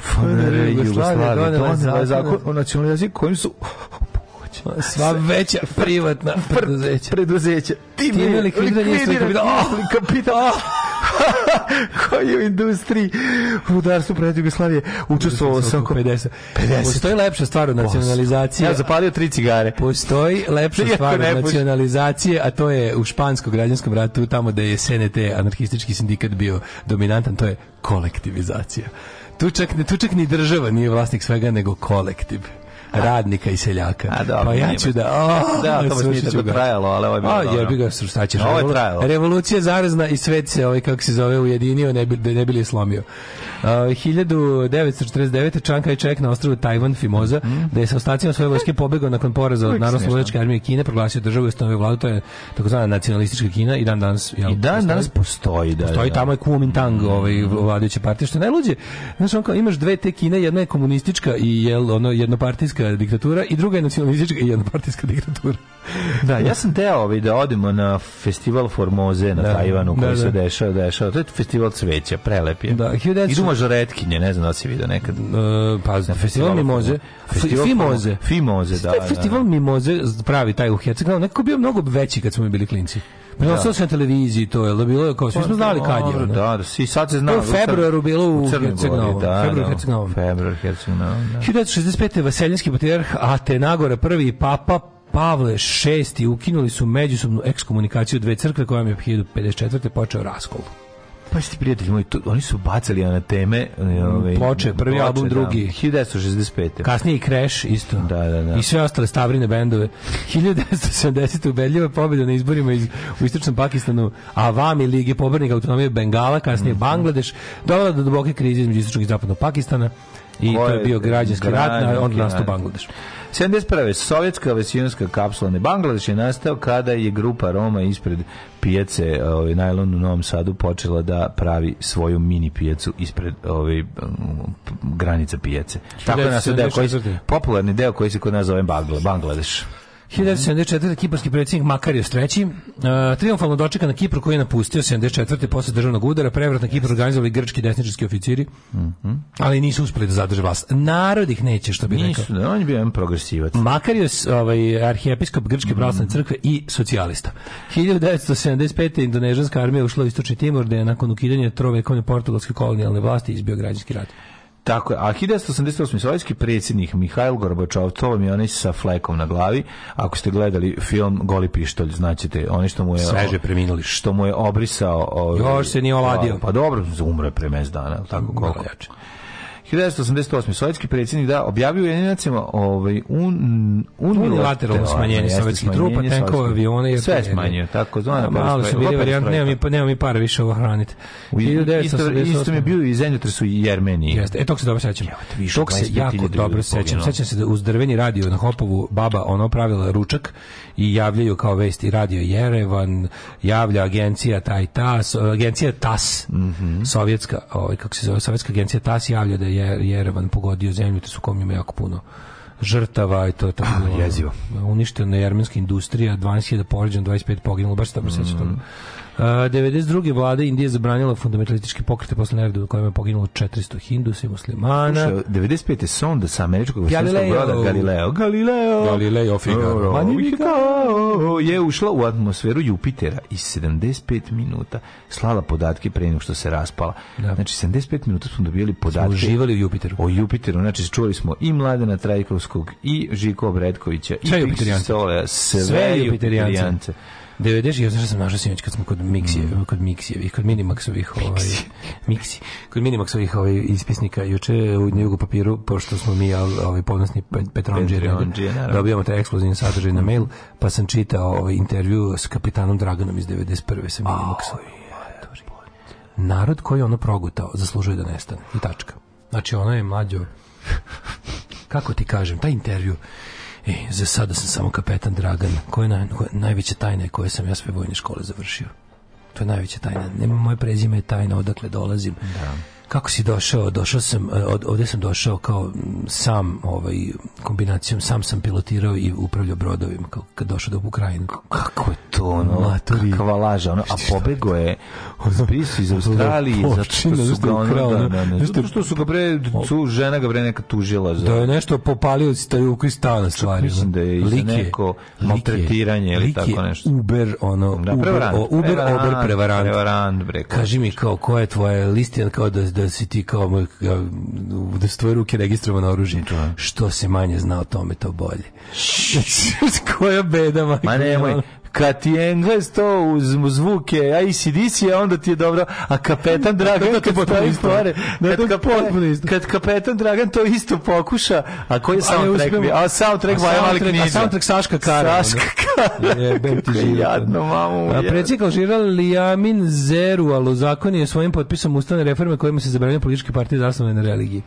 FNR Jugoslavije donala zakon o nacionalizaciji kojim su sva veća privatna preduzeća. Preduzeća. Ti, Time, Time likvidiranje kapital. <laughs> koji u industriji u rudarstvu pred Jugoslavije učestvovao sam oko 50. 50. Postoji lepša stvar od nacionalizacije. Ja zapalio tri cigare. Postoji lepša <laughs> stvar od nacionalizacije, a to je u španskom građanskom ratu, tamo da je SNT, anarhistički sindikat bio dominantan, to je kolektivizacija. Tu čak, tu čak ni država nije vlasnik svega, nego kolektiv. <laughs> radnika i seljaka. A, dobro, pa ja ću da... O, da, to baš nije tako trajalo, ali ovo je bilo o, dobro. Jebi ga, šta ćeš? Ovo je trajalo. Revolucija zarezna i svet se, ovaj, kako se zove, ujedinio, ne bi, da ne bi slomio. Uh, 1949. Čang Kai Ček na ostrovu Tajvan Fimoza, mm. da je sa ostacima svoje vojske pobegao nakon poraza od Narodno slovenačke armije Kine, proglasio državu i ustanovio vladu, to je takozvana nacionalistička Kina i dan danas jel, I dan postoji. danas postoji, da. Postoji da, tamo je Kuomintang, mhm. ovaj vladajuće partija što najluđe. Znaš, on kao, imaš dve te Kine, jedna je komunistička i jel ono jednopartijska komunistička diktatura i druga je nacionalistička i jednopartijska diktatura. <laughs> Da, ja sam teo ovaj, da odemo na festival Formoze na da, Tajvanu koji da, da. se dešava, dešava. To je festival cveća, prelep je. Da, Idu mažoretkinje, ne znam da si vidio nekad. Uh, pa, na festival Mimoze. Festival Fimoze. Fimoze, da, da. Festival da. Mimoze pravi taj u Hercegovini. Nekako bio mnogo veći kad smo mi bili klinci. Prenosilo pa se na televiziji to, je da bilo je kao svi smo pa znali kad je. Da, da, si sad se zna. U februaru bilo u, u Hercegnovu. Da, da februar Hercegnovu. Februar Hercegnovu. 1965. Vaseljanski patrijarh Atenagora prvi papa Pavle VI ukinuli su međusobnu ekskomunikaciju dve crkve kojom je 1054. počeo raskol. Pa ste prijatelji moji, oni su bacali na teme. Mm, e, ove, ploče, prvi ploče, album, da. drugi. Da, 1965. Kasnije i Crash isto. Da, da, da. I sve ostale stavrine bendove. 1970. ubedljiva pobjeda na izborima iz, u istočnom Pakistanu, a vam i lige pobornika autonomije Bengala, kasnije mm -hmm. Bangladeš, dovela do duboke krize između istočnog i zapadnog Pakistana. I to je bio građanski rat, on nastao Bangladeš. 71. Sovjetska vesijonska kapsula ne Bangladeš je nastao kada je grupa Roma ispred pijace ovaj, najlon u Novom Sadu počela da pravi svoju mini pijacu ispred ovaj, granica pijace. Tako je nastao deo koji, popularni deo koji se kod nas zove Bangladeš. 1974. kiparski predsjednik Makarios III. Uh, e, triumfalno dočekan na Kipru koji je napustio 74. posle državnog udara. Prevrat na Kipru organizovali grčki desničarski oficiri, mm -hmm. ali nisu uspeli da zadrže vlast. Narod ih neće, što bi nisu, rekao. Nisu, on je bio jedan progresivac. Makarios, ovaj, arhijepiskop Grčke pravoslavne mm -hmm. crkve i socijalista. 1975. indonežanska armija ušla u istočni Timor, gde je nakon ukidanja trovekovne portugalske kolonijalne vlasti izbio građanski rat. Tako je, a 1988. sovjetski predsjednik Mihajl Gorbačov, to vam je onaj sa flekom na glavi, ako ste gledali film Goli pištolj, znaćete, oni što mu je... Sveže preminuli. Što mu je obrisao... Ovaj, Još se nije da, oladio. Pa, dobro, umre pre mes dana, tako koliko. Jače. 1988. Sovjetski predsjednik da objavio jedinacima ovaj, un, unilateralno da, smanjenje sovjetskih trupa, tenkova, aviona i sve smanjio, tako zvana. Malo su bili varijant, nema mi, nema mi para više ovo hraniti. Isto, isto mi je bio i zemljotres u Jermeniji. Jeste, e, tog se dobro sećam. Tog se jako dobro sećam. Sećam se da uz drveni radio na Hopovu baba ono pravila ručak i javljaju kao vesti Radio Jerevan, javlja agencija taj TAS, agencija TAS, mm -hmm. sovjetska, ovaj, kako se zove, sovjetska agencija TAS javlja da je Jerevan pogodio zemlju, to su kom jako puno žrtava i to je tako ah, jezivo. Uništena je armenska industrija, 12.000 poređen, 25 poginulo, baš se tamo mm -hmm. 92. vlada Indije zabranila fundamentalističke pokrete posle nevrede u kojem je poginulo 400 hindusa i muslimana. Slušaj, 95. sonda sa američkog Galileo. broda Galileo. Galileo. Galileo Figaro. Magnifico je ušla u atmosferu Jupitera i 75 minuta slala podatke pre nego što se raspala. Da. Znači 75 minuta smo dobili podatke. Smo uživali u Jupiteru. O Jupiteru, znači čuli smo i Mladena Trajkovskog i Žiko Bredkovića i Piksole, sve, sve Jupiterijance. Jupiterijance. 90 ja znaš sam našao sinoć kad smo kod Miksije, mm. kod Miksije, kod Minimaxovih ovaj Mixi, kod Minimaxovih ovaj ispisnika juče u Jugu papiru pošto smo mi ovaj ponosni Petronđije dobijamo taj ekskluzivni sadržaj na mail, pa sam čitao ovaj intervju s kapitanom Draganom iz 91. sa Minimaxom. Narod koji je ono progutao zaslužuje da nestane. I tačka. Znači ono je mlađo <laughs> kako ti kažem, taj intervju E, za sada sam samo kapetan Dragan. Koja je naj, koja, najveća tajna koje sam ja sve vojne škole završio? To je najveća tajna. Nema moje prezime je tajna odakle dolazim. Da kako si došao? Došao sam, e, od, ovde sam došao kao sam, ovaj, kombinacijom, sam sam pilotirao i upravljao brodovima, kao kad došao do Ukrajine. Kako je to, ono, Maturi. kakva laža, ono, a pobego je zbis <laughs> iz Australije, zato što su ga, da, da, ono, da, da, ne, zato što su ga bre, cu, žena ga bre neka tužila. Za... Da je nešto popalio da si taj ukoj stana stvari. Mislim da je iz neko maltretiranje ili tako nešto. Uber, ono, da, Uber, prevarant, Uber, prevarant, prevarant, bre, kaži mi kao koja je tvoja listina, kao da da si ti kao da su tvoje ruke registrovano oružje. Da. Što se manje zna o tome, to bolje. <laughs> Da <laughs> Koja beda, majka. Ma nemoj, kad ti je Engles to uz zvuke ACDC, a onda ti je dobro, a kapetan <laughs> da, Dragan kad pravi stvari, da, kad, kapetan, kad kapetan Dragan to isto pokuša, a koji je soundtrack? A soundtrack Vaja Malik A soundtrack Saška Kara. Saška Kara. Jebem ti <laughs> život. Jadno, mamu. A predsjednik Alžira Lijamin Zerual uzakonio svojim potpisom ustavne reforme kojima se zabranjuje političke partije zasnovane na religiji.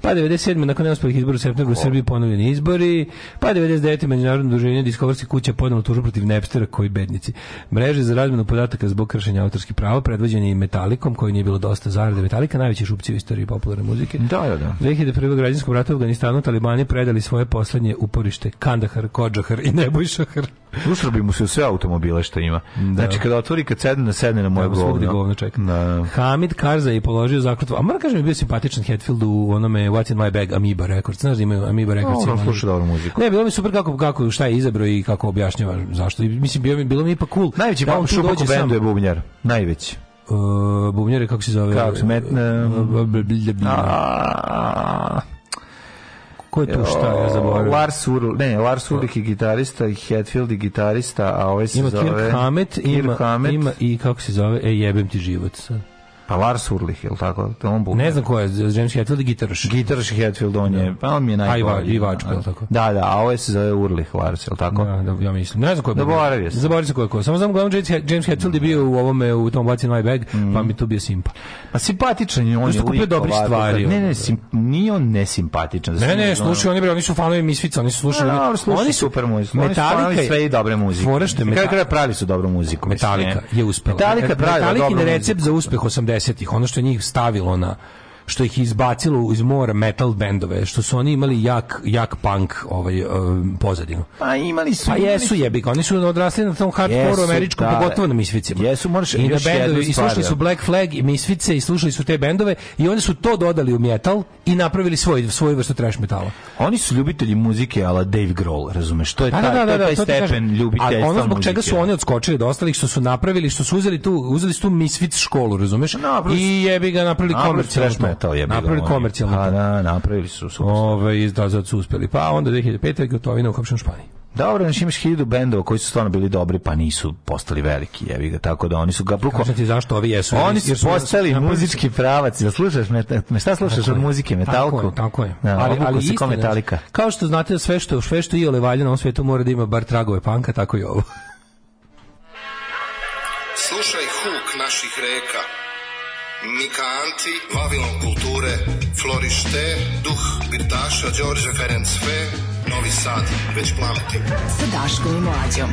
Pa 97. nakon neuspelih izbora u septembru u Srbiji ponovljeni izbori. Pa 99. međunarodno druženje Discovery kuće podnalo tužu protiv Nepstera koji bednici. Mreže za razmenu podataka zbog kršenja autorskih prava predvođeni Metalikom koji nije bilo dosta zarade Metalika, najveći šupci u istoriji popularne muzike. Da, da, da. 2001. građanskom ratu u Afganistanu Talibani predali svoje poslednje uporište Kandahar, Kodžahar i Nebojšahar. Ušrobi mu se sve automobile što ima. Da. Znači, kada otvori, kad sedne, na sedne na moje da, govno. govno čeka. Da. Hamid Karza je položio zakletvu. A moram kažem, je bio simpatičan Hetfield u onome What's in my bag Amoeba Records. Znaš da imaju Amoeba Records? No, on sluša dobru muziku. Ne, bilo mi super kako, kako šta je izabrao i kako objašnjava zašto. I, mislim, bio mi, bilo mi ipak cool. Najveći da, pa, šupak u bendu je bubnjar. Najveći. Uh, bubnjare kako se zove? Kako se metne? Ko je tu šta, ja zaboravim. Lars Ulrich, ne, Lars Ulrich je gitarista i Hetfield je gitarista, a ovaj se ima zove... Kirk Hammett, Kirk ima Kirk Hammett, ima i kako se zove, e jebem ti život sad. Pa Lars Ulrich, je li tako? To on Ne znam ko je, James Hetfield i gitaraš. Gitaraš Hetfield, on je, da. pa on mi je najbolji. A i vačko, je li tako? Da, da, a ovo ovaj je se zove Urlih Lars, je li tako? Da, da, ja mislim. Ne znam ko je. Zaboravio sam. Zaboravio sam ko je ko. Samo znam glavno James Hetfield je bio u ovome, u tom What's in my bag, mm. pa mi tu bio simpa. Pa simpatičan je, on je uvijek dobre stvari. Ne, ne, sim, nije on nesimpatičan. Da ne, ne, slušaj, oni, bre, oni su fanovi Misfica, oni su slušali. No, no, slušaj, oni su super muziku. Metallica sve i dobre muzike. Forešte, Metallica. Kako pravi su dobru muziku? Metallica je uspela. Metallica pravi dobru muziku. Metallica recept za uspeh 80 70-ih, ono što je njih stavilo na što ih izbacilo iz mora metal bendove, što su oni imali jak, jak punk ovaj, eh, pozadinu. Pa imali su. Pa jesu jebik, oni su odrasli na tom hardcore američku, da, pogotovo na da. Misficima. Jesu, moraš I, na bendovi, i slušali da- su Black Flag i Misfice i slušali su te bendove i oni su to dodali u metal i napravili svoj, svoju vrstu trash metala. Oni su ljubitelji muzike, ala Dave Grohl, razumeš? To je taj, da, da, da, da, taj da, stepen ljubiteljstva ono zbog čega su oni odskočili od ostalih, što su napravili, što su uzeli tu, uzeli tu Misfits školu, razumeš? I jebi ga napravili komercijalno to je bilo. Napravili komercijalno. Pa, da, napravili su. Ove, da, da su uspeli. Pa onda 2005. gotovina u Kopšnom Španiji. Dobro, znači imaš hiljadu bendova koji su stvarno bili dobri, pa nisu postali veliki, jevi ga, tako da oni su ga bukvalno... ti zašto ovi jesu? Oni su jer su muzički pravac, da slušaš, me, me šta slušaš tako od muzike, metalku? Tako je, tako je. Ja, da, ali, ali se kao Kao što znate da sve što, sve što i ole valja na ovom svetu mora da ima bar tragove panka, tako i ovo. Slušaj huk naših reka, Mika Anti, Vavilon kulture, Florište, duh Birtaša, Đorđe Ferenc Fe, Novi Sad, već plameti. Sa Daškom i Mlađom.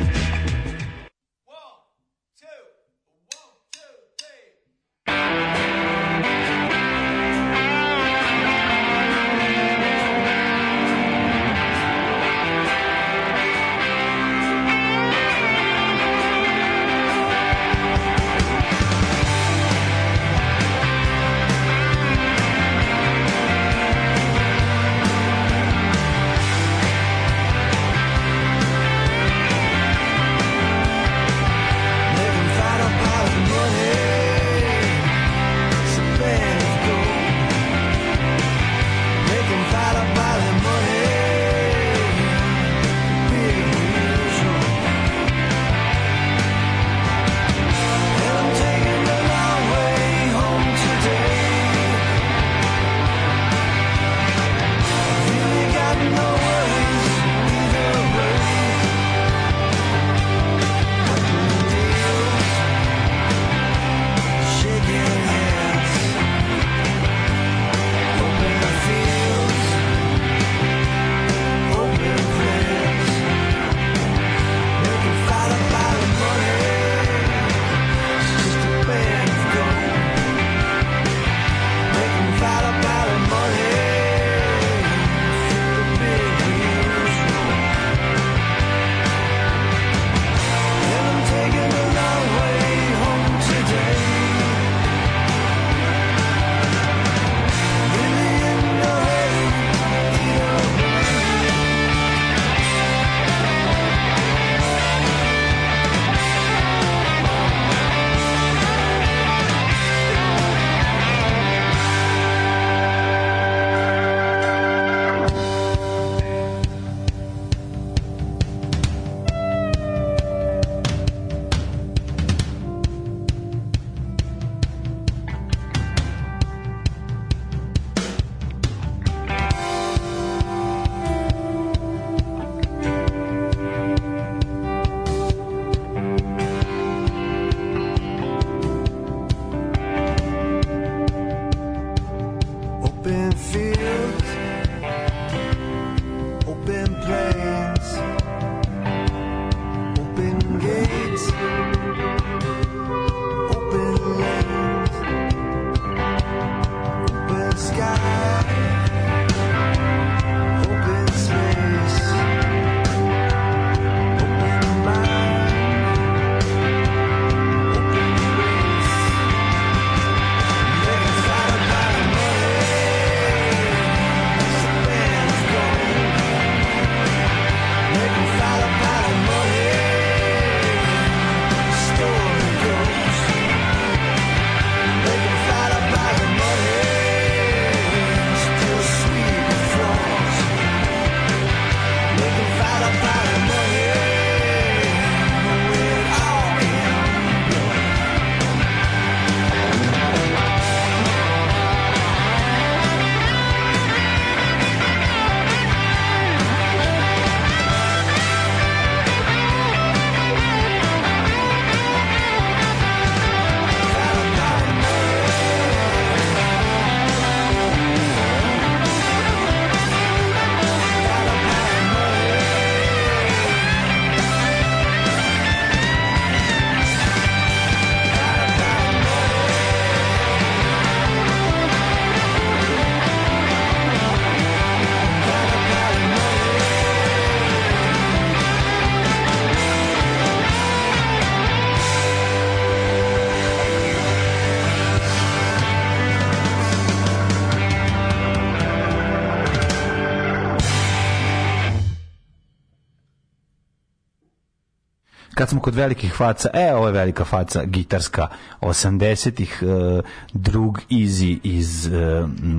kad smo kod velikih faca, e, ovo je velika faca, gitarska, 80-ih, uh, e, drug Easy iz uh,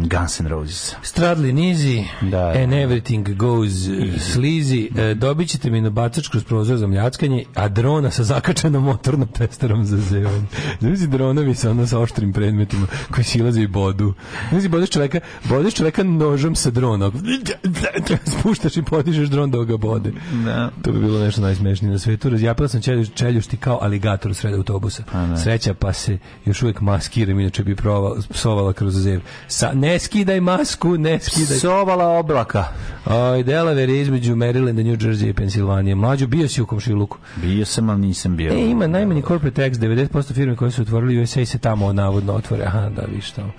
Guns N' Roses. Stradlin Easy, da, da, and everything goes e, easy. sleazy. Uh, dobit ćete mi na bacačku s prozor za mljackanje, a drona sa zakačenom motornom testerom za zevanje. Znači dronovi sa ono sa oštrim predmetima koji silaze i bodu. Znači bodeš čoveka, bodeš čoveka nožom sa dronom. Da, spuštaš i podižeš dron da ga bode. Da. To bi bilo nešto najsmešnije na svetu. Razjapila sam čeljuš, čeljušti kao aligator u sred autobusa. A, pa da. Sreća pa se još uvek maskiram, inače bi prova, psovala kroz zev. Sa, ne skidaj masku, ne skidaj. Psovala oblaka. Oj, Delaware je između Marylanda, New Jersey i Pensilvanije. Mlađo, bio si u komšiluku? Bio sam, ali nisam bio. E, ima najmanji corporate tax, 90% firme koje su otvorili u USA se tamo navodno otvore. Aha, da, viš tamo.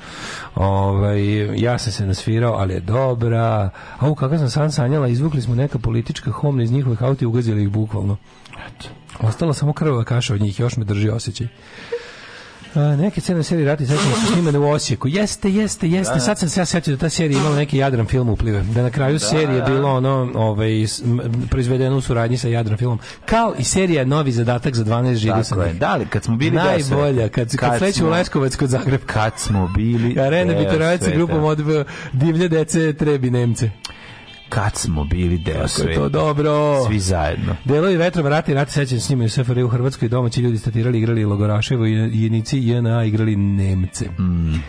Ovaj, ja sam se nasvirao, ali je dobra. A u kako sam san sanjala, izvukli smo neka politička homna iz njihovih auta i ugazili ih bukvalno. Eto. Ostala samo krvava kaša od njih, još me drži osjećaj. A, neke scene serije Rati sećam su snimane u Osijeku. Jeste, jeste, jeste. Da. da. Sad sam se ja sećam da ta serija imala neki Jadran film uplive. Da na kraju da, serije da. bilo ono, ovaj, proizvedeno u suradnji sa Jadran filmom. Kao i serija Novi zadatak za 12 živi sa njih. Da li, kad smo bili Najbolja, kad, kad, kad smo, u Leskovac kod Zagreb. Kad smo bili... Arena Bitorovac grupom odbio e, divlje dece trebi Nemce kad smo bili deo sveta. to dobro. Svi zajedno. Delovi vetrova rata i rat sećam s njima u SFRJ u Hrvatskoj domaći ljudi statirali, igrali Logoraševo i jednici JNA igrali Nemce. Mm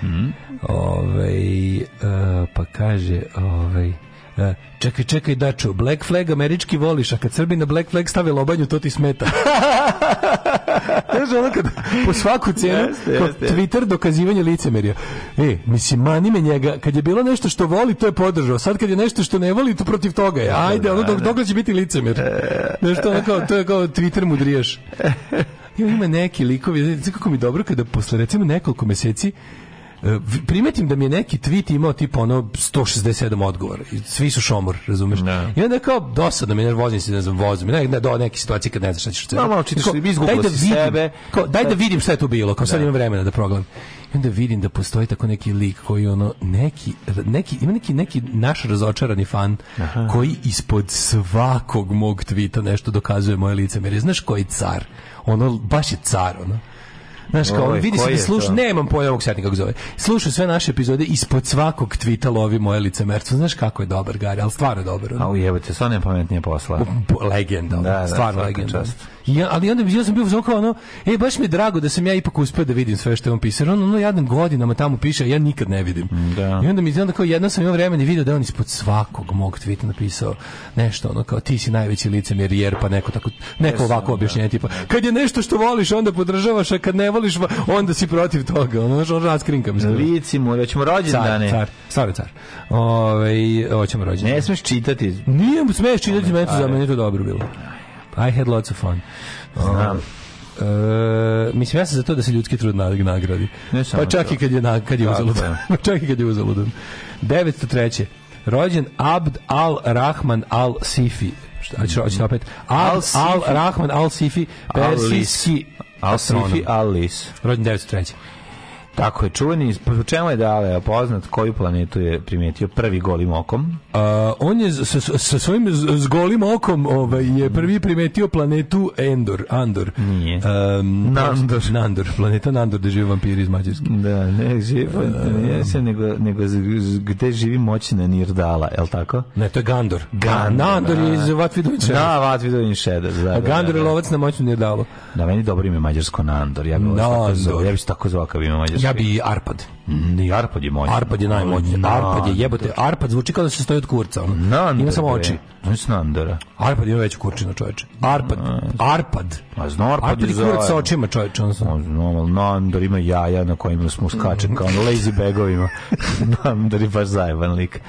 -hmm. Ove, uh, e, pa kaže, ovaj E, čekaj, čekaj, Dačo, Black Flag američki voliš, a kad Srbi na Black Flag stave lobanju, to ti smeta. <laughs> Znaš, ono kad, po svaku cenu, yes, Twitter dokazivanje licemerja. E, mislim, mani me njega, kad je bilo nešto što voli, to je podržao, sad kad je nešto što ne voli, to protiv toga je. Da, da, Ajde, ono, da, dok, dok će biti licemer. E. Nešto ono kao, to je kao Twitter mudrijaš. <laughs> Ima, ima neki likovi, znači kako mi dobro kada posle recimo nekoliko meseci E, primetim da mi je neki tweet imao tipa ono 167 odgovora i svi su šomor, razumeš? Ne. Da. I onda kao dosadno mi, znaš, vozim se, ne znam, vozim, ne, ne, do neke situacije kad ne znaš šta ćeš no, da da, malo čitaš, daj da vidim, sebe. Kao, daj da vidim šta je tu bilo, kao sad imam vremena da progledam. I onda vidim da postoji tako neki lik koji ono, neki, neki ima neki, neki naš razočarani fan Aha. koji ispod svakog mog tvita nešto dokazuje moje lice. Jer znaš koji car? Ono, baš je car, ono. Znaš, kao, Oj, vidi se da sluša, nemam pojma ovog setnika kako zove. Sluša sve naše epizode, ispod svakog tvita lovi moje lice mercu. Znaš kako je dobar, Gari, ali stvarno je dobar. A ujebate, stvarno je pametnije posla. Legenda, da, da, stvarno legenda. Čast ja, ali onda ja sam bio u kao ono, e, baš mi je drago da sam ja ipak uspeo da vidim sve što je on pisao. On ono jadnim godinama tamo piše, ja nikad ne vidim. Mm, da. I onda mi onda kao jedno sam imao vremena i vidio da on ispod svakog mog tvita napisao nešto ono kao ti si najveći licemjer jer pa neko tako neko ovako da. objašnjenje tipa kad je nešto što voliš onda podržavaš a kad ne voliš onda si protiv toga. Ono on raskrinka mi se. Lici mu, hoćemo rođendane. Car, car, car. Ovaj hoćemo rođendane. Ne smeš čitati. Nije smeš čitati, meni to za meni to dobro bilo. I had lots of fun. Znam. E, mislim, ja sam za to da se ljudski trud nagradi. pa čak to. i kad je, na, kad je Tako uzaludan. <laughs> Pa čak i kad je uzaludan. 903. Rođen Abd al-Rahman al-Sifi. Šta ću mm. opet? al al-Sifi, persijski al Sifi al-Lis. Rođen 903. Tako je, čuveni, po pa čemu je Dale poznat, koju planetu je primetio prvi golim okom? A, on je sa, sa svojim z, golim okom ovaj, je prvi primetio planetu Endor, Andor. Nije. Um, Nandor. Nandor, planeta Nandor, gde žive vampiri iz Mađarske. Da, ne, živi, ne, se, nego, nego gde živi moćna Nirdala, je li tako? Ne, to je Gandor. Gandor. Nandor je da. iz Vatvidovin Šedar. Da, Vatvidovin Šedar. Da, A da, Gandor da, je da. lovac na moćnu Nirdalu. Da, meni dobro ime mađarsko Nandor. Ja bih tako zvao, ja bih tako zvao kao ime mađarsko. Ja bi Arpad. I Arpad je moj. Arpad je najmoćniji. No, Arpad je jebote. Arpad zvuči kao da se stoji od kurca. Ono. ima samo oči. On je Nandora. Arpad ima veću kurčinu, čoveče. Arpad. Arpad. A zna Arpad, Arpad je zajedno. Arpad je sa očima, čoveče. On znam, ali Nandor ima jaja na kojima smo skače kao na lazy bagovima. <laughs> Nandor je baš zajeban lik.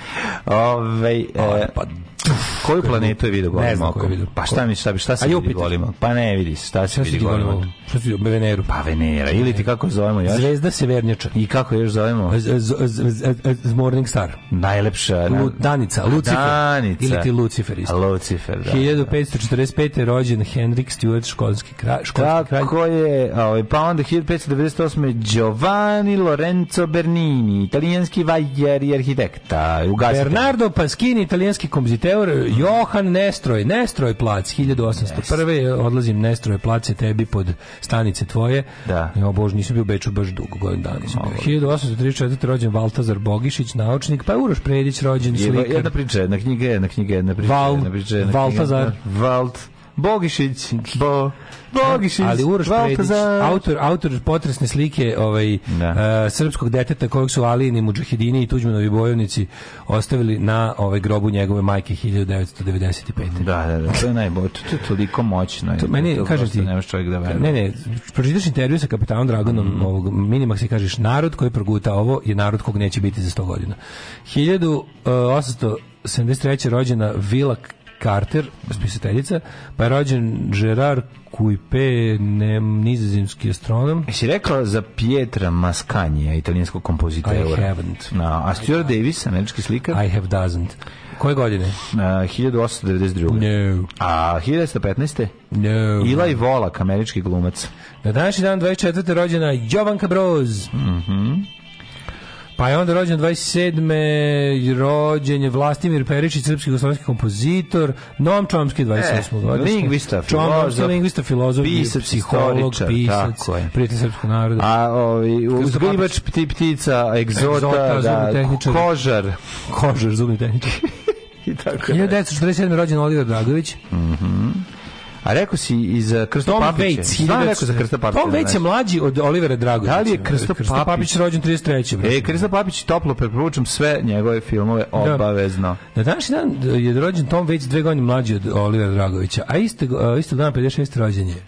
Ove, e, Arpad. Koju planetu je vidio golim okom? Pa šta mi šta, šta se vidi golima? Pa ne vidi se, šta se vidi golima? Šta se vidi Veneru? Pa Venera, ili ti kako zovemo još? Zvezda Severnjača. I kako je još zovemo? Morning Star. Najlepša. Lu, Danica, Lucifer. Danica. Ili ti Lucifer isto. Lucifer, da. 1545. Da. je rođen Henrik Stewart, školski kraj. Školski Tako je. Ovaj, pa onda 1598. Giovanni Lorenzo Bernini, italijanski vajer i arhitekta. Ugasite. Bernardo Paschini, italijanski kompoziteur. Mm. Johan Nestroj, Nestroj plac, 1801. Yes. Odlazim Nestroj plac je tebi pod stanice tvoje. Da. Ja, bože, nisam bio u Beču baš dugo, godin dana. 1800 1834. rođen Valtazar Bogišić, naučnik, pa je Uroš Predić rođen je, slikar. Jedna priča, jedna knjiga, jedna knjiga, jedna priča, Val, jedna priča, jedna Valtazar. Knjiga, Valt. Bogišić, Bo, Bogišić, Ali Uroš Predić, autor, autor potresne slike ovaj, a, da. e, srpskog deteta kojeg su Alijini, Mudžahidini i Tuđmanovi bojovnici ostavili na ovaj grobu njegove majke 1995. Da, da, da, to je najbolje, to je toliko moćno. To, je, meni, kažeš ti, nemaš čovjek da veruje. Ne, ne, pročitaš intervju sa kapitanom Draganom mm. ovog Minimax i kažeš, narod koji proguta ovo je narod kog neće biti za 100 godina. 1873. E, rođena Vila Carter, spisateljica, pa je rođen Gerard Kuipe, ne, nizozemski astronom. Jesi rekao za Pietra Mascagna, italijanskog kompozitora? I haven't. No, a Stuart Davis, američki slikar? I have doesn't. Koje godine? Uh, 1892. No. A 1915. No. Ilaj Volak, američki glumac. Na današnji dan 24. rođena Jovanka Broz. Mhm. Mm Pa je onda rođen 27. rođen je Vlastimir Perišić, srpski jugoslovenski kompozitor, Noam Čomski 28. E, godišnje. Lingvista, filozof, lingvista, filozof, pisac, psiholog, pisac, prijatelj srpskog naroda. A ovi uzgajivač pti, ptica, egzota, egzota da, tehničar, kožar, kožar, zubni tehničar. <laughs> I tako. 1947. rođen Oliver Dragović. Mhm. Mm A rekao si iz uh, Krsto Tom Papića. Waits, Znam rekao za Krsto Papić. Tom Waits je mlađi od Olivera Dragovića. Da li je Krsto, Krsto Papić? Papić rođen 33. E, Krsto Papić toplo preporučam sve njegove filmove da. obavezno. Da. Na današnji dan e, je rođen Tom Waits dve godine mlađi od Olivera Dragovića, a isto, e, isto dan 56. rođen je.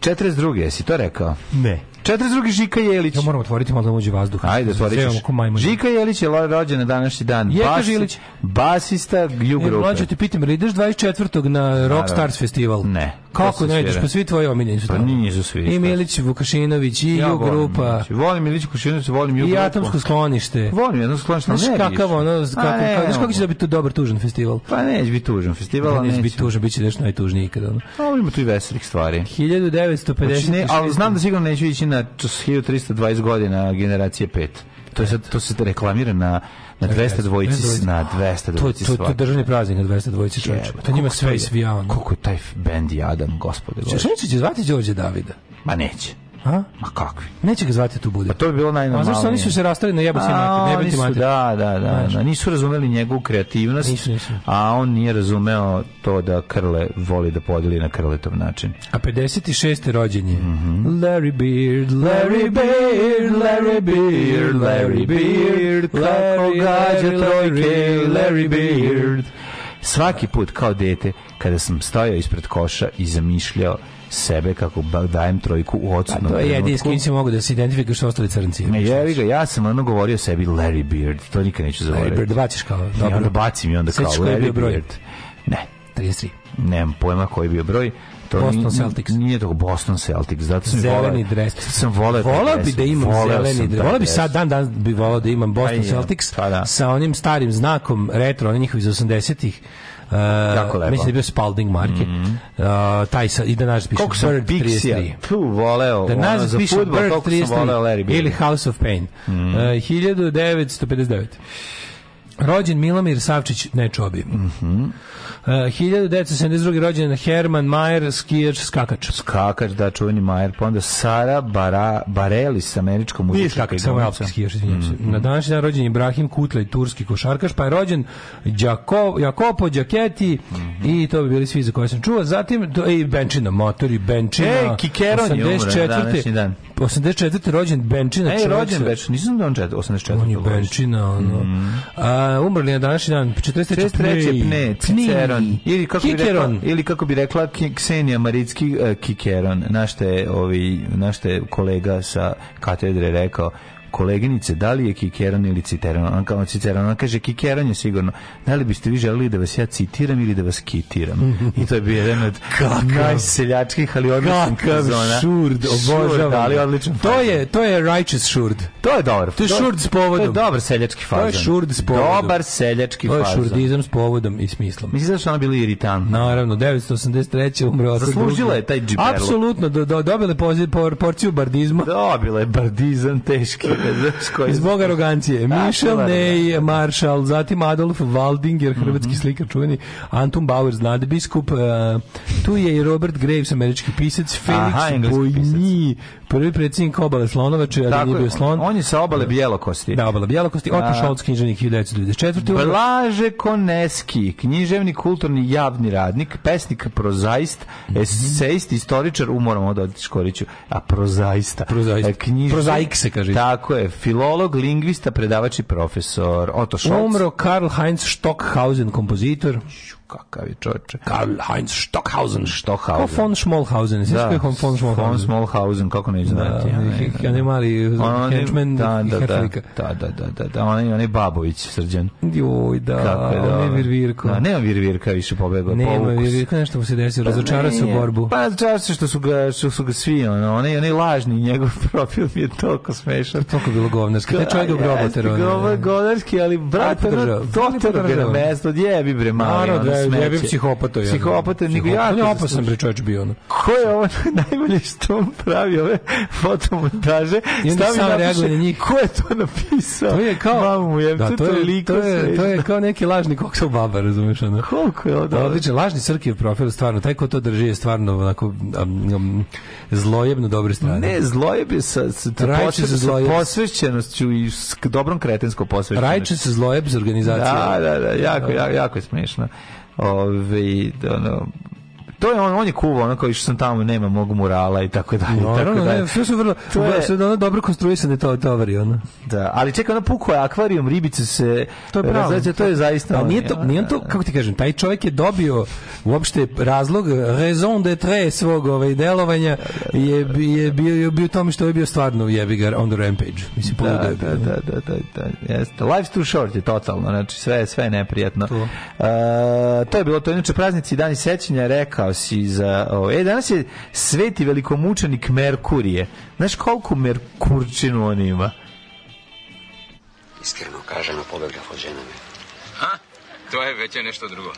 42. si to rekao? Ne. 42. Žika Jelić. Ja moram otvoriti malo da uđe vazduh. Ajde, otvorit ćeš. Žika Jelić je rođen na današnji dan. Jeka Basi, Žilić. Basista Jugrupe. Mlađo, ti pitam, ideš 24. na Rockstars festival? Ne. Kako ne ideš? Pa svi tvoji omiljeni su pa tamo. Pa nisu svi. I pa- Milić Vukašinović, i ja Jugrupa. Volim Milić Vukašinović, volim Jugrupu. I Atomsko sklonište. Volim jedno sklonište, ne Znaš kakav ono, pa znaš kako će da biti dobar tužan festival? Pa neće biti tužan festival, pa neće biti tužan, biće nešto najtužnije ikada. Ono ima tu i veselih stvari. 1950. Znači, ali znam da sigurno neću ići na na 1320 godina generacije 5. To je sad, to se reklamira na na 200 dvojici na 200 dvojici to, to, to je državni praznik na 200 dvojici čovječe to njima sve isvijao koliko je taj bend jadan gospode Češnić će zvati Đorđe Davida ma neće A? Ma kakvi? Neće ga zvati da tu bude. Pa to bi bilo najnormalnije. A zašto oni su se rastali na jebati mater, ne su, mater. Da, da, da, da, da, Nisu razumeli njegovu kreativnost, nisu, nisu. a on nije razumeo to da Krle voli da podeli na Krletov način. A 56. rođenje. Mm -hmm. Larry Beard, Larry Beard, Larry Beard, Larry Beard, kako gađa trojke, Larry Beard. Svaki put kao dete, kada sam stajao ispred koša i zamišljao sebe kako dajem trojku u odsutnom pa To je jedini s kojim se mogu da se identifikuješ ostali crnci. Ne, jevi ga, ja sam ono govorio o sebi Larry Beard, to nikad neću zaboraviti. Larry Beard, baciš kao, dobro. I onda bacim i onda kao Larry je broj? Ne. 33. Nemam pojma koji je bio broj. To Boston Celtics. Nije to Boston Celtics, zato sam zeleni vola, dres. Sam voleo vola bi da imam zeleni dres. Volao bi sad dan dan bi volao da imam pa Boston Aj, Celtics pa da. sa onim starim znakom retro, onih njihovi iz 80-ih Uh, jako lepo. Mislim da je bio Spalding marke. Mm -hmm. E, uh, taj sa, I da naš piše Bird 33. Koliko sam Pixija tu voleo. Da naš piše Bird 33 ili House of Pain. Mm -hmm. uh, 1959. Rođen Milomir Savčić Nečobi. Mhm. Mm 1972. E, rođen Herman Mayer, skijač, skakač. Skakač, da, čuveni Mayer. Pa onda Sara Bara, sa američkom muzička. Nije skakač, samo alpski skijač, izvinjam se. Mm -hmm. Na današnji dan rođen Ibrahim Kutlej, turski košarkaš, pa je rođen Đako, Jakopo, Đaketi mm -hmm. i to bi bili svi za koje sam čuo. Zatim, to, i Benčina, motori, Benčina. E, Kikeron je umre na današnji dan. 84. rođen Benčina Ej, čovjek. rođen Benčina, nisam da on 84. On je Benčina, ono. Mm. A, umrli na današnji dan, 43. 43. Pne, Ciceron. Ili kako, bi rekla, ili kako bi rekla Ksenija Maritski, uh, Kikeron. Našte je, ovi, našte te kolega sa katedre rekao, koleginice, da li je Kikeran ili Citeran? Ona kao Citeran, ona kaže Kikeran je sigurno. Da li biste vi želeli da vas ja citiram ili da vas kitiram? I to je bio jedan od najseljačkih, ali odličan Kakav zona. šurd, obožavam. ali odličan To je, to je righteous šurd. To je dobar. To je šurd s povodom. To je dobar seljački fazon. To je šurd s povodom. Dobar seljački fazon. To je šurdizam s povodom i smislom. Mislim da su ona bili iritantni. Naravno, 983. umro. Zaslužila je taj džiberlo. Apsolutno, do, do, dobila je porciju bardizma. Dobila je bardizam teški. Zbog arogancije. Michel da, da, da. Ney, Marshall, zatim Adolf Waldinger, hrvatski mm -hmm. slikar čuveni, Anton Bauer, nadbiskup, uh, eh, tu je i Robert Graves, američki pisac, Felix Bojnji, Prvi predsjednik obale Slonovače, a nije bio slon. On je sa obale da. Bjelokosti. Da, obale Bjelokosti, Otto od književnik 1924. Blaže Koneski, književni, kulturni, javni radnik, pesnik, prozaist, mhm. esejist, istoričar, od dodati Škoriću, a prozaista. Prozaista. E, Knjiž... Prozaik se kaže. Tako je, filolog, lingvista, predavač i profesor. Otto Šolc. Umro Karl Heinz Stockhausen, kompozitor. Kakav je čovječe? Karl Heinz Stockhausen. Stockhausen. Kao von Schmollhausen. Da, von Schmollhausen. Von Schmollhausen, kako da, ne znati. Da, on je mali henchman da, da, da, da, da, da, da, on je, on je Babović srđan. Joj, da, Kako je, da, on je Virvirko. Da, nema Virvirka više pobeba. Nema Virvirka, nešto mu se desi, pa, razočara se u borbu. Pa razočara se što su ga, što su ga svi, ono, onaj, onaj lažni njegov <laughs> profil mi je toliko smešan. Toliko bilo govnarski, ne čovjek u grobotero. Govnarski, ali brate, to te ga na mesto, djebi bre, mali, smeće. Ja bih psihopata. Ja. Psihopato, nego ja. Ne opasan bre čovjek bio ono. Ko je on <laughs> najbolje što on pravi ove fotomontaže? Stavi na reagovanje na njih. Ko je to napisao? To je kao mamu, je da, to, je, to je, to je kao neki lažni koksel baba, razumeš ono. Koliko je ovo? Da, odličan lažni Srkijev profil stvarno, taj ko to drži je stvarno onako um, zlojebno dobre strane. Ne, zlojeb je sa, sa, posve, sa posvećenošću i s dobrom kretenskom posvećenošću. Rajče se zlojeb za organizaciju. Da, da, da, jako, jako, jako je smiješno. Ove, ono, da, da, to je on, on je kuvao, ono kao išao sam tamo, nema mog murala i tako dalje. No, tako dalje. Ne, sve su vrlo, to je, sve ono dobro konstruisane to, tovari, ono. Da, ali čeka, ono puko je akvarijum, ribice se, to je pravo. Znači, to je zaista... Ali nije to, nije to, da, da, kako ti kažem, taj čovjek je dobio uopšte razlog, raison de svog ovaj, delovanja je, je, bio, je bio tome što je bio stvarno jebigar on the rampage. Mislim, da, da, da, da, da, da, jeste. Life's too short je totalno, znači sve, sve neprijatno. To, uh, to je bilo, to inače praznici dani sećanja, rekao si za... O, e, danas je sveti velikomučenik Merkurije. Znaš koliko Merkurčinu on ima? Iskreno kažem, pobegla od žena me. Ha? To je već nešto drugo.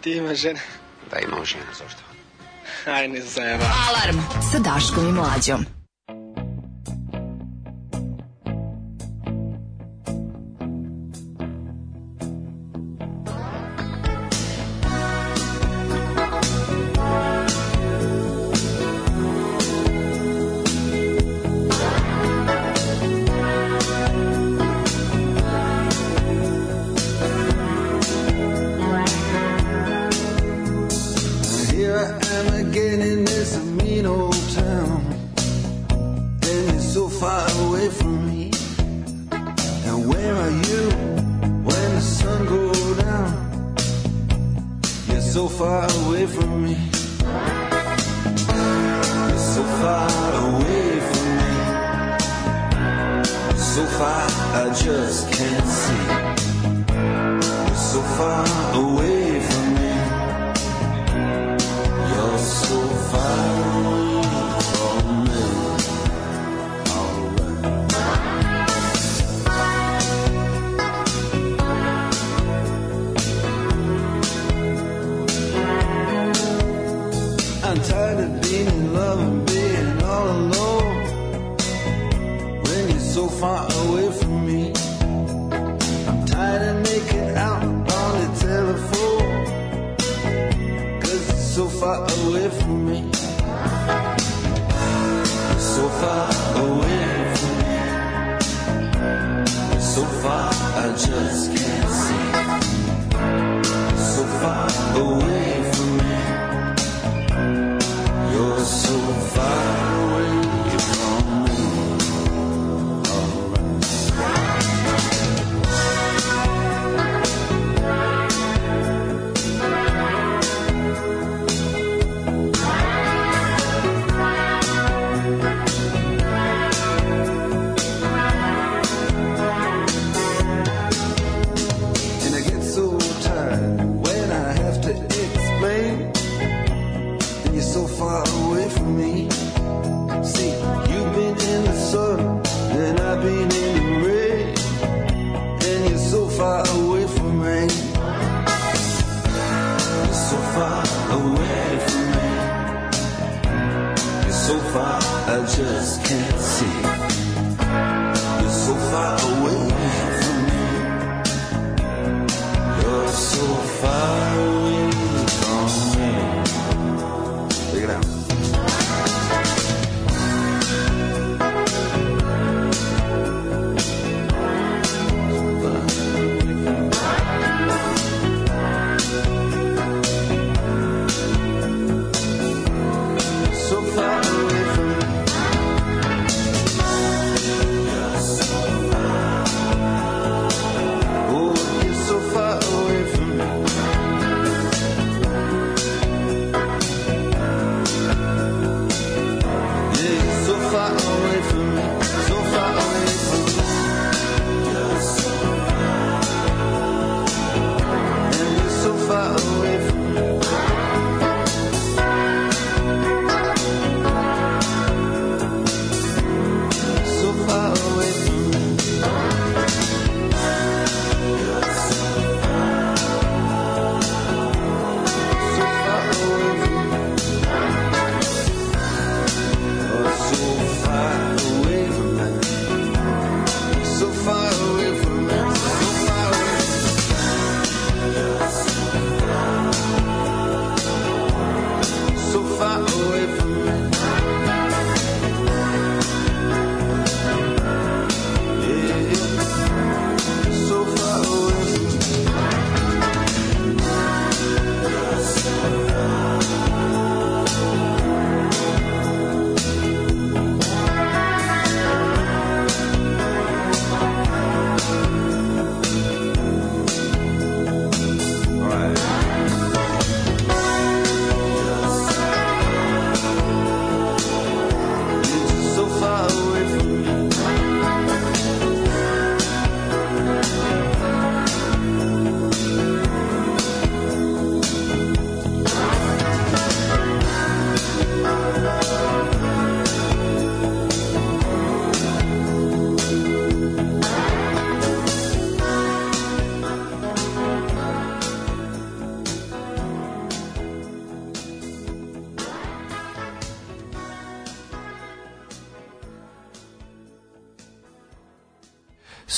Ti ima žena? Da, imam žena, zašto? Aj, ne zajeba. Alarm sa Daškom i Mlađom.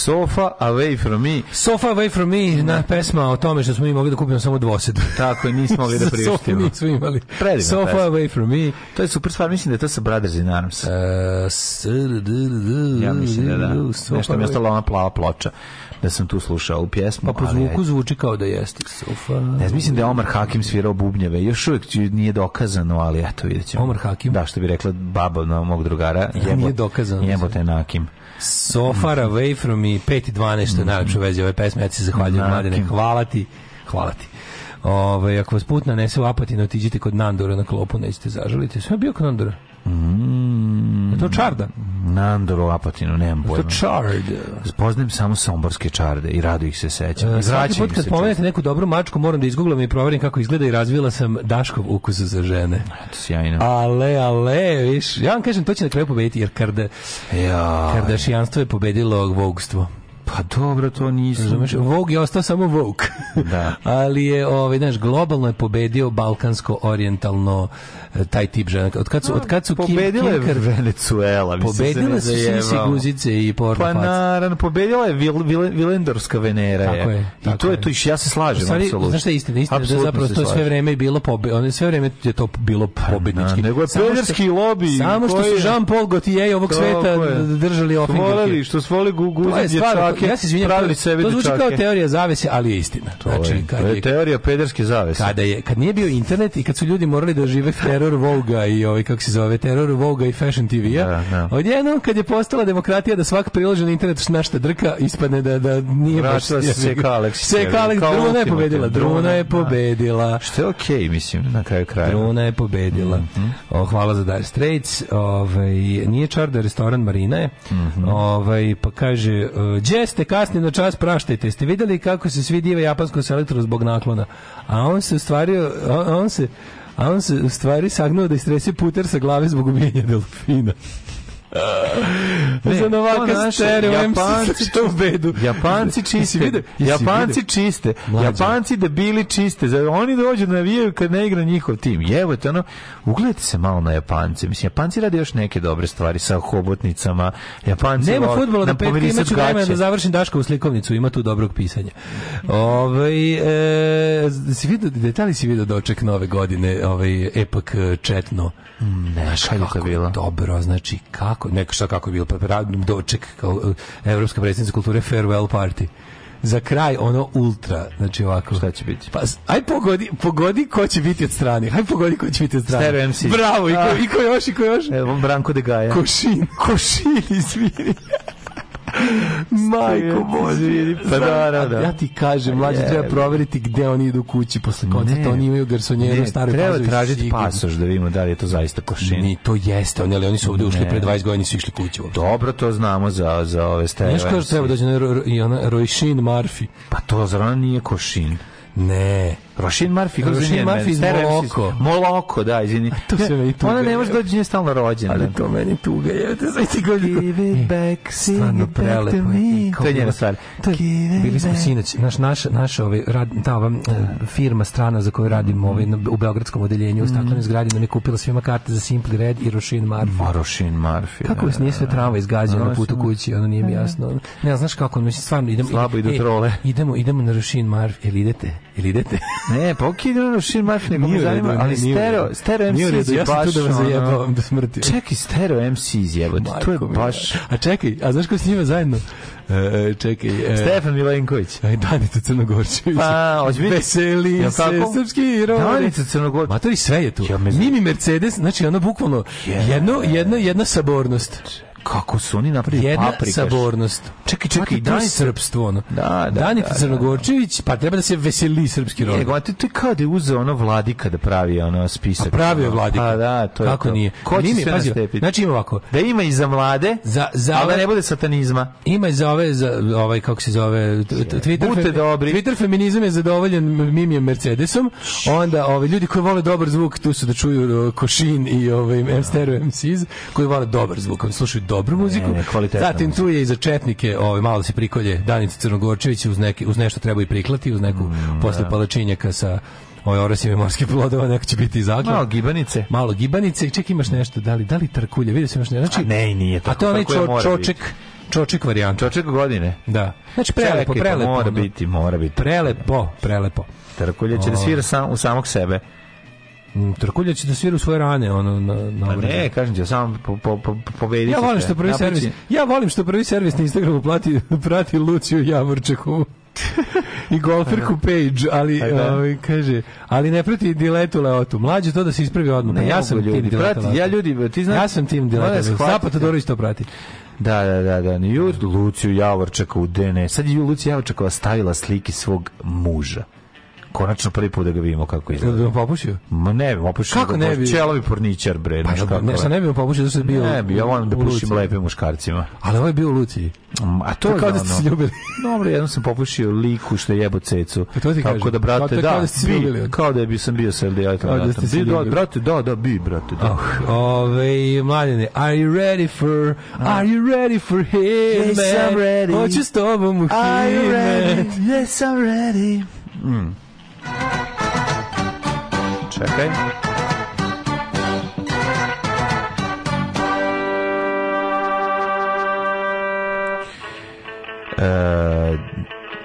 Sofa Away From Me. Sofa Away From Me, da. na pesma o tome što smo mi mogli da kupimo samo dvosed. Tako je, nismo mogli da <laughs> priuštimo. nismo imali. Predivna Sofa pesma. Away From Me. To je super stvar, mislim da je to sa Brothers in Arms. Uh, ja mislim da da. Nešto mi je ostala ona plava ploča da sam tu slušao u pjesmu. Pa po zvuku zvuči kao da jeste. Ne znam, mislim da je Omar Hakim svirao bubnjeve. Još uvijek nije dokazano, ali eto vidjet ćemo. Omar Hakim? Da, što bi rekla baba na mog drugara. <laughs> Jebo, nije dokazano. Jebote Hakim. So far away from me, 5 i 12, što je najlepša veze ove pesme. Ja ti se zahvaljujem, mladine. Hvala ti. Hvala ti. Ove, ovaj, ako vas put nanese u Apatin, otiđite kod Nandora na klopu, nećete zažaliti. Sve je bio kod Nandora. Mm, to čarda? Nandor u Apatinu, nemam pojma. To čard. Spoznam samo somborske čarde i rado ih se sećam. E, Svaki put kad pomenete neku dobru mačku, moram da izgooglam i proverim kako izgleda i razvila sam Daškov ukus za žene. Eto, Sjajno. Ale, ale, viš, ja vam kažem, to će na kraju pobediti, jer karda, ja. kardašijanstvo je pobedilo vogstvo. Pa dobro, to nisu. Razumeš, Vogue je ostao samo Vogue. da. <laughs> Ali je, ovaj, znaš, globalno je pobedio balkansko-orientalno eh, taj tip žena. Od kad su, od kad su pobedila Kim, Kim Kar... je Venezuela, mislim pobedila se ne su guzice i porno Pa naravno, pobedila je Vil, Vil, Vilendorska Venera. Tako je. I tako to je. to to, ja se slažem, stvari, apsolutno. Znaš šta je istina? Istina da zapravo to sve vreme je bilo pobe, ono sve vreme je to bilo pa pobednički. Na, nego je pederski lobi. Samo što su Jean Paul Gaultier ovog sveta držali ofingerke. Što su voleli guzice dječake čoke ja se izvinjavam. pravili sebi To zvuči kao teorija zavese, ali je istina. To znači, je, kad je, je teorija pederske zavese. Kada je, kad nije bio internet i kad su ljudi morali da žive teror Voga i ovaj, kako se zove, terror Volga i Fashion TV-a, da, da. odjednom kad je postala demokratija da svak priloži na internetu s našta drka, ispadne da, da nije baš... Vratila se Seka Alex. Seka Alex, Druna je pobedila. Druna je da. pobedila. Što je okej, okay, mislim, na kraju kraja. Druna je pobedila. Mm -hmm. o, hvala za Dire Straits. Ovaj, nije čar da restoran Marina je. Mm -hmm. ovaj, pa kaže, uh, jeste kasni na čas, praštajte. Ste videli kako se svi dive japanskom selektoru zbog naklona? A on se ostvario, on, on se, a on se u stvari sagnuo da istresi puter sa glave zbog ubijenja delfina. <laughs> ne, za Novaka stereo Japanci što u bedu. Japanci čiste. Vide, Japanci čiste. Mlađe. Japanci debili čiste. Za oni dođu da navijaju kad ne igra njihov tim. Jebote, ono, ugledajte se malo na Japance. Mislim Japanci rade još neke dobre stvari sa hobotnicama. Japanci Nema fudbala da petke imaću vreme da završim Daška u slikovnicu, ima tu dobrog pisanja. Ovaj e, si vidio detalji si vidio doček nove godine, ovaj epak e, četno. Mm, ne, kako je bilo. Dobro, znači kako kako, neka šta kako je bilo, pa, pa doček kao e, evropska predstavnica kulture farewell party za kraj ono ultra, znači ovako. Šta će biti? Pa, aj pogodi, pogodi ko će biti od strane. Aj pogodi ko će biti od strane. Stereo MC. Bravo, i ko, da. i ko još, i ko još? Evo, Branko de Gaja. Košin. <laughs> Košin, izvini. Majko Bože. Pa da, da, da. Ja ti kažem, mlađe treba proveriti gde oni idu kući posle koncerta, oni imaju garsonjeru, staru pazovi. Treba tražiti pasoš da vidimo da li je to zaista košin. Ni to jeste, oni, ali oni su ovde ušli pre 20 godina i su išli kući. Ovdje. Dobro, to znamo za, za ove stare. Znaš kaže treba dođe na Rojšin Marfi? Pa to zar nije košin? Ne. Rošin Marfi, kako Rošin Marfi iz Moloko. Moloko, da, izvini. To se meni tuga. <laughs> Ona ne može doći, nije stalno rođena. Ali to meni tuga, je, te sve ti godinu. Give it e, back, sing it prelepo. E, to je njena stvar. Bili smo sinoć, naš, naš, naš ovaj, rad, ta ova e, firma strana za koju radimo ovaj, u Beogradskom odeljenju, u mhm. staklenoj zgradi, ona je kupila svima karte za Simple Red i Rošin Marfi. Rošin Marfi. Kako da, vas nije da, sve da. trava izgazio na putu kući, ono nije mi jasno. Ne, znaš kako, mislim, stvarno, idemo, Slabo idu trole. Idemo, idemo na Rošin Marfi, ili idete, ili idete. <laughs> Ne, pokidi ono Shin Martin, ne zanima, ali stereo, stereo MC je baš... Ja sam tu da vas zajebavam do da smrti. Čekaj, stereo MC izjebati, to je baš... A čekaj, a znaš ko s njima zajedno? E, čekaj. E, Stefan Milenković. Aj, Danica Crnogorčević. Pa, hoće biti. Veseli ja, se, tako? srpski heroj. Danica Crnogorčević. Matori sve je tu. Ja, Mimi Mercedes, znači ono bukvalno yeah. jedno, jedno, jedna sabornost. Kako su oni napravili Jedna paprikaš? sabornost. Čekaj, čekaj, da je srpstvo, ono. Da, da, Danica da, da, Crnogorčević, pa treba da se veseli srpski rod. Nego, to ti kao da je uzeo ono vladika da pravi ono spisak. A je vladika. Pa da, to je Kako to. nije? Ko će se nastepiti? Znači ima ovako. Da ima i za mlade, za, za ali da ove, ne bude satanizma. Ima i za ove, za, ovaj, kako se zove, Twitter, Bute fe, dobri. Twitter feminizam je zadovoljen Mimijem Mercedesom, onda ovi ovaj, ljudi koji vole dobar zvuk, tu su da čuju Košin i ovaj, Stereo MCs, koji vole dobar zvuk, slušaju dobru muziku. Ne, Zatim tu je i za četnike, ovaj, malo da se prikolje Danica Crnogorčević, uz, neki, uz nešto treba i priklati, uz neku mm, da. posle palačinjaka sa Oj, orasime morske plodova, neko će biti izaklad. Malo gibanice. Malo gibanice i ček imaš nešto, da li, da li tarkulje, vidio se imaš nešto. Znači, a ne, nije to. A to je onaj čo, čoček, čoček varijanta. Čoček godine. Da. Znači prelepo, Čeleke, pa prelepo. mora biti, mora biti. Prelepo, prelepo. Trkulje će da svira sam, u samog sebe. Mm, Trkulja će da svira u svoje rane ono na na Ma pa ne, kažem ti, sam po, po, po, pobedi. Ja volim što prvi Napaći. servis. Ja volim što prvi servis na Instagramu plati <laughs> prati Luciju Javorčekovu. <laughs> I golferku Page, ali pa da. ovaj kaže, ali ne prati Diletu Leotu. Mlađe to da se ispravi odmah. Pa ne, ja sam ljudi, tim prati, ja ljudi, ti znaš. Ja sam tim Diletu. Da Zapad Todorović to prati. Da, da, da, da. Ni Luciju Javorčekovu, ne. Sad je Luciju Javorčekova stavila slike svog muža konačno prvi put da ga vidimo kako da izgleda. Da bi popušio? Ma ne bi popušio. Kako ne bi? Čelovi porničar, bre. Pa, kako ne, sa ne bi popušio da se bio Ne bi, ja volim da pušim lepim muškarcima. Ali ovo ovaj je bio Luci. Mm, a to, to je kao da se ljubili. <laughs> Dobro, jednom sam popušio liku što je jebo cecu. E Tako da, brate, da, kao da, bi, kao da bi sam bio sa LDI. Kao da ste se ljubili. Brate, da, da, bi, brate. Da. Oh, ove, mladine, are you ready for, are you ready for him, yes, I'm ready. Hoću tobom u him, Are you ready? Yes, I'm ready. Mm čekaj. E,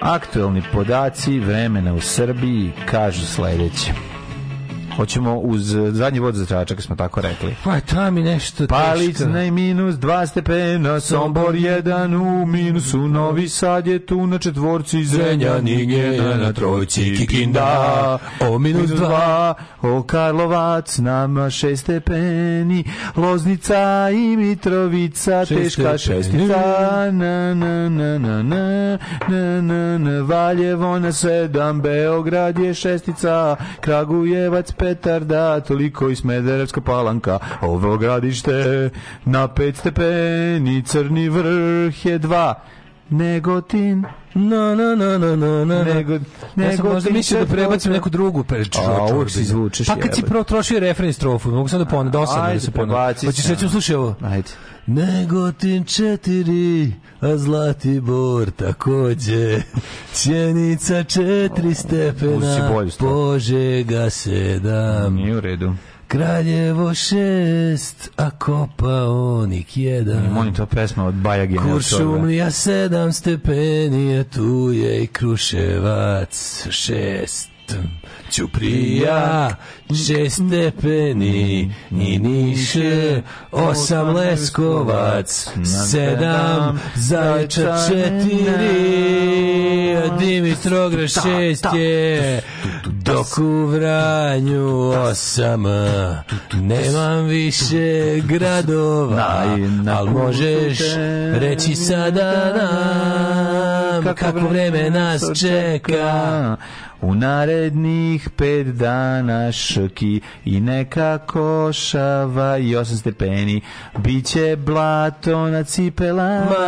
aktuelni podaci vremena u Srbiji kažu sledeće. Hoćemo uz zadnji vod za tračak, smo tako rekli. Pa ta mi nešto Palić na minus dva stepena, Sombor jedan u minusu, Novi Sad je tu na četvorci, Zrenjanin je na trojci, Kikinda, o minus dva, o Karlovac nama šest stepeni, Loznica i Mitrovica, teška šestica, na na na na na, na na na, Valjevo na sedam, Beograd je šestica, Kragujevac petarda, toliko i Smederevska palanka, ovo gradište na pet stepeni, crni vrh je dva. Negotin. Na, na, na, na, na, na. Nego, nego ja sam mislio da prebacim neku drugu perču. A, ovo se izvučeš. Pa kad si protrošio refren strofu, mogu sam da ponavljam, dosadno da, da se ponavljam. Hoćeš pa reći, slušaj ovo. Ajde. Negotin četiri, a Zlatibor takođe. Sjenica četiri stepena, Požega sedam. Nije u redu. Kraljevo šest, a Kopaonik jedan. Moni to pesma od Baja Kuršumlija sedam stepeni, a tu je i Kruševac šest. Ćuprija, šest stepeni i niše, osam leskovac, sedam zajča četiri, Dimitrograd šest je, dok u Vranju osam, nemam više gradova, ali možeš reći sada nam kako vreme nas čeka, U narednih pet dana šoki i neka košava i osam stepeni. Biće blato na cipela Ma,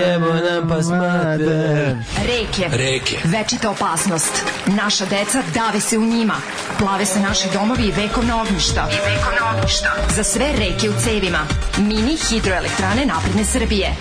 jebo nam pa smate. Reke. Reke. Večita opasnost. Naša deca dave se u njima. Plave se naši domovi i vekovna ognjišta. I vekovna ognjišta. Za sve reke u cevima. Mini hidroelektrane napredne Srbije.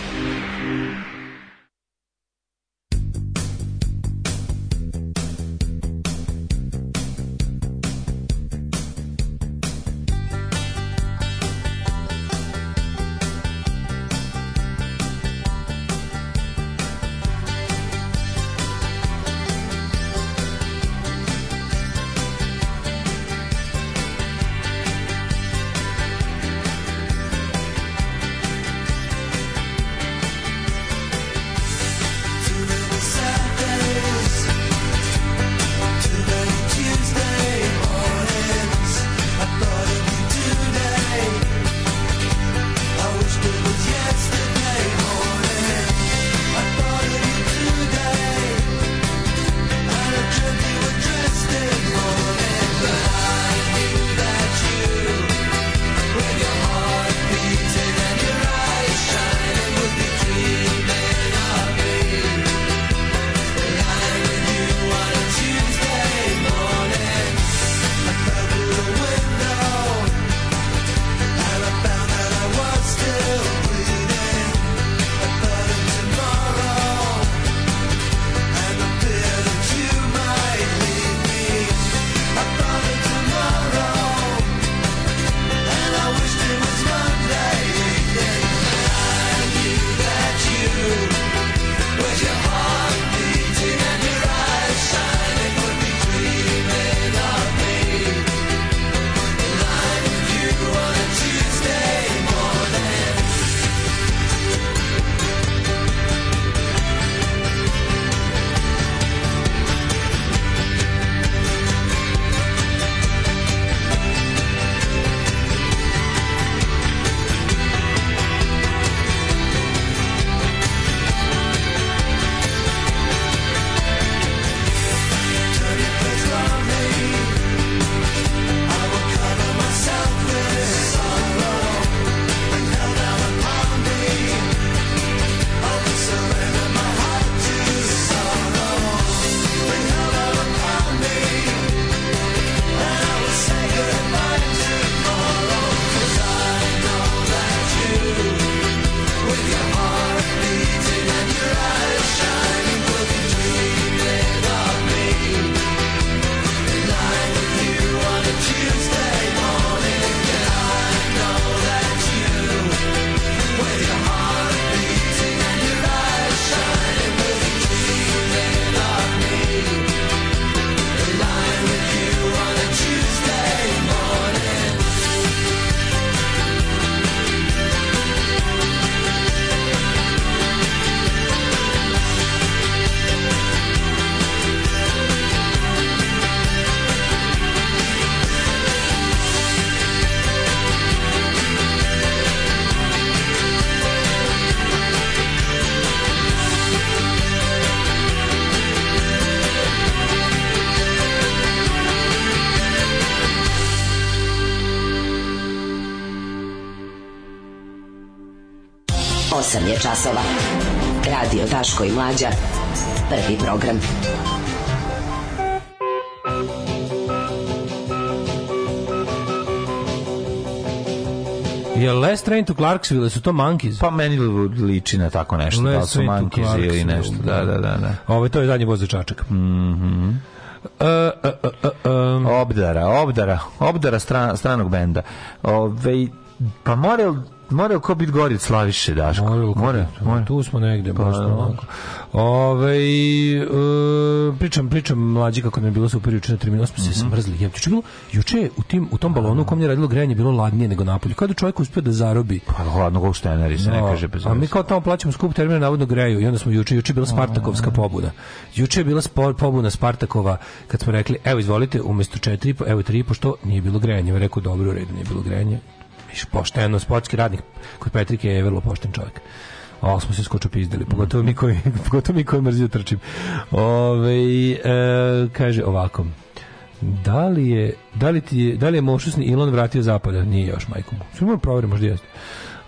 časova. Radio Daško i Mlađa. Prvi program. Je Last Train to Clarksville, su to Monkeys? Pa meni liči na tako nešto, da Last da su Monkeys ili nešto, da, da, da. da. da. Ovo, to je zadnji voz za čačak. Mm -hmm. Uh, uh, uh, um. Obdara, obdara, obdara stran, stranog benda. Ove, Pa mora mora ko bit gori slaviše Daško. more more, mora. Tu smo negde pa, baš tako Ove, e, pričam, pričam mlađi kako nam je bilo super juče na terminu, smo se mm -hmm. smrzli. Jebte, juče bilo juče u tim u tom balonu u kom je radilo grejanje bilo ladnije nego napolju. Kada čovjek uspio da zarobi. Pa hladno kao steneri se no, ne kaže bez. A mi kao tamo plaćamo skup termin navodno greju i onda smo juče juče bila Spartakovska pobuda. Juče je bila spor, pobuna Spartakova kad smo rekli evo izvolite umesto 4 evo 3 pošto nije bilo grejanja. Rekao dobro u redu nije bilo grejanja pošteno, sportski radnik kod Petrike je vrlo pošten čovjek. A smo se skoču pizdili, pogotovo mi koji, <laughs> pogotovo mi koji mrzio trčim. Ove, e, kaže ovako, da li je, da li, ti je, da li je Mošusni Ilon vratio zapada? Nije još, majkom. Sve moramo da provjeriti, možda jeste.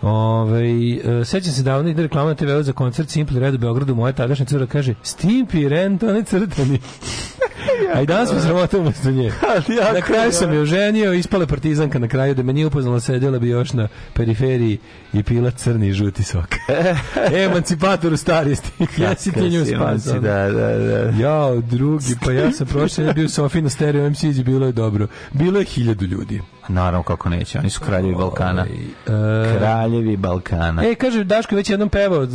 Ove, e, sećam se davno ide reklama na TV za koncert Simple Red u Beogradu, moja tadašnja cura kaže Stimpi Rent, on je crtani. <laughs> A i danas smo sramota umesto nje. <laughs> Na kraju sam je ženio, ispala partizanka na kraju, da me nije upoznala, sedjela bi još na periferiji i pila crni i žuti sok. <laughs> E, Emancipatoru staristi. ja si ti nju spasao. Da, da, da. Ja, drugi, pa ja sam prošao, ja bio Sofina stereo MC bilo je dobro. Bilo je hiljadu ljudi. Naravno kako neće, oni su kraljevi Balkana. e, kraljevi Balkana. E, kaže, Daško već jednom pevao,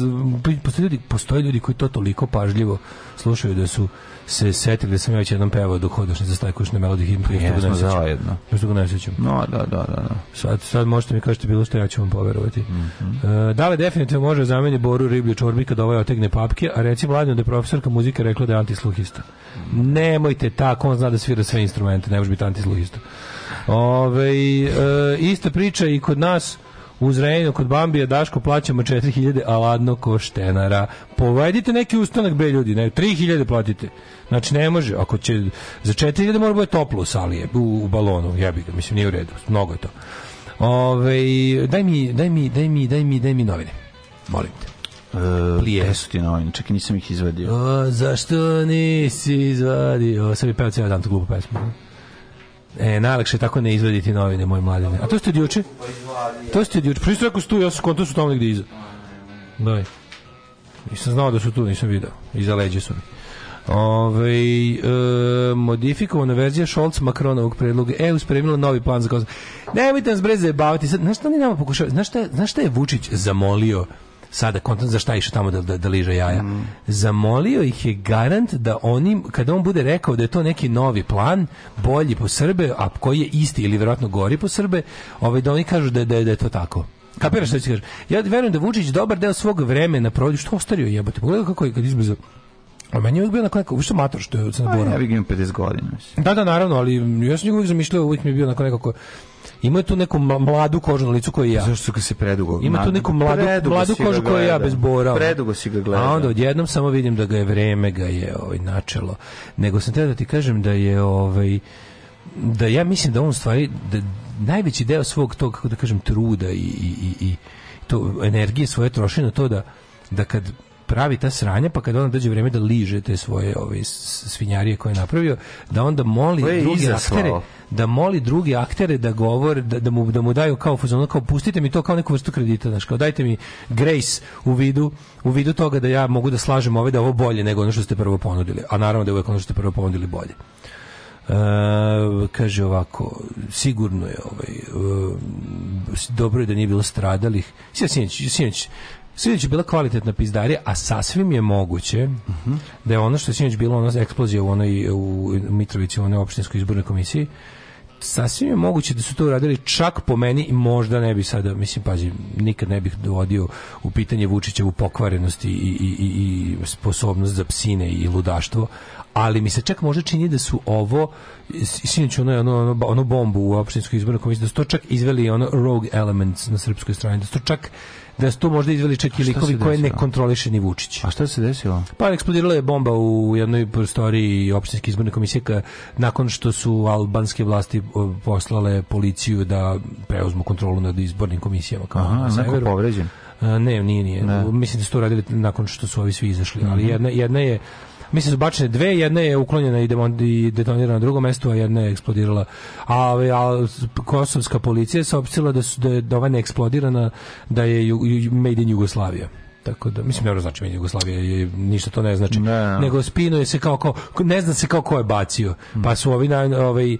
postoje ljudi, postoje ljudi koji to toliko pažljivo slušaju da su se setili da sam ja već jednom pevao dok hodaš ne zastajkuš na melodiji himnu. Ja pa smo zajedno. Ja što ga ne da, sjećam. No, da, da, da. da. Sad, sad možete mi kažete bilo što ja ću vam poverovati. Mm -hmm. e, da li definitivno može da zameniti Boru riblju čorbi kad ovaj otegne papke, a reci mladinu da je profesorka muzike rekla da je antisluhista. Mm -hmm. Nemojte tako, on zna da svira sve instrumente, ne može biti antisluhista. Ove, e, ista priča i kod nas u Zrenju, kod Bambija, Daško, plaćamo 4000, a ladno koštenara. Povedite neki ustanak, bre ljudi, ne, 3000 platite. Znači, ne može, ako će, za 4000 mora bude toplo u sali, u, u balonu, jebi ga, mislim, nije u redu, mnogo je to. Ove, daj mi, daj mi, daj mi, daj mi, daj mi novine. Molim te. E, Plije. su ti novine? Čekaj, nisam ih izvadio. O, zašto nisi izvadio? Sad bi peo cijel dan tu glupu pesmu. E, najlakše tako ne izvaditi novine, moj mladine. A to ste od To ste od juče. Pristo pa rekao su ja sam konto da su tamo negdje iza. Daj. Nisam znao da su tu, nisam video. Iza leđe su mi. Ove, e, modifikovana verzija Šolc Makronovog predloga e spremila novi plan za Kosovo. Nemojte nas brez zajebavati. Znaš šta oni nama pokušavaju? Znaš šta, znaš šta je Vučić zamolio sada kontent za šta išu tamo da, da, da liže jaja. Mm. Zamolio ih je garant da oni, kada on bude rekao da je to neki novi plan, bolji po Srbe, a koji je isti ili vjerojatno gori po Srbe, ovaj, da oni kažu da, da, da je to tako. Kapiraš što ću kažu? Ja verujem da Vučić dobar deo svog vremena provodi, što ostario jebate, pogledaj kako je kad izbrzo a meni je uvijek bio na neko, ušte mator što je od Crne pa Ja bih 50 godina. Da, da, naravno, ali ja sam njega uvijek zamišljao, uvijek mi je bio na nekako Ima tu neku mladu kožnu licu koju ja. Zašto ga se predugo? Ima tu neku mladu, mladu kožu koju ja bez bora. Predugo si ga gleda. A onda odjednom samo vidim da ga je vreme ga je ovaj načelo. Nego sam teo da ti kažem da je ovaj da ja mislim da on stvari da najveći deo svog tog kako da kažem truda i, i, i, i to energije svoje troši na to da da kad pravi ta sranja, pa kada onda dođe vrijeme da liže te svoje ove svinjarije koje je napravio, da onda moli da druge aktere, da moli drugi aktere da govore, da, da mu, da mu daju kao fazon, kao pustite mi to kao neku vrstu kredita, znači kao dajte mi grace u vidu, u vidu toga da ja mogu da slažem ove da ovo bolje nego ono što ste prvo ponudili, a naravno da je uvek ono što ste prvo ponudili bolje. E, kaže ovako, sigurno je ovaj, e, dobro je da nije bilo stradalih. Sinoć, sinoć, sinoć Sinoć je bila kvalitetna pizdarija, a sasvim je moguće uh da je ono što je sinoć bilo ono eksplozija u onoj u Mitrovici, u onoj opštinskoj izbornoj komisiji. Sasvim je moguće da su to uradili čak po meni i možda ne bi sada, mislim, pazi, nikad ne bih dovodio u pitanje Vučićevu pokvarenost i, i, i, i sposobnost za psine i ludaštvo, ali mi se čak može čini da su ovo sinoć ono, ono, ono, ono bombu u opštinskoj izbornoj komisiji, da su to čak izveli ono rogue elements na srpskoj strani, da su to čak da su tu možda izveli čak i likovi koje ne kontroliše ni Vučić. A šta se desilo? Pa eksplodirala je bomba u jednoj prostoriji opštinske izborne komisije ka, nakon što su albanske vlasti poslale policiju da preuzmu kontrolu nad izbornim komisijama kao Aha, na neko povređen. E, ne, nije, nije. Ne. Mislim da su to radili nakon što su ovi svi izašli, ali mhm. jedna, jedna je Mislim su bačene dve, jedna je uklonjena i, detonirana na drugom mestu, a jedna je eksplodirala. A, a kosovska policija je saopštila da su da je da ova neeksplodirana da je made in Jugoslavija. Tako da, mislim, ne znači Jugoslavija, je, ništa to ne znači. Ne. Nego spinuje se kao, kao, ne zna se kao ko je bacio. Mm. Pa su ovi, na, ovaj,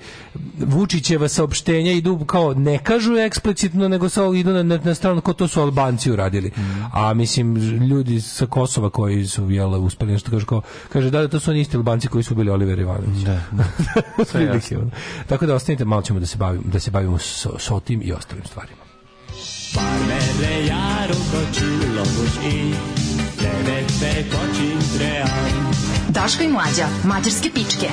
Vučićeva saopštenja idu kao, ne kažu eksplicitno, nego se idu na, na, na stranu ko to su Albanci uradili. Mm. A mislim, ljudi sa Kosova koji su, jel, uspeli nešto kaže kao, kaže, da, da, to su oni isti Albanci koji su bili Oliver Ivanović. Da, da. <laughs> Tako da ostanite, malo ćemo da se bavimo, da se bavimo sa s, s tim i ostalim stvarima. Bármerre járok a csillagos ég, levette kacsintre áll. Daško i mlađa, mađarske pičke.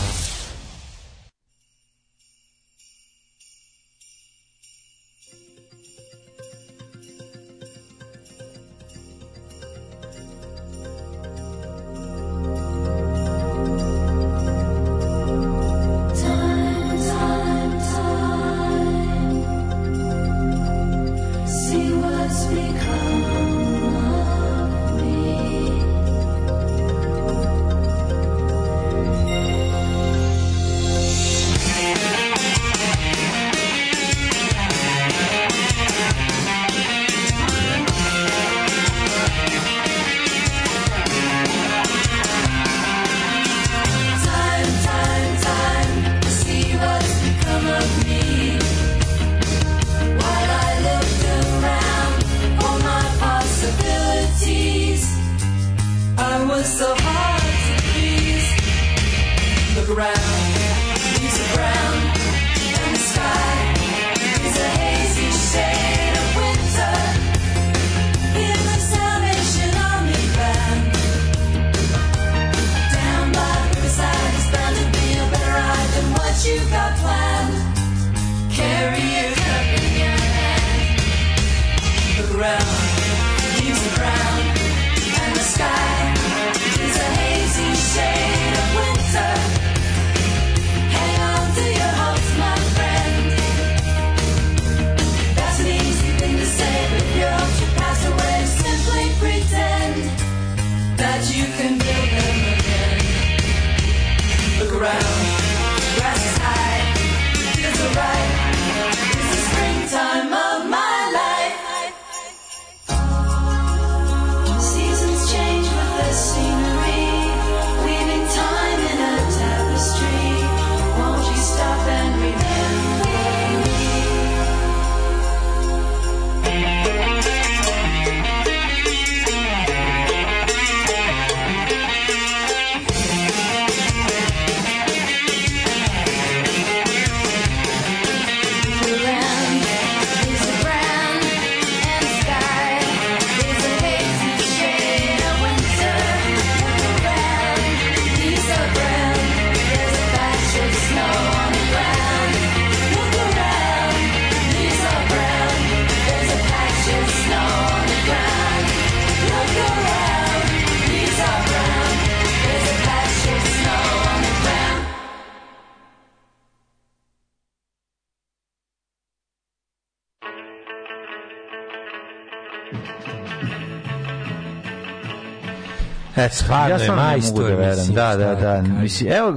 E, stvarno ja sam je majstor, da veram. Da, da, da. Mislim, evo,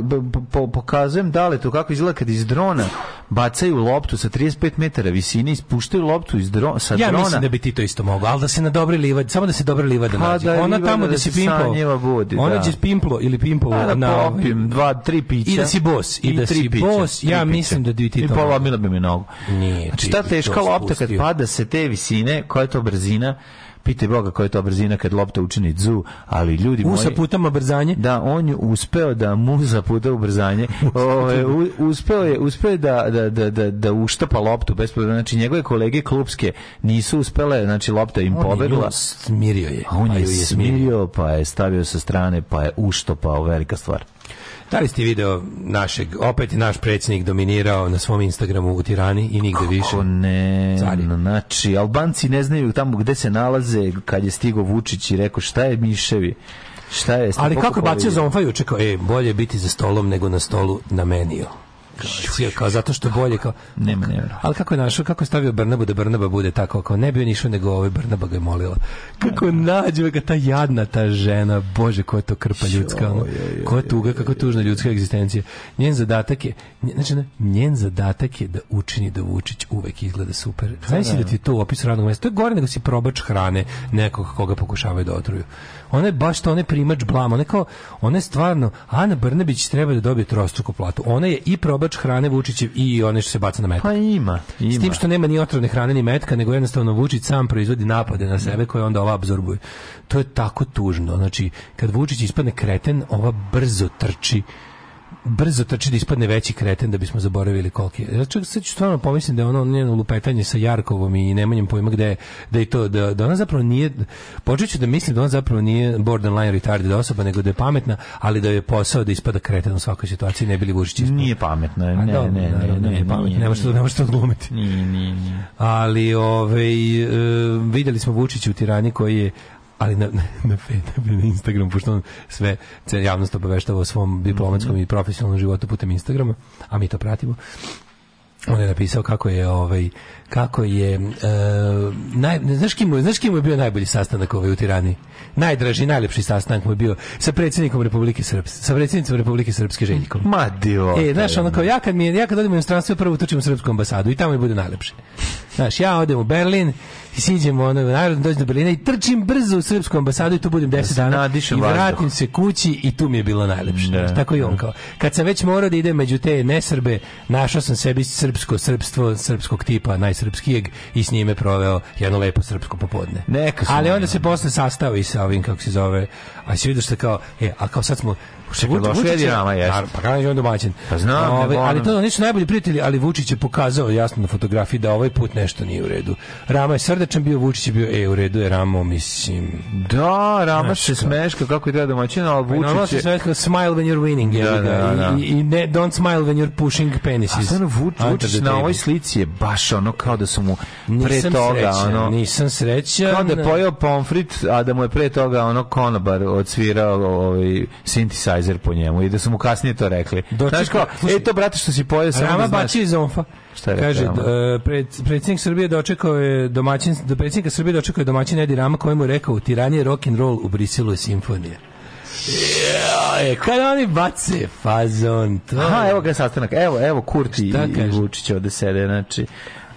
po, pokazujem da li to kako izgleda kad iz drona bacaju loptu sa 35 metara visine, ispuštaju loptu iz drona, sa ja drona. Ja mislim da bi ti to isto mogao, ali da se na dobre livade, samo da se dobre livade pa, nađe. Da, ona tamo da, da si pimpao, budi, ona da. će pimplo ili pimpao pa da, na... Da, popim, dva, tri pića. I da si bos. I, da si pića, bos, ja pića. mislim da bi ti to... I polomila bi mi nogu. Nije, znači, ta teška lopta kad pada sa te visine, koja je to brzina, Pitaj Boga koja je to brzina kad lopta učini dzu, ali ljudi moji... Usa putama brzanje? Da, on je uspeo da muza puta ubrzanje. <laughs> Ove, ovaj, uspeo je, uspeo je da, da, da, da, da uštapa loptu bez problema. Znači, njegove kolege klubske nisu uspele, znači, lopta im on pobegla. On smirio je. A on pa je, je smirio, pa je stavio sa strane, pa je uštopao, velika stvar. Da li ste video našeg, opet je naš predsjednik dominirao na svom Instagramu u Tirani i nigde Kako više? ne, Cari. znači, Albanci ne znaju tamo gde se nalaze kad je stigo Vučić i rekao šta je Miševi. Šta je? Ali kako je bacio Zonfa juče kao, e, bolje biti za stolom nego na stolu na meniju. Kao, kao, zato što bolje kao nema nema. Ali kako je našao kako je stavio Brnabu da Brnaba bude tako kao ne bi on išao nego ovaj Brnaba ga je molila. Kako nađe ga ta jadna ta žena, bože koja to krpa ljudska, ono, koja tuga, kako tužna ljudska egzistencija. Njen zadatak je znači njen zadatak je da učini da Vučić uvek izgleda super. Da, Znaš da, da, da ti to opis radnog mesta, to je gore nego si probač hrane nekog koga pokušavaju da otruju. Ona je baš to, ona je primač blama, ona je kao, ona je stvarno, Ana Brnabić treba da dobije trostruku platu. Ona je i probač babač hrane Vučićev i one što se baca na metak. Pa ima, ima. S tim što nema ni otrovne hrane ni metka, nego jednostavno Vučić sam proizvodi napade na sebe koje onda ova absorbuje. To je tako tužno. Znači, kad Vučić ispadne kreten, ova brzo trči brzo trči da ispadne veći kreten da bismo zaboravili koliki je. Ja čak sad ću stvarno pomislim da je ono njeno lupetanje sa Jarkovom i nemanjem pojma gde da i to da, da ona zapravo nije počet ću da mislim da ona zapravo nije borderline retarded osoba nego da je pametna, ali da je posao da ispada kreten u svakoj situaciji ne bili Vučić. Nije pametna, ne, ne, ne, ne, nije pametna, nema što nema što glumiti. ne, ne, ne, Ali ovaj e, videli smo Vučića u Tirani koji je ali na, na, na, na Instagram, pošto on sve javnost obaveštava o svom diplomatskom mm -hmm. i profesionalnom životu putem Instagrama, a mi to pratimo on je napisao kako je ovaj kako je uh, naj, znaš, kim, znaš kim je bio najbolji sastanak ovaj u Tirani? Najdraži, najlepši sastanak mu je bio sa predsjednikom Republike Srpske, sa predsjednicom Republike Srpske Željkom. Ma dio. E, znaš, ono kao ja kad mi ja kad odem u inostranstvo prvo trčim u srpsku ambasadu i tamo je bude najlepše. Znaš, ja odem u Berlin, i siđem ono, naravno dođem do Berlina i trčim brzo u srpsku ambasadu i tu budem 10 da dana i vratim se kući i tu mi je bilo najlepše. Da, ne. Tako i da. on kao. Kad sam već morao da idem među te nesrbe, našao sam sebi srpsko srpstvo srpskog tipa, najsrpsko srpskijeg i s njime proveo jedno lepo srpsko popodne. Neka Ali onda se posle sastao i sa ovim, kako se zove, a se vidio što da kao, e, a kao sad smo, Šekeloša je Dinama, jeste. Pa kada je on domaćin. Pa znam. Ove, ali to nisu najbolji prijatelji, ali Vučić je pokazao jasno na fotografiji da ovaj put nešto nije u redu. Rama je srdačan bio, Vučić je bio, e, u redu je Ramo, mislim. Da, Rama Znaš, se smeška kako je treba domaćin, ali pa Vučić je... Pa, se smeška, smile when you're winning, da, je da, da, da. I, i ne, don't smile when you're pushing penises. A stvarno, Vuč, Vučić da na ovoj slici je baš ono kao da su mu pre nisam toga, srećan, ono... Nisam srećan. Kao da je pojao pomfrit, a da mu je pre toga ono konobar odsvirao ovaj synthesizer Pfizer po njemu i da su mu kasnije to rekli. Dočekaj, Znaš kao, e to brate što si pojeo samo da znaš. iz omfa. Kaže, e, pred, predsjednik Srbije dočekao je domaćin, do predsjednika Srbije dočekao je domaćin Edi Rama kojemu je rekao, tiranje rock and roll u Briselu je simfonija. Yeah, kada oni bace fazon to... Aha, evo ga sastanak, evo, evo Kurti Šta i, i Vučić ovde sede, znači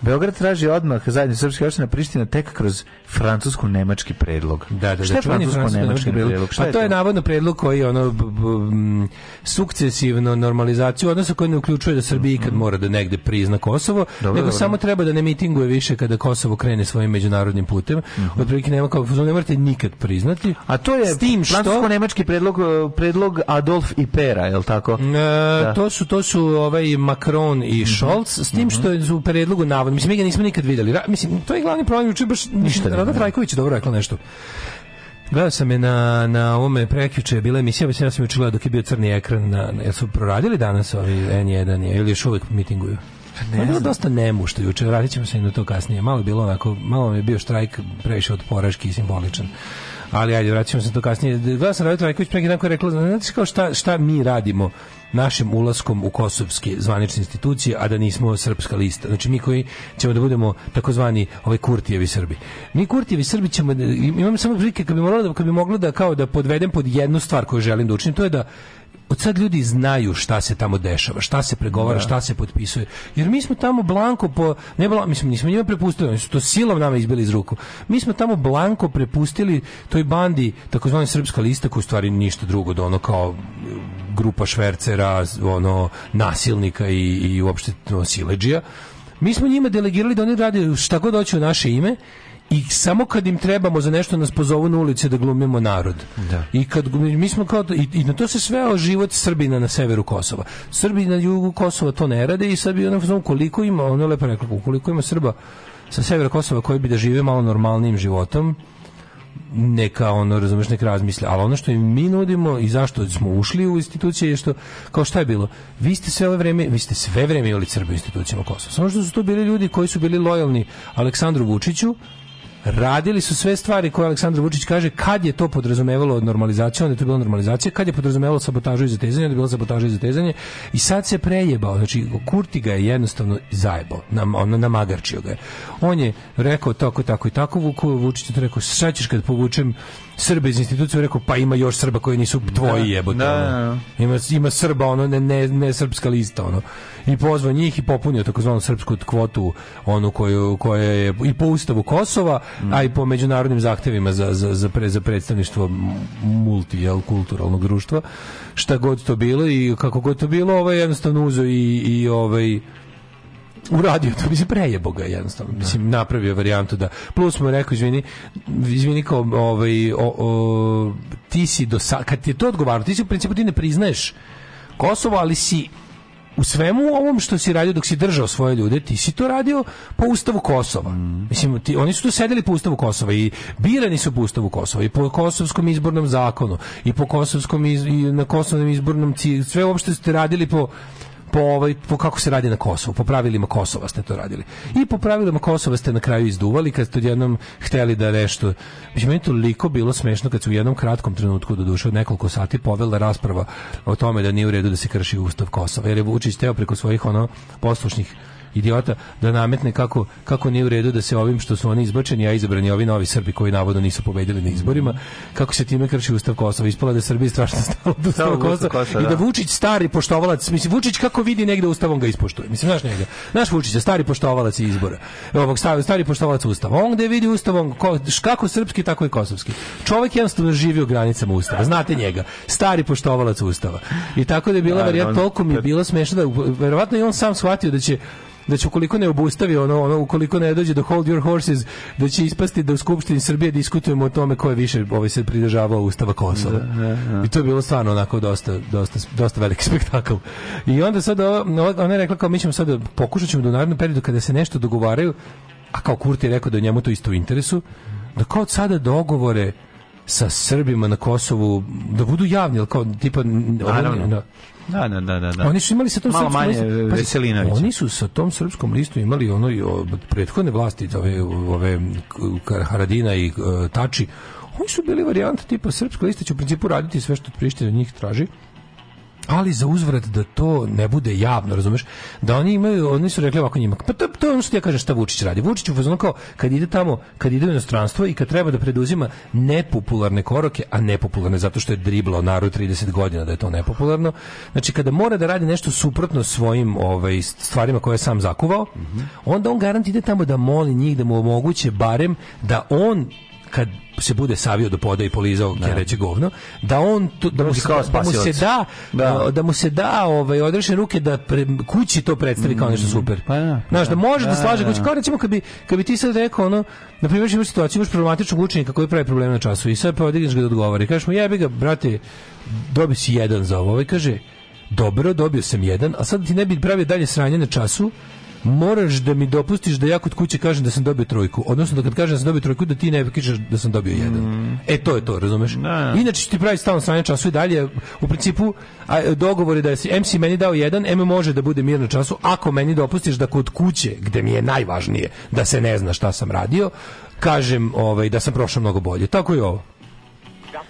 Beograd traži odmah zajedno Srpske opštine Priština tek kroz francusko-nemački predlog. Da, da, da, francusko-nemački predlog? predlog? Šta pa je to je navodno predlog koji ono b, b, sukcesivno normalizaciju odnosa koji ne uključuje da Srbija ikad mhm. mora da negde prizna Kosovo, dobro, nego dobro. samo treba da ne mitinguje više kada Kosovo krene svojim međunarodnim putem. Mm -hmm. Otprilike nema kao ne morate nikad priznati. A to je s tim što francusko-nemački predlog predlog Adolf i Pera, je l' tako? E, da. to su to su ovaj Macron i mhm. Scholz mm -hmm. s tim mm -hmm. što je u predlogu navodno, mislim mi ga nismo nikad videli. Ra, mislim to je glavni problem, juče baš ništa Rada Trajković dobro rekla nešto. Gledao sam je na, na ovome prekjuče, je bila emisija, mislim ja sam juče gledao dok je bio crni ekran, na, jer su proradili danas ovi N1 je, ili još uvek mitinguju? Pa ne pa je bilo dosta nemušto juče, vratit ćemo se i na to kasnije. Malo bilo onako, malo je bio štrajk previše odporaški i simboličan. Ali ajde, vratit ćemo se na to kasnije. Gledao sam Radu Trajković preki dan koja je rekla, znate kao šta, šta mi radimo našim ulaskom u kosovske zvanične institucije, a da nismo srpska lista. Znači mi koji ćemo da budemo takozvani ovaj Kurtijevi Srbi. Mi Kurtijevi Srbi ćemo da, imam samo prilike kad bi moralo da kad bi moglo da kao da podvedem pod jednu stvar koju želim da učinim, to je da od sad ljudi znaju šta se tamo dešava, šta se pregovara, da. šta se potpisuje. Jer mi smo tamo blanko po ne blanko, mislim nismo njima prepustili, oni su to silom nama izbili iz ruku. Mi smo tamo blanko prepustili toj bandi takozvanoj srpska lista koja u stvari ništa drugo do ono kao grupa švercera, ono, nasilnika i, i uopšte no, sileđija. Mi smo njima delegirali da oni rade šta god hoće u naše ime i samo kad im trebamo za nešto nas pozovu na ulice da glumimo narod. Da. I kad mi smo kao i, i na to se sveo život Srbina na severu Kosova. Srbi na jugu Kosova to ne rade i sad bi ono koliko ima, ono lepo rekao, koliko ima Srba sa severa Kosova koji bi da žive malo normalnim životom neka ono razumeš neka razmisli ali ono što im mi nudimo i zašto smo ušli u institucije je što kao šta je bilo vi ste sve ovo vreme vi ste sve vreme imali Srbe u institucijama Kosova samo što su to bili ljudi koji su bili lojalni Aleksandru Vučiću radili su sve stvari koje Aleksandar Vučić kaže kad je to podrazumevalo od normalizacije, onda je to bila normalizacija, kad je podrazumevalo sabotažu i zatezanje, onda je bila sabotažu i zatezanje i sad se prejebao, znači Kurti ga je jednostavno zajebao, nam, on, namagarčio ga je. On je rekao tako, tako i tako, Vukovo Vučić je rekao, sad ćeš kad povučem Srbe iz institucije rekao pa ima još Srba koji nisu tvoji da, jebote. Da, da, da. Ima ima Srba ono ne, ne, ne srpska lista ono. I pozvao njih i popunio takozvanu srpsku kvotu onu koju koja je i po ustavu Kosova, mm. a i po međunarodnim zahtevima za za za, pre, za predstavništvo multikulturalnog društva. Šta god to bilo i kako god to bilo, ovaj jednostavno uzo i i ovaj uradio to, mislim, prejebo ga jednostavno. Da. Mislim, napravio varijantu da... Plus mu rekao, izvini, izvini kao, ovaj, o, o, ti si do sad, kad ti je to odgovarano, ti si u principu ti ne priznaješ Kosovo, ali si u svemu ovom što si radio dok si držao svoje ljude, ti si to radio po ustavu Kosova. Mm. Mislim, ti, oni su tu sedeli po ustavu Kosova i birani su po ustavu Kosova i po kosovskom izbornom zakonu i po kosovskom iz, i na kosovnom izbornom cilju. Sve uopšte ste radili po po, ovaj, po kako se radi na Kosovu, po pravilima Kosova ste to radili. I po pravilima Kosova ste na kraju izduvali kad ste odjednom hteli da nešto... Mislim, meni toliko bilo smešno kad se u jednom kratkom trenutku, do duše od nekoliko sati, povela rasprava o tome da nije u redu da se krši Ustav Kosova. Jer je Vučić teo preko svojih ono poslušnih idiota da nametne kako, kako nije u redu da se ovim što su oni izbačeni, a izabrani ovi novi Srbi koji navodno nisu pobedili na izborima, kako se time krši Ustav Kosova. Ispala da je Srbija strašno stalo do Ustava Kosova i da, da Vučić stari poštovalac, mislim Vučić kako vidi negde Ustavom ga ispoštuje. Mislim, znaš njega. Naš Vučić je stari poštovalac izbora. Ovog stari, stari poštovalac Ustava. On gde vidi Ustavom kako srpski, tako i kosovski. Čovjek jednostavno živi u granicama Ustava. Znate njega. Stari poštovalac Ustava. I tako da je bila da, varijanta, da toliko mi je bilo smešno da verovatno i on sam shvatio da će da će ukoliko ne obustavi ono, ono ukoliko ne dođe do hold your horses da će ispasti da u skupštini Srbije diskutujemo o tome ko je više ovaj se pridržavao ustava Kosova. Da, da, da. I to je bilo stvarno onako dosta dosta dosta veliki <laughs> spektakl. I onda sad ona je rekla kao mi ćemo sad da, pokušat ćemo da u narednom kada se nešto dogovaraju a kao Kurti je rekao da njemu to isto u interesu da kao od sada dogovore sa Srbima na Kosovu da budu javni, ali kao tipa... Naravno. Da, Da, da, da, da, da. Oni su imali sa tom Malo srpskom manje Oni su sa tom srpskom listom imali ono i od prethodne vlasti, ove, ove Haradina i e, Tači, oni su bili varijanta tipa srpska lista će u principu raditi sve što od od njih traži ali za uzvrat da to ne bude javno, razumeš? Da oni imaju, oni su rekli ovako njima, pa to, to je ono što ja kažem šta Vučić radi. Vučić u fazonu kao kad ide tamo, kad ide u inostranstvo i kad treba da preduzima nepopularne korake, a nepopularne zato što je driblao narod 30 godina da je to nepopularno. Znači kada mora da radi nešto suprotno svojim ovaj, stvarima koje je sam zakuvao, mm -hmm. onda on garant ide tamo da moli njih da mu omoguće barem da on kad se bude savio do poda i polizao da. reći govno da on to, da, da, da, mu se, da mu se da da, da mu se da ovaj odrešen ruke da pre, kući to predstavi kao nešto mm, super pa da, pa znaš da, da može da, da slaže kući kao recimo kad bi, kad bi ti sad rekao ono na primjer imaš situaciju imaš problematičnog učenika koji pravi probleme na času i sad pa ga da odgovori kažeš mu jebi ga brate dobi si jedan za ovo ovaj kaže dobro dobio sam jedan a sad ti ne bi pravio dalje sranje na času moraš da mi dopustiš da ja kod kuće kažem da sam dobio trojku. Odnosno da kad kažem da sam dobio trojku, da ti ne kažeš da sam dobio jedan. Mm. E, to je to, razumeš? Da. Inače ti pravi stalno sranje času i dalje. U principu, a, dogovor je da si MC meni dao jedan, M može da bude mirno času, ako meni dopustiš da kod kuće, gde mi je najvažnije da se ne zna šta sam radio, kažem ovaj, da sam prošao mnogo bolje. Tako je ovo.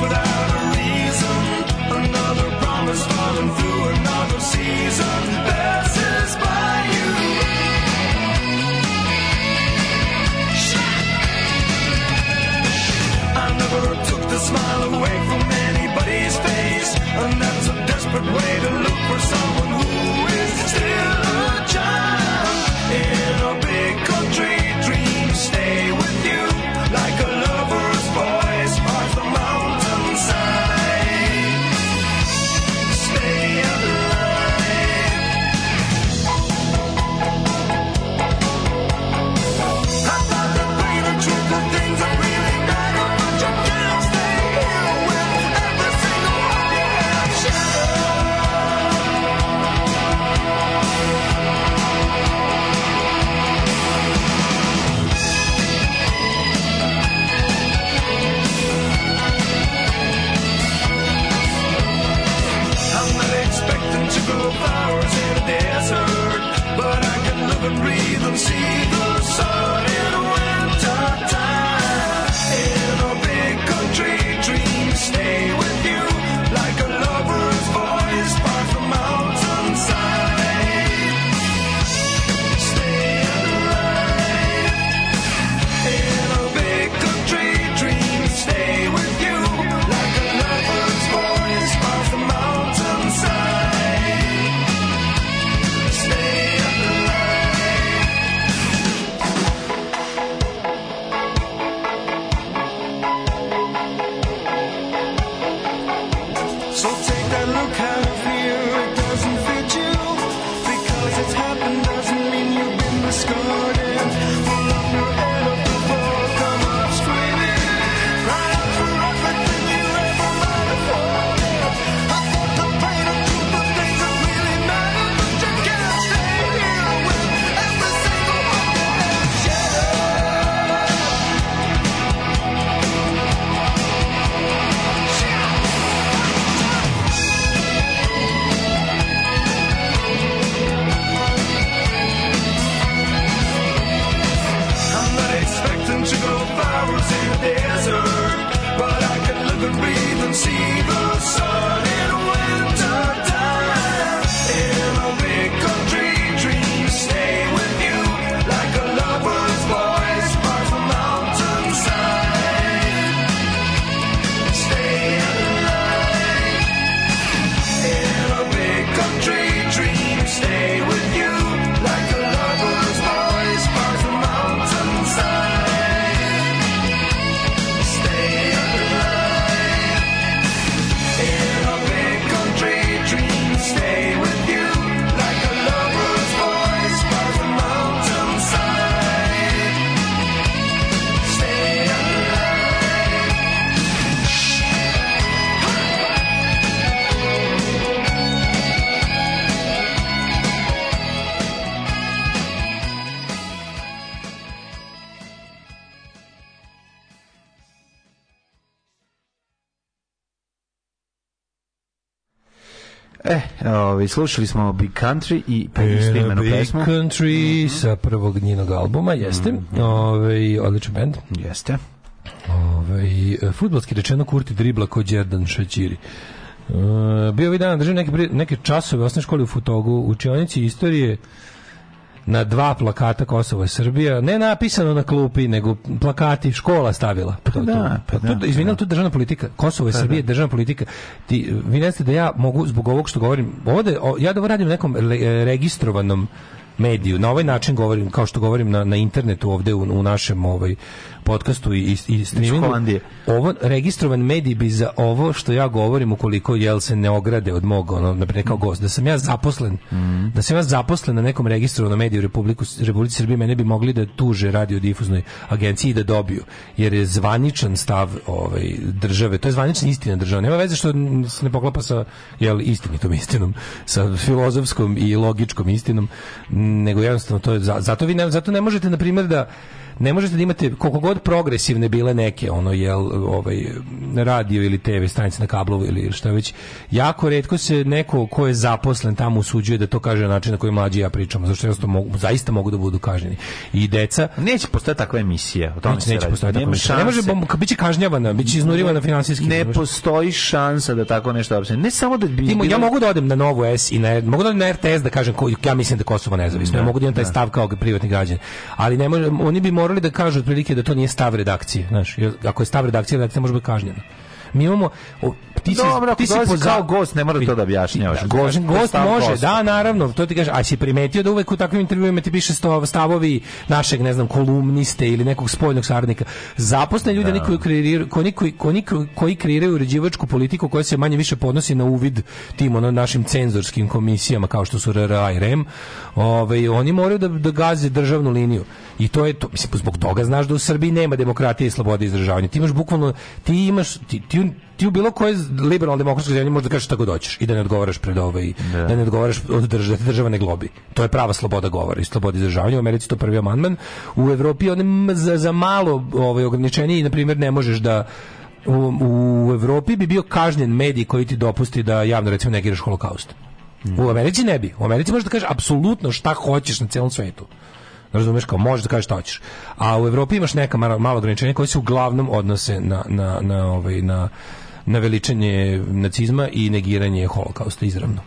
without slušali smo Big Country i istimenu e, pesmu. Big Country mm -hmm. sa prvog njenog albuma, jeste. Mm -hmm. Ove, ovaj, odličan band. Jeste. Ove, ovaj, futbalski rečeno Kurti dribla kod Jerdan Šačiri. E, bio ovaj dan držim neke, neke časove u osnovnoj školi u Futogu, učionici istorije na dva plakata Kosovo i Srbija, ne napisano na klupi, nego plakati škola stavila. Pa to, da, pa to, da, izvinjala, pa pa da. to da. državna politika. Kosovo i pa Srbija da. državna politika. Ti, vi ne ste da ja mogu, zbog ovog što govorim, ovde, o, ja da ovo radim nekom le, e, registrovanom mediju. Na ovaj način govorim, kao što govorim na, na internetu ovde u, u, našem ovaj, podcastu i, i streamingu, ovo registrovan medij bi za ovo što ja govorim ukoliko jel se ne ograde od mog, ono, naprimjer kao mm. gost, da sam ja zaposlen, mm. da sam ja zaposlen na nekom registrovanom mediju Republiku, Republike Srbije, mene bi mogli da tuže radio difuznoj agenciji da dobiju, jer je zvaničan stav ovaj, države, to je zvanična istina države, nema veze što se ne poklapa sa jel, istinitom istinom, sa filozofskom i logičkom istinom, nego jednostavno to je, zato vi ne, zato ne možete, na primjer, da ne možete da imate koliko god progresivne bile neke ono jel ovaj radio ili TV stanice na kablovu ili šta već jako retko se neko ko je zaposlen tamo usuđuje da to kaže na način na koji mlađi ja pričamo zato što jednostavno mogu, zaista mogu da budu kažnjeni i deca neće postojati takva emisija o tome neće, neće postojati takva emisija ne može biće kažnjavana biće iznurivana finansijski ne može. postoji šansa da tako nešto opse ne samo da bi Timo, bilo... ja mogu da odem na Novu S i na mogu da odem na RTS da kažem ko, ja mislim da Kosovo nezavisno ja da, mogu da imam taj da. stav kao privatni građanin ali ne može, oni bi morali morali da kažu otprilike da to nije stav redakcije, znaš, ako je stav redakcije, da se može biti kažnjena. Mi imamo ti si, Dobro, ti si poza... kao gost, ne mora to da objašnjavaš. Gost, gost može, gost. da, naravno, to ti kaže, a si primetio da uvek u takvim intervjuima ti piše stavovi našeg, ne znam, kolumniste ili nekog spoljnog saradnika. Zaposne ljude da. koji, kreiraju, koji, koji, koji kreiraju uređivačku politiku koja se manje više podnosi na uvid tim ono, našim cenzorskim komisijama kao što su RRA i REM, ove, ovaj, oni moraju da, da gaze državnu liniju. I to je to, mislim, zbog toga znaš da u Srbiji nema demokratije i slobode izražavanja. Ti imaš bukvalno, ti imaš, ti, ti, ti u bilo kojoj liberalno demokratskoj zemlji možeš da kažeš šta god hoćeš i da ne odgovaraš pred ovaj da. da ne odgovaraš od države, država ne globi. To je prava sloboda govora i sloboda izražavanja. U Americi to prvi amandman. U Evropi on za, za malo ovaj ograničenje i na primjer ne možeš da u, u Evropi bi bio kažnjen mediji koji ti dopusti da javno recimo negiraš holokaust. Mm. U Americi ne bi. U Americi možeš da kažeš apsolutno šta hoćeš na celom svetu. Razumeš kao možeš da kažeš šta hoćeš. A u Evropi imaš neka malo, malo ograničenja koje se uglavnom odnose na na na ovaj na na veličanje nacizma i negiranje holokausta izravno.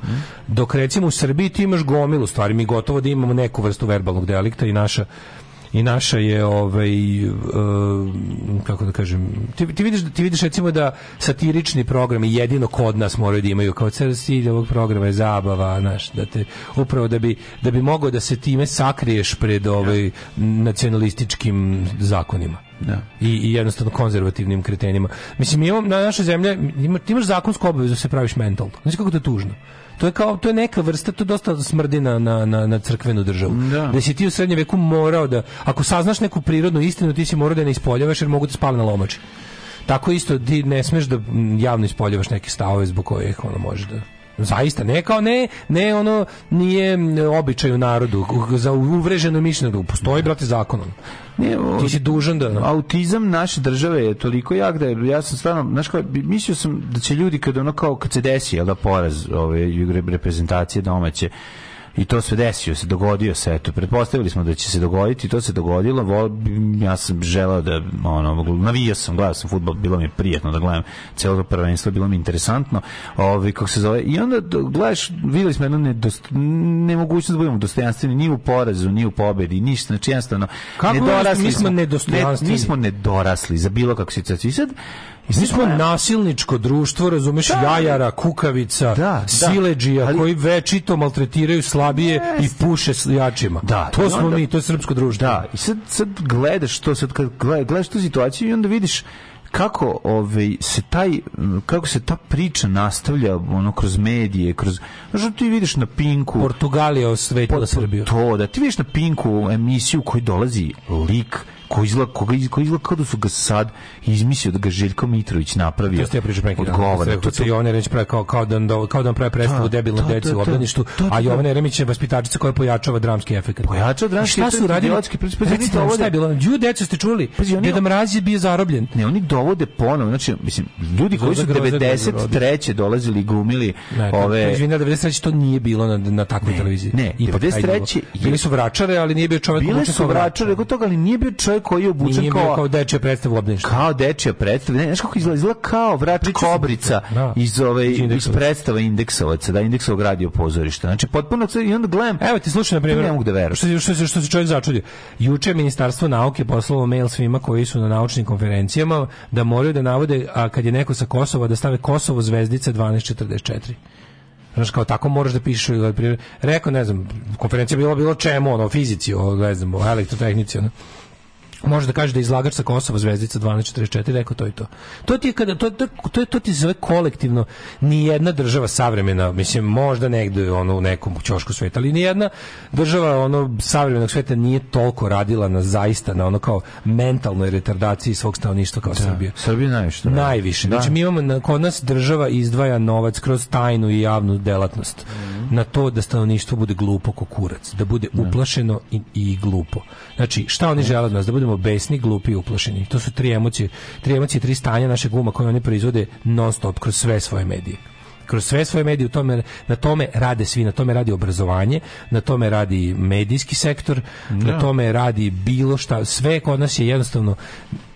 Dok recimo u Srbiji ti imaš gomilu stvari, mi gotovo da imamo neku vrstu verbalnog delikta i naša i naša je ovaj uh, kako da kažem ti, ti, vidiš ti vidiš recimo da satirični programi jedino kod nas moraju da imaju kao cilj ovog programa je zabava znaš da te upravo da bi da bi mogao da se time sakriješ pred ovaj nacionalističkim zakonima Da. I, I, jednostavno konzervativnim kretenima. Mislim, imam, na našoj zemlji ima, ti imaš zakonsku obavezu da se praviš mental. Znači kako to je tužno. To je kao to je neka vrsta to dosta smrdi na, na, na, crkvenu državu. Da. da si ti u srednjem veku morao da ako saznaš neku prirodnu istinu, ti si morao da ne ispoljavaš jer mogu te da spali na lomači. Tako isto ti ne smeš da javno ispoljavaš neke stavove zbog kojih ono može da Zaista, ne kao ne, ne ono nije običaj u narodu za uvreženo mišljenje da postoji, brate, zakonom. Ne, ti si dužan da... No. Autizam naše države je toliko jak da je, ja sam stvarno, znaš kao, mislio sam da će ljudi kad ono kao, kad se desi, jel da, poraz ove reprezentacije domaće, i to se desio, se dogodio se, eto, pretpostavili smo da će se dogoditi, to se dogodilo, Vol, ja sam želeo da, ono, navijao sam, gledao sam futbol, bilo mi je prijetno da gledam celo prvenstvo, bilo mi interesantno, ovi, ovaj, kako se zove, i onda gledaš, videli smo jednu nedost, nemogućnost da budemo dostojanstveni, ni u porazu, ni u pobedi, ništa, znači jednostavno, Kako nedorasli mi smo, smo nedostojanstveni? Ne, mi smo nedorasli za bilo kakvu situaciju. I sad, I mi smo nasilničko društvo, razumeš, da, jajara, kukavica, da, da. sileđija ali... koji večito maltretiraju slabije yes. i puše jačima. Da, to smo onda, mi, to je srpsko društvo. Da, i sad, sad gledaš to, sad kad gledaš tu situaciju i onda vidiš kako ovaj se taj kako se ta priča nastavlja ono kroz medije kroz znači ti vidiš na Pinku Portugalija osvetila Srbiju to da ti vidiš na Pinku emisiju koji dolazi lik koji izgleda, koga izgleda kao da su ga sad izmislio da ga Željko Mitrović napravio. To ste ja pričao neki dan. To se Jovana Jeremić pravi kao, kao, da, kao da on pravi predstavu da, debilne da, da, deci u obdaništu, a Jovan Jeremić je vaspitačica koja pojačava dramski efekat Pojačava dramski efekat pa Šta su radili? Recite, ovo je bilo. Ju, deca ste čuli? gde Mraz je bio zarobljen. Ne, oni dovode ponovo Znači, mislim, ljudi koji su 93. dolazili i gumili ove... izvinite znači, 93. to nije bilo na, na takvoj televiziji. Ne, 93. Bili su vračare, ali nije bio čovek Bili su vračare, toga, ali nije bio čovjek koji je obučen kao... kao dečja predstava u obdaništu. Kao dečja predstava. Ne, znaš kako izgleda? Izgleda kao vrač kobrica da, da. iz, ove, iz predstava indeksovaca, da, indeksovog radio pozorišta. Znači, potpuno... I onda gledam... Evo ti slušaj, na primjer... Ne mogu da verujem. Što, što, što, što se čovjek začudio. Juče Ministarstvo nauke poslalo mail svima koji su na naučnim konferencijama da moraju da navode, a kad je neko sa Kosova, da stave Kosovo zvezdica 1244. Znaš, kao tako moraš da pišeš ili rekao, ne znam, konferencija je bila bilo čemu, ono, fizici, o, ne znam, elektrotehnici, ono može da kaže da izlagač sa Kosova zvezdica 1244 rekao to i to. To ti je kada to to to, to ti zove kolektivno ni jedna država savremena, mislim možda negde ono u nekom ćošku sveta, ali ni jedna država ono savremenog sveta nije toliko radila na zaista na ono kao mentalnoj retardaciji svog stanovništva kao da, Srbija. Srbija najviše. Da. Najviše. Da. Znači mi imamo na, kod nas država izdvaja novac kroz tajnu i javnu delatnost mm. na to da stanovništvo bude glupo kukurac, da bude da. uplašeno i, i glupo. Znači šta oni da. žele od nas da budemo budemo besni, glupi i uplošeni. To su tri emocije, tri emocije, tri stanja našeg uma koje oni proizvode non stop kroz sve svoje medije kroz sve svoje medije u tome na tome rade svi na tome radi obrazovanje na tome radi medijski sektor no. na da. tome radi bilo šta sve kod nas je jednostavno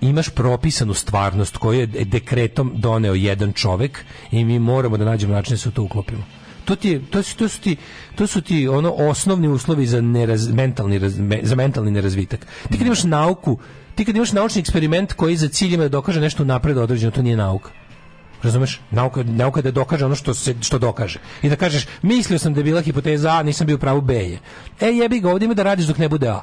imaš propisanu stvarnost koju je dekretom doneo jedan čovek i mi moramo da nađemo način da se u to uklopimo to ti to su, to su ti to su ti ono osnovni uslovi za neraz, mentalni raz, za mentalni nerazvitak. Ti kad imaš nauku, ti kad imaš naučni eksperiment koji za ciljem da dokaže nešto napred određeno, to nije nauka. Razumeš? Nauka, nauka da dokaže ono što se što dokaže. I da kažeš, mislio sam da je bila hipoteza A, nisam bio pravu B je. E jebi ga, ovdje ima da radiš dok ne bude A.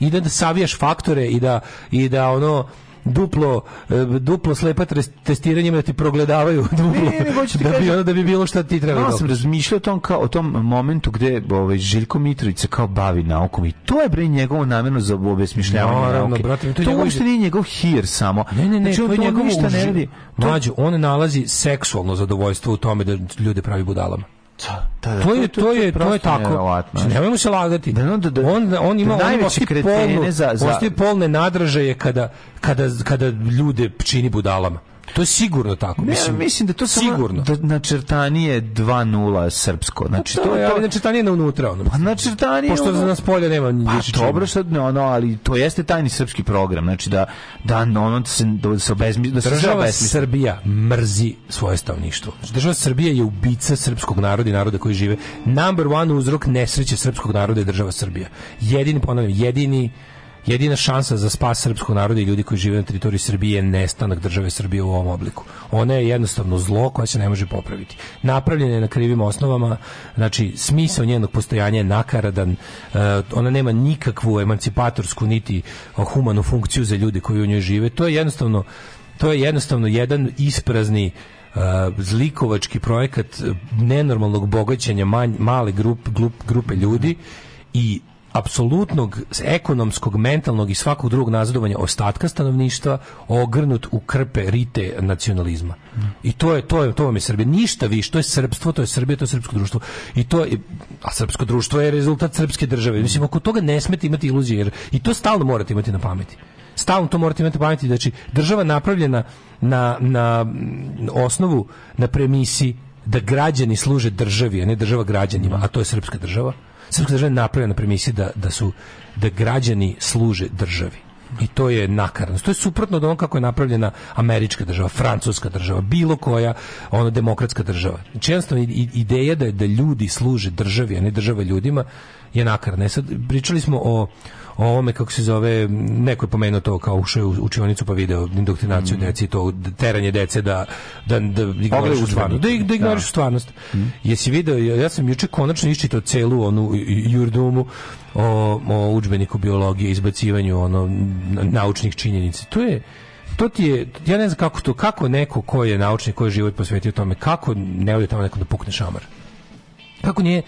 I da, da savijaš faktore i da, i da ono duplo e, duplo slepa testiranjem da ti progledavaju <laughs> duplo ne, ne, ti da kažem, bi ono, da bi bilo šta ti treba. Ja sam razmišljao o tom kao o tom momentu gde ovaj Željko Mitrović se kao bavi naukom i to je bre njegovo namerno za obesmišljavanje no, nauke. Brate, to, to uopšte nije njegov hir samo. Ne, ne, ne, znači, to, to je njegovo ništa ne radi. Mlađu, on nalazi seksualno zadovoljstvo u tome da ljude pravi budalama. Da, da, to, je, to, to, je, to je tako. Znači, nemojmo se lagati. Da, da, da, on, on ima da polne, za, za... polne nadražaje kada, kada, kada ljude čini budalama. To je sigurno tako. Ne, mislim, mislim da to sigurno. Da na načrtanije 2:0 0 srpsko. Pa znači, to, to, je, ali načrtanije na unutra. Ono, pa načrtanije... Pošto za nas polja nema ništa. Pa dobro, sad, ono, ali to jeste tajni srpski program. Znači, da, da, ono, da se, da se, obezmi, da se Država Srbija mrzi svoje stavništvo. Znači, država Srbija je ubica srpskog naroda i naroda koji žive. Number one uzrok nesreće srpskog naroda je država Srbija. Jedini, ponavljam, jedini jedina šansa za spas srpskog naroda i ljudi koji žive na teritoriji Srbije je nestanak države Srbije u ovom obliku. Ona je jednostavno zlo koje se ne može popraviti. Napravljena je na krivim osnovama, znači smisao njenog postojanja je nakaradan, eh, ona nema nikakvu emancipatorsku niti eh, humanu funkciju za ljude koji u njoj žive. To je jednostavno to je jednostavno jedan isprazni eh, zlikovački projekat nenormalnog bogaćenja male grup, grup, grupe ljudi i apsolutnog ekonomskog, mentalnog i svakog drugog nazadovanja ostatka stanovništva ogrnut u krpe rite nacionalizma. I to je to je to vam je Srbija, ništa vi što je srpstvo, to je Srbija, to je srpsko društvo. I to je a srpsko društvo je rezultat srpske države. Mm. Mislim oko toga ne smete imati iluzije jer i to stalno morate imati na pameti. Stalno to morate imati na pameti, znači država napravljena na, na mm, osnovu na premisi da građani služe državi, a ne država građanima, a to je srpska država srpska država je napravljena na premisi da, da su da građani služe državi i to je nakarnost. To je suprotno od onog kako je napravljena američka država, francuska država, bilo koja ono demokratska država. Znači jednostavno ideja da, da ljudi služe državi, a ne država ljudima je nakarna. E sad pričali smo o o ovome kako se zove, neko je pomenuo to kao ušao u učionicu pa video indoktrinaciju mm. deci, to teranje dece da, da, da ignorišu stvarnost. Da, da da. stvarnost. Mm. Jesi video, ja sam juče konačno iščitao celu onu jurdumu o, o učbeniku biologije, izbacivanju ono, naučnih činjenica. To je, to ti je, ja ne znam kako to, kako neko ko je naučnik, ko je život posvetio tome, kako ne ode tamo nekom da pukne šamar? Kako nije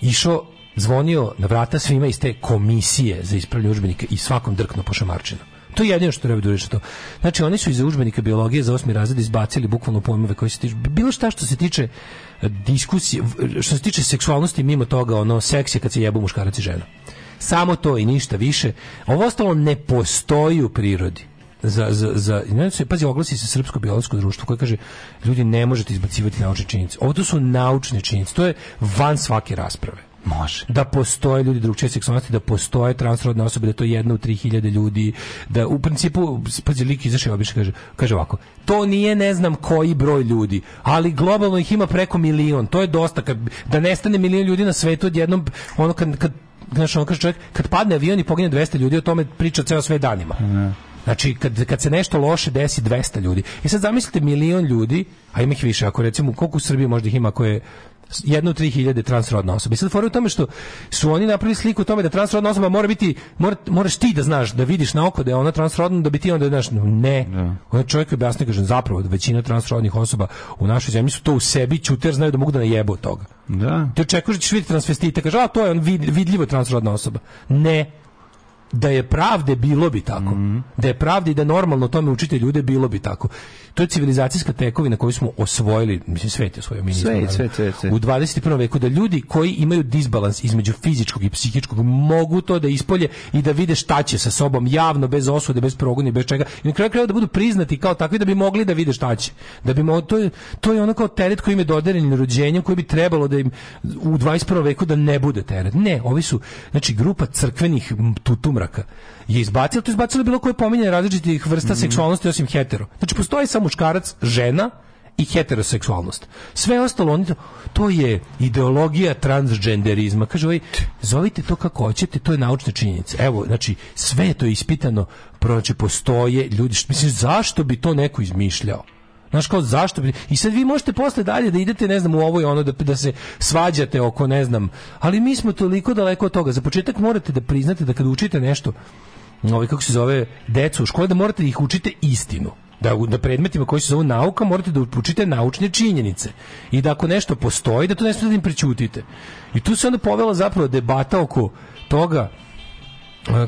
išao zvonio na vrata svima iz te komisije za ispravljanje udžbenika i svakom drknu po šamarčinu. To je jedino što treba da ureš to. Znači oni su iz udžbenika biologije za osmi razred izbacili bukvalno pojmove koji se tiču bilo šta što se tiče e, diskusije, što se tiče seksualnosti mimo toga ono seks je kad se jebu muškarac i žena. Samo to i ništa više. Ovo ostalo ne postoji u prirodi za, za, za se, pazi, oglasi se Srpsko biologsko društvo koje kaže, ljudi ne možete izbacivati naučne činjenice. Ovo to su naučne činjenice. To je van svake rasprave. Može. Da postoje ljudi drugčije seksualnosti, da postoje transrodne osobe, da to je jedna u 3000 ljudi, da u principu pazi lik izašao obično kaže, kaže ovako. To nije ne znam koji broj ljudi, ali globalno ih ima preko milion. To je dosta kad, da nestane milion ljudi na svetu odjednom ono kad kad znaš, ono kaže čovjek, kad padne avion i pogine 200 ljudi, o tome priča ceo sve danima. Ne. Znači, kad, kad se nešto loše desi 200 ljudi. I e sad zamislite milion ljudi, a ima ih više, ako recimo, koliko u Srbiji možda ih ima, ako je jednu tri hiljade transrodna osoba. I sad fora u tome što su oni napravili sliku tome da transrodna osoba mora biti, mora, moraš ti da znaš, da vidiš na oko da je ona transrodna, da bi ti onda znaš, ne. Ja. Da. Ona čovjek objasni, kaže, zapravo, da većina transrodnih osoba u našoj zemlji su to u sebi, čuter znaju da mogu da najebu od toga. Da. Ti očekuješ da ćeš vidjeti transvestite, kaže, a to je on vidljivo transrodna osoba. Ne da je pravde bilo bi tako. Mm Da je pravde i da normalno tome učite ljude bilo bi tako. To je civilizacijska tekovina koju smo osvojili, mislim svet je osvojio mi sve, sve, sve, U 21. veku da ljudi koji imaju disbalans između fizičkog i psihičkog mogu to da ispolje i da vide šta će sa sobom javno bez osude, bez progona bez čega. I na kraju krajeva da budu priznati kao takvi da bi mogli da vide šta će. Da bi mogli, to je to je ono kao teret koji im je doderen rođenjem koji bi trebalo da im u 21. veku da ne bude teret. Ne, ovi su znači grupa crkvenih tutum pomraka je izbacilo, to izbacilo bilo koje pominjanje različitih vrsta mm. seksualnosti osim hetero. Znači postoji samo muškarac, žena, i heteroseksualnost. Sve ostalo oni to, to je ideologija transgenderizma. Kaže ovaj, zovite to kako hoćete, to je naučna činjenica. Evo, znači sve je to ispitano, proći postoje ljudi. Mislim zašto bi to neko izmišljao? Znaš kao zašto bi i sad vi možete posle dalje da idete ne znam u ovo i ono da da se svađate oko ne znam, ali mi smo toliko daleko od toga. Za početak morate da priznate da kada učite nešto ovaj kako se zove decu u školi da morate da ih učite istinu da na da predmetima koji se zovu nauka morate da učite naučne činjenice i da ako nešto postoji da to ne smete da im prećutite i tu se onda povela zapravo debata oko toga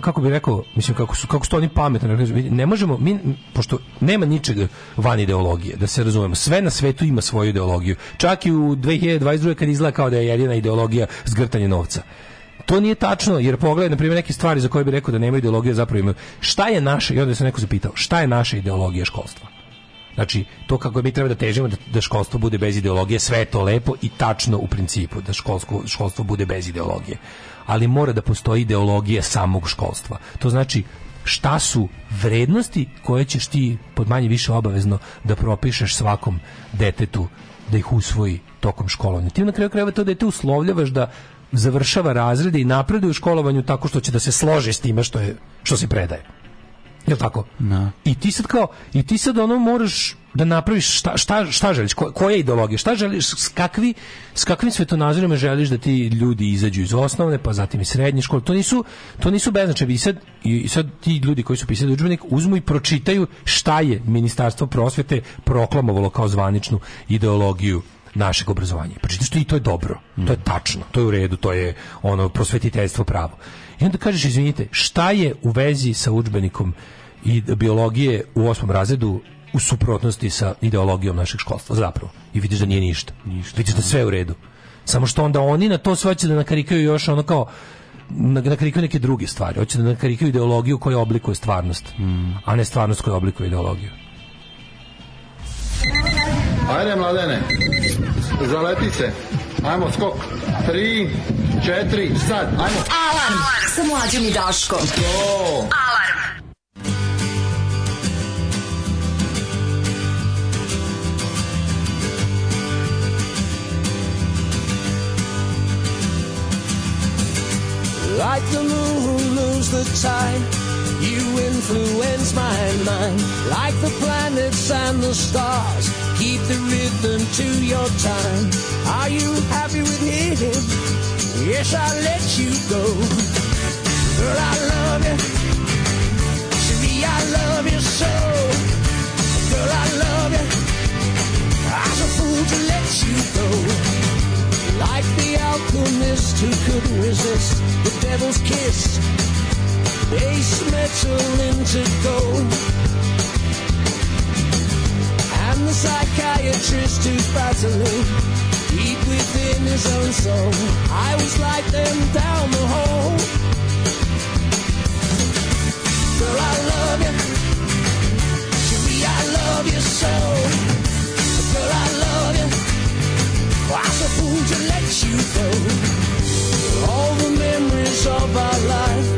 kako bi rekao, mislim kako su kako su oni pametno ne možemo mi pošto nema ničeg van ideologije, da se razumemo. Sve na svetu ima svoju ideologiju. Čak i u 2022 kad izgleda kao da je jedina ideologija zgrtanje novca. To nije tačno, jer pogledaj, na primjer, neke stvari za koje bi rekao da nema ideologije, zapravo imaju. Šta je naše, i onda se neko zapitao, šta je naša ideologija školstva? Znači, to kako mi treba da težimo da, da školstvo bude bez ideologije, sve je to lepo i tačno u principu, da školsko, školstvo bude bez ideologije ali mora da postoji ideologija samog školstva. To znači šta su vrednosti koje ćeš ti pod manje više obavezno da propišeš svakom detetu da ih usvoji tokom školovanja. Ti na kraju krajeva to dete uslovljavaš da završava razrede i napreduje u školovanju tako što će da se složi s time što je što se predaje. Je tako? Na. Da. I ti sad kao i ti sad ono moraš da napraviš šta, šta, šta želiš, koja je ideologija, šta želiš, s, kakvi, s kakvim svetonazorima želiš da ti ljudi izađu iz osnovne, pa zatim i srednje škole. To nisu, to nisu beznačevi. sad, i sad ti ljudi koji su pisali udžbenik uzmu i pročitaju šta je Ministarstvo prosvete proklamovalo kao zvaničnu ideologiju našeg obrazovanja. Pa što i to je dobro, to je tačno, to je u redu, to je ono prosvetiteljstvo pravo. I onda kažeš, izvinite, šta je u vezi sa udžbenikom i biologije u 8. razredu u suprotnosti sa ideologijom našeg školstva zapravo i vidiš da nije ništa, ništa vidiš da, da sve je u redu samo što onda oni na to sve hoće da nakarikaju još ono kao nakarikaju neke druge stvari hoće da nakarikaju ideologiju koja oblikuje stvarnost mm. a ne stvarnost koja oblikuje ideologiju Ajde, mladene, zaleti se. Ajmo, skok. 3, 4, sad, ajmo. Alarm, Alarm. sa mlađom i Daškom. Alarm. Like the moon who lose the tide, you influence my mind. Like the planets and the stars, keep the rhythm to your time. Are you happy with me? Yes, I let you go. Girl, I love you. To me, I love you so. Girl, I love you. I was a fool to let you go. Like the alchemist who could resist the devil's kiss, base metal into gold. And the psychiatrist who battling deep within his own soul. I was like them down the hall. Girl, I love you. Cherie, I love you so was a fool to let you go. All the memories of our life,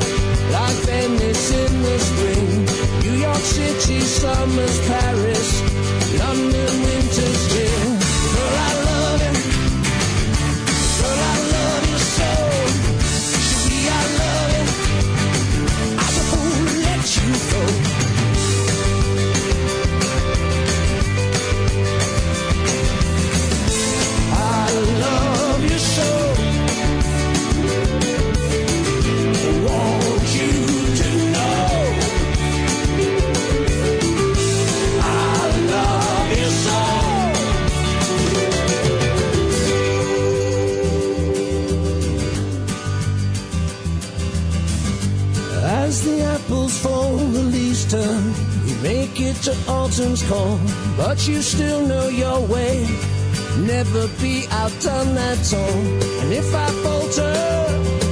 like Venice in the spring, New York City, summers, Paris, London, winters here. to autumn's call, but you still know your way. Never be outdone at all. And if I falter,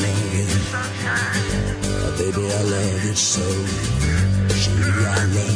baby, I love you so. I love you.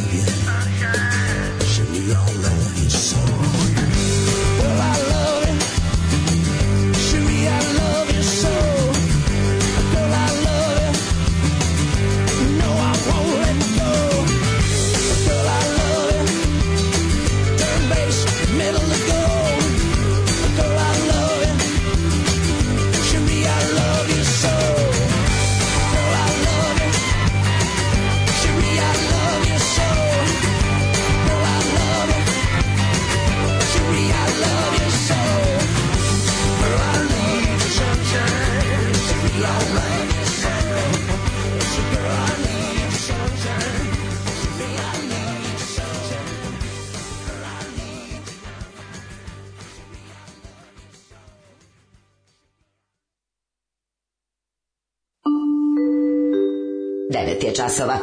časova.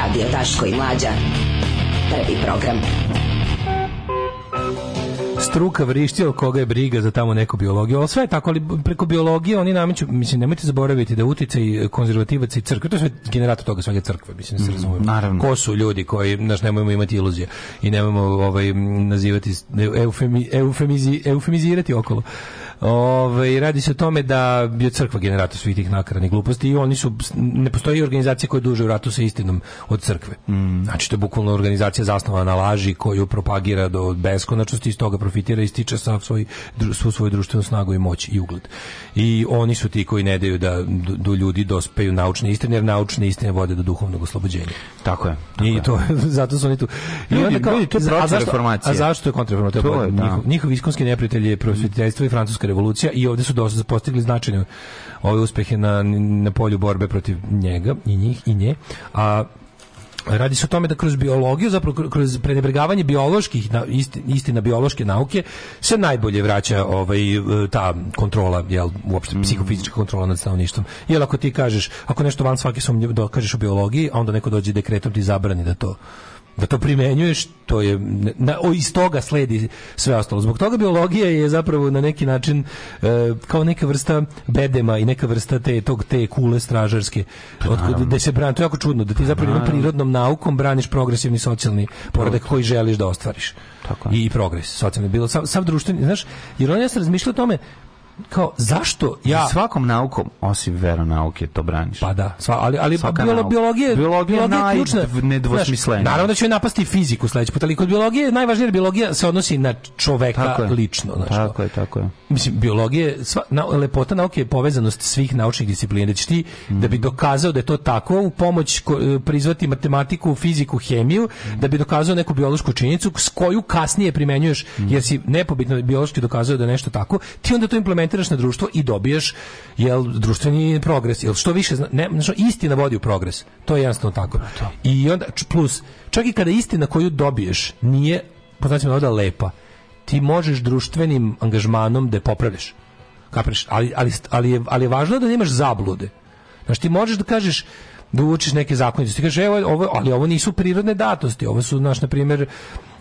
Radio Daško i Mlađa. Prvi program. Struka vrišti, ali koga je briga za tamo neku biologiju. Ovo sve je tako, ali preko biologije oni nameću, mislim, nemojte zaboraviti da i konzervativaca i crkve, to je sve generator toga svega crkve, mislim, se razumijem. Mm, naravno. Ko su ljudi koji, znaš, nemojmo imati iluzije i nemojmo ovaj, nazivati, eufemi, eufemizi, eufemizirati okolo. Ove, ovaj, radi se o tome da je crkva generator svih tih nakaranih gluposti i oni su, ne postoji organizacija koja duže u ratu sa istinom od crkve. Mm. Znači, to je bukvalno organizacija zasnovana na laži koju propagira do beskonačnosti, i iz toga profitira i stiče sa svoj, svoj, svoju društvenu snagu i moć i ugled. I oni su ti koji ne daju da do da ljudi dospeju naučne istine, jer naučne istine vode do duhovnog oslobođenja. Tako je. Tako I to, <laughs> zato su oni tu. I ljudi, kao, ljudi, to je a zašto, a zašto je kontrareformacija? To je, njihov, da. njihov iskonski neprijatelj je prosvjetiteljstvo i francuska revolucija i ovde su dosta postigli značajne ove uspehe na, na polju borbe protiv njega i njih i nje. A Radi se o tome da kroz biologiju, zapravo kroz prenebregavanje bioloških istina biološke nauke se najbolje vraća ovaj ta kontrola, jel uopšte mm. psihofizička kontrola nad stanovništvom. Jel ako ti kažeš, ako nešto van svake sumnje dokažeš u biologiji, onda neko dođe dekretom ti zabrani da to da to primenjuješ, to je na, o, iz toga sledi sve ostalo. Zbog toga biologija je zapravo na neki način e, kao neka vrsta bedema i neka vrsta te tog te kule stražarske. Pa od da se brani, to je jako čudno da ti pa zapravo jednom prirodnom naukom braniš progresivni socijalni poredak koji želiš da ostvariš. Tako. I, i progres socijalni bilo sav, sav društveni, znaš, jer on ja se razmišljao o tome kao zašto ja svakom naukom osim nauke to braniš pa da sva, ali ali Svaka biolo, biologija biologija, biologija naj, je ključna nedvosmislena naravno da će napasti fiziku sledeći put ali kod biologije najvažnije da biologija se odnosi na čoveka tako je. lično znači tako je tako je mislim biologije sva na, lepota nauke je povezanost svih naučnih disciplina znači ti mm. da bi mhm. dokazao da je to tako u pomoć ko, prizvati matematiku fiziku hemiju mm. da bi dokazao neku biološku činjenicu s koju kasnije primenjuješ mm. jer si nepobitno biološki dokazao da je nešto tako ti onda to implementiraš komentiraš na društvo i dobiješ jel društveni progres jel što više zna, ne, znači, istina vodi u progres to je jasno tako i onda plus čak i kada istina koju dobiješ nije po znači da lepa ti možeš društvenim angažmanom da popraviš popravljaš ali, ali, ali, je, ali je važno da nemaš zablude znači ti možeš da kažeš da učiš neke zakonitosti. Kaže, evo, ovo, ali ovo nisu prirodne datosti, ovo su, naš, na primjer,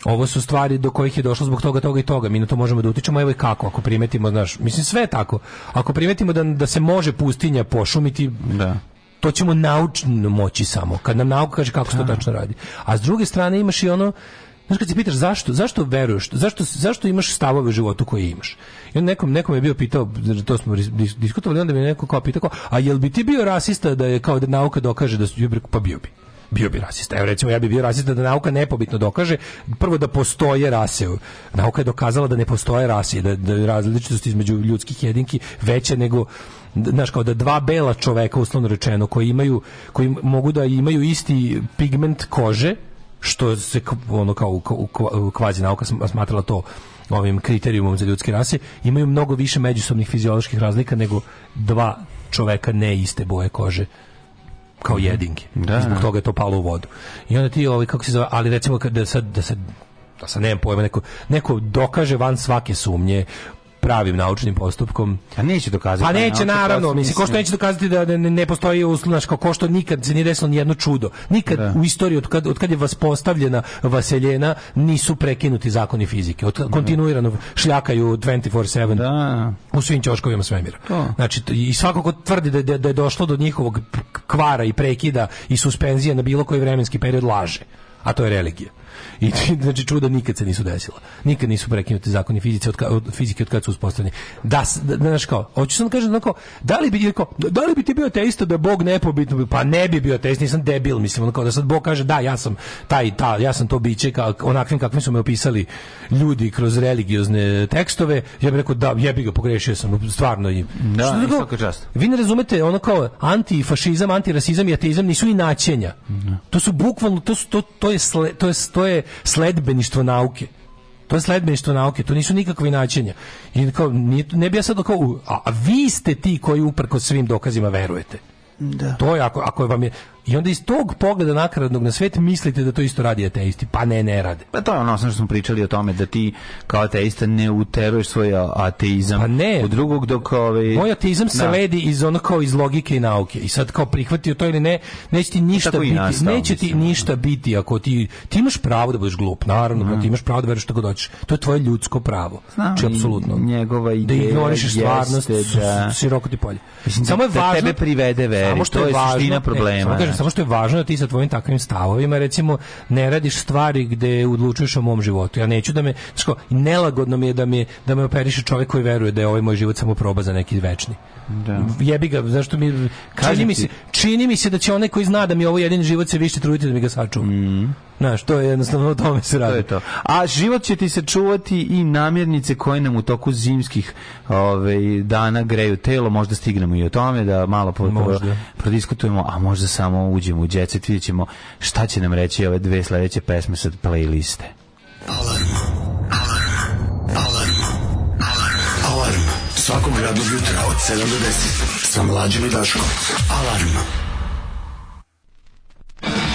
ovo su stvari do kojih je došlo zbog toga, toga i toga. Mi na to možemo da utičemo, evo i kako, ako primetimo, znaš, mislim sve tako. Ako primetimo da, da se može pustinja pošumiti, da. to ćemo naučno moći samo. Kad nam nauka kaže kako se to da. tačno radi. A s druge strane imaš i ono, Znaš kad se pitaš zašto, zašto veruješ, zašto, zašto imaš stavove u životu koje imaš? I onda nekom, nekom je bio pitao, to smo diskutovali, onda mi je neko kao pitao, a jel bi ti bio rasista da je kao da nauka dokaže da su, pa bio bi bio bi rasista. Evo recimo ja bih bio rasista da nauka nepobitno dokaže prvo da postoje rase. Nauka je dokazala da ne postoje rase, da, da različitost između ljudskih jedinki veće nego znaš kao da dva bela čoveka uslovno rečeno koji imaju koji mogu da imaju isti pigment kože što se ono kao kvazi nauka smatrala to ovim kriterijumom za ljudske rase imaju mnogo više međusobnih fizioloških razlika nego dva čoveka ne iste boje kože kao mhm. jedinke. Da, I zbog da. toga je to palo u vodu. I onda ti ovaj kako se zove, ali recimo da sad da se da sad nemam pojma, neko, neko dokaže van svake sumnje pravim naučnim postupkom. A neće dokazati. Pa neće naravno, mislim ko što neće dokazati da ne, ne postoji uslunaš kao što nikad se nije desilo ni jedno čudo. Nikad da. u istoriji od kad, od kad je vaspostavljena vaseljena nisu prekinuti zakoni fizike. Od, da. kontinuirano šljakaju 24/7. Da. U svim ćoškovima svemira. To. Znači i svako ko tvrdi da, da, da je došlo do njihovog kvara i prekida i suspenzije na bilo koji vremenski period laže. A to je religija. I <laughs> znači čuda nikad se nisu desila. Nikad nisu prekinuti zakoni fizike od, od fizike od kad su uspostavljeni. Da, znači kao, hoću sam da kažem onako, da li bi rekao, da li bi ti bio teista da Bog nepobitno bi, pa ne bi bio teist, nisam debil, mislim, onako da sad Bog kaže da, ja sam taj ta, ja sam to biće kak, onakvim kakvim su me opisali ljudi kroz religiozne tekstove, ja bih rekao da, jebi ga, pogrešio sam, stvarno i. Da, svaka čast. Vi ne razumete ono kao antifašizam, antirasizam i ateizam nisu inačenja. Mm -hmm. To su bukvalno to su, to, to je sle, to je to je sledbeništvo nauke. To je sledbeništvo nauke, to nisu nikakve načinja. I kao, nije, ne bi ja sad kao, a, a vi ste ti koji uprko svim dokazima verujete. Da. To je ako, ako vam je I onda iz tog pogleda nakaradnog na svet mislite da to isto radi ateisti. Pa ne, ne rade. Pa to je ono što smo pričali o tome da ti kao ateista ne uteruješ svoj ateizam pa ne. od drugog dok ovaj Moj ateizam se da. ledi iz ono kao iz logike i nauke. I sad kao prihvatio to ili ne, neće ti ništa biti, nastao, neće ti ništa biti ako ti ti imaš pravo da budeš glup, naravno, mm. ti imaš pravo da veruješ što god hoćeš. To je tvoje ljudsko pravo. Znam, Či, znači, apsolutno. Njegova da ideja da ignorišeš stvarnost, da, široko ti polje. Mislim, samo je da, da tebe privede veri, to je, je suština e, problema. Ne, samo što je važno da ti sa tvojim takvim stavovima recimo ne radiš stvari gde odlučuješ o mom životu. Ja neću da me ško, nelagodno mi je da me da me operiše čovjek koji veruje da je ovaj moj život samo proba za neki večni. Da. Jebi ga, zašto mi kaži mi se, čini mi se da će onaj koji zna da mi ovo jedini život se više truditi da mi ga sačuva. Mm. Znaš, to je jednostavno o tome se radi. To je to. A život će ti se čuvati i namirnice koje nam u toku zimskih ove, ovaj, dana greju telo, možda stignemo i o tome da malo po, prodiskutujemo, a možda samo uđemo u djecet, vidjet ćemo šta će nam reći ove dve sledeće pesme sa playliste. Alarm, alarm, alarm, alarm, alarm. Svakog radnog jutra od 7 do 10 sa mlađim i daškom. Alarm. Alarm.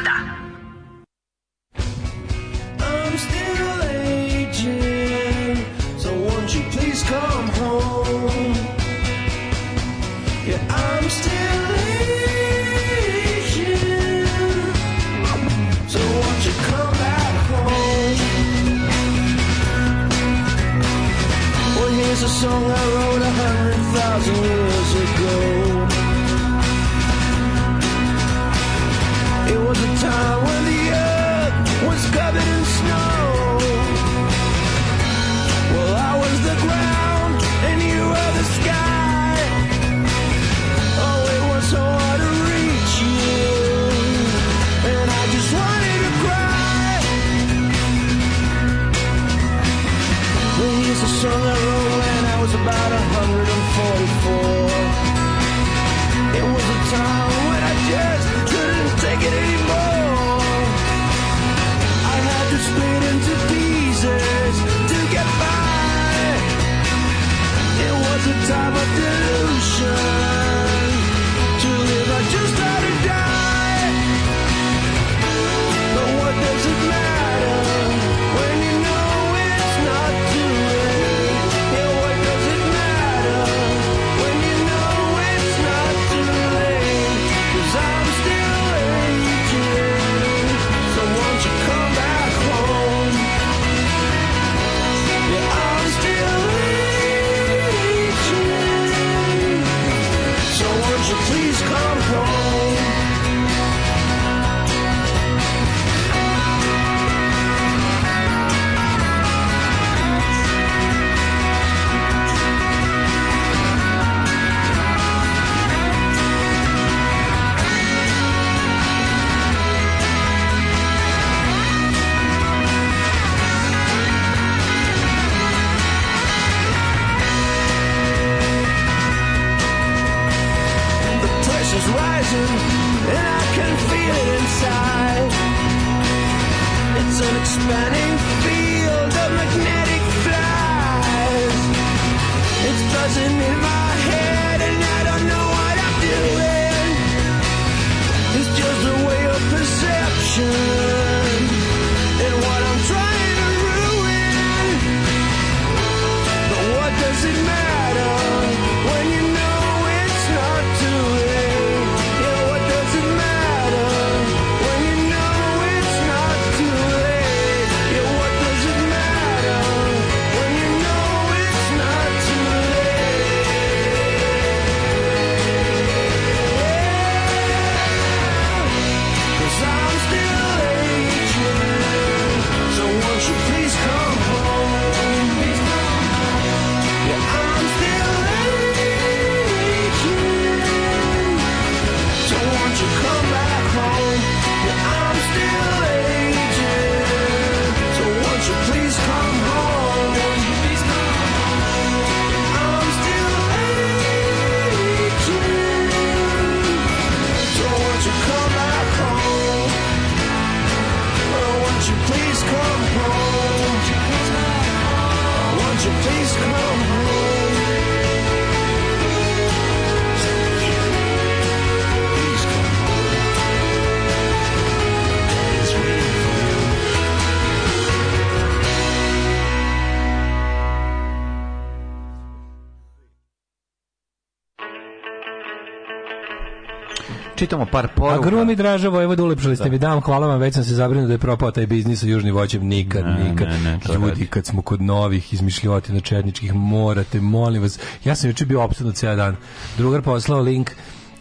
samo par poruka. A grumi mi draže Vojvoda, ulepšali ste da. mi dam, hvala vam, već sam se zabrinuo da je propao taj biznis sa južnim voćem, nikad, ne, nikad. Ne, ne, Ljudi, kad smo kod novih izmišljotina četničkih, morate, molim vas. Ja sam juče bio opsednut cijel dan. Drugar poslao link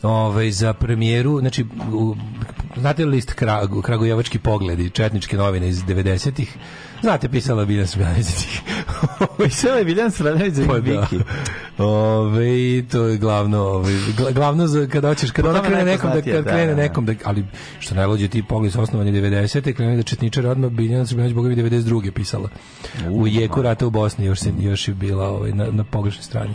ovaj, za premijeru, znači, u, znate list Kragu, Kragujevački pogledi, četničke novine iz 90-ih, znate, pisala Biljan Smiljanic. <laughs> Pisala je Biljan Smiljanic za Viki. Pa da. Ove, to je glavno, ove, glavno za kada hoćeš, kada ona krene nekom da, kad krene da, da, nekom da, da, ali što najlođe ti pogled sa osnovanje 90. krene da četničar odmah Biljana Srbinović Bogovi 92. pisala. U, u jeku rata u Bosni još, se, još je bila ovaj, na, na pogrešnoj strani.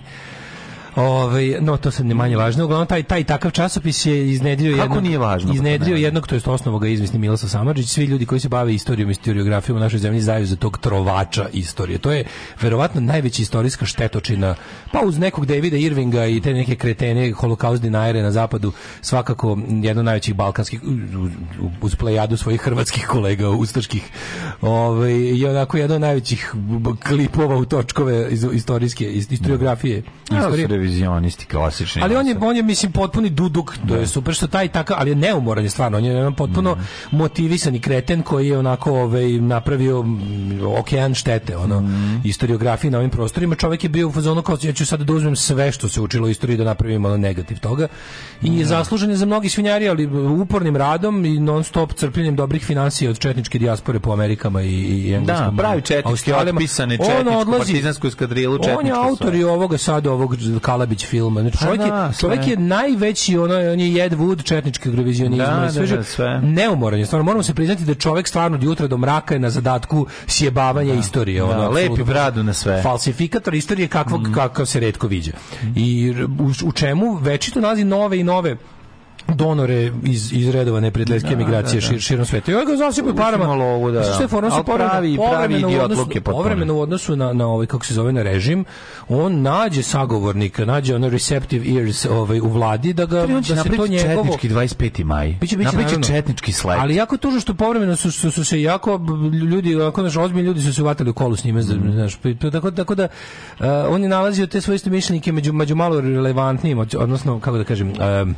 Ovaj no to se ne manje važno. Uglavnom taj taj takav časopis je iznedrio Kako jednog nije važno, pa iznedrio ne. jednog to jest osnovu ga izmisli Miloslav Samardžić. Svi ljudi koji se bave istorijom i historiografijom u našoj zemlji znaju za tog trovača istorije. To je verovatno najveća istorijska štetočina. Pa uz nekog Davida Irvinga i te neke kretene holokaust dinajre na zapadu svakako jedno najvećih balkanskih uz plejadu svojih hrvatskih kolega ustaških. Ovaj je onako jedno od najvećih klipova u točkove iz, istorijske iz, historiografije. Da. Istorije revizionisti klasični. Ali on je on je mislim potpuni duduk, to je da. super što taj taka, ali je neumoran je stvarno, on je jedan potpuno mm. motivisani kreten koji je onako ovaj napravio mm, okean štete, ono mm. istoriografiji na ovim prostorima. Čovjek je bio u fazonu kao ja ću sad da uzmem sve što se učilo u istoriji da napravim ono negativ toga. I mm. zaslužen je za mnogi svinjari, ali upornim radom i non stop crpljenjem dobrih financija od četničke dijaspore po Amerikama i, i da, engleskom. Da, pravi četnički, otpisane četničku, odlazi, eskadrilu četničku. On je autor i ovoga sad, ovog kao Kalabić filma. Znači, pa čovjek, je, da, čovjek je najveći, ono, on je Ed Wood četnički grovizionizma. Da, da, sve, da, sve. Neumoran je, stvarno, moramo se priznati da čovjek stvarno od jutra do mraka je na zadatku sjebavanja da, istorije. Da, ono, lepi bradu na sve. Falsifikator istorije kakvog, mm. kakav se redko viđa. I u, u čemu večito nalazi nove i nove donore iz, iz redova neprijateljske da, migracije da, da. širom sveta. I ovaj ga zasipaju parama. Malo da, da. Što forno su pravi, pravi idiot luke Povremeno u odnosu na, na ovaj, kako se zove, na režim, on nađe sagovornika, nađe ono receptive ears ovaj, u vladi da ga... Da, se to njegovo... četnički 25. maj. Biće, biće, napriče četnički slajd. Ali jako tužno što povremeno su, su, su se jako ljudi, ako naš ozbiljni ljudi su se uvatili u kolu s njime, mm. znaš, tako, tako da uh, on je te svoje istomišljenike među, među malo relevantnijim, odnosno, kako da kažem, um,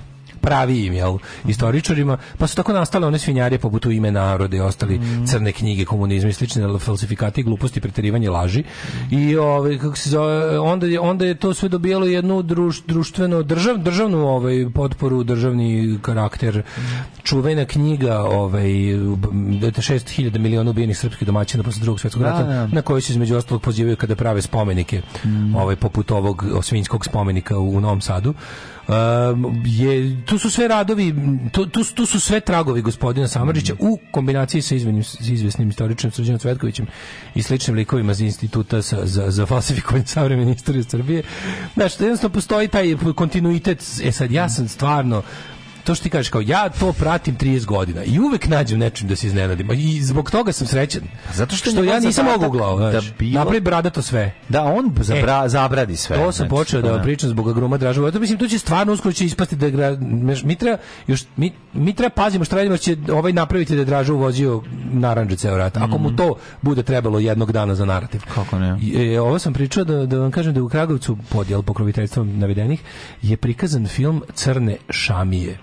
pravijim jel, istoričarima, pa su tako nastale one svinjarije poput u ime narode i ostali mm. crne knjige komunizma i slične falsifikate gluposti, preterivanje laži. I ovaj, kako se zove, onda, je, onda je to sve dobijalo jednu druš, društveno, držav, državnu ovaj, potporu, državni karakter, čuvena knjiga ovaj, 6000 da, miliona ubijenih srpskih domaćina posle drugog svjetskog rata, da. da. na kojoj se između ostalog pozivaju kada prave spomenike, mm. ovaj, poput ovog svinjskog spomenika u, u Novom Sadu. Um, je, tu su sve radovi, tu, tu, tu su sve tragovi gospodina Samardžića mm. u kombinaciji sa izvenim, izvesnim istoričnim Srđanom Cvetkovićem i sličnim likovima iz instituta sa, za, za falsifikovanje <laughs> savremene istorije Srbije. Znači, jednostavno postoji taj kontinuitet. E sad, ja sam stvarno to što ti kažeš kao ja to pratim 30 godina i uvek nađem nečim da se iznenadim i zbog toga sam srećan. Pa zato što, što ja nisam mogao glavu, da bilo... napravi brada to sve. Da on zabra, e, zabradi sve. To sam znači, počeo da, da pričam zbog agruma dražu. To mislim tu će stvarno uskoro će ispasti da gra, mi treba još mi, mi treba pazimo šta radimo će ovaj napraviti da je dražu vozio narandže ceo rat. Ako mm mu to bude trebalo jednog dana za narativ. Kako ne? E, ovo sam pričao da, da vam kažem da u Kragovicu podjel pokroviteljstvom navedenih je prikazan film Crne šamije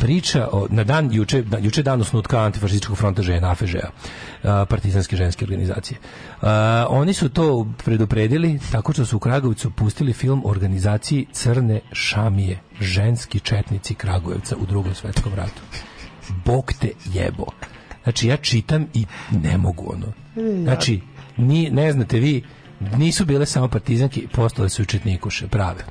priča o, na dan juče na, juče dan osnutka antifašističkog fronta žena afž partizanske ženske organizacije uh, oni su to predupredili tako što su u Kragovicu pustili film o organizaciji Crne šamije ženski četnici Kragujevca u drugom svetskom ratu bog te jebo znači ja čitam i ne mogu ono znači ni, ne znate vi nisu bile samo partizanke postale su i četnikuše prave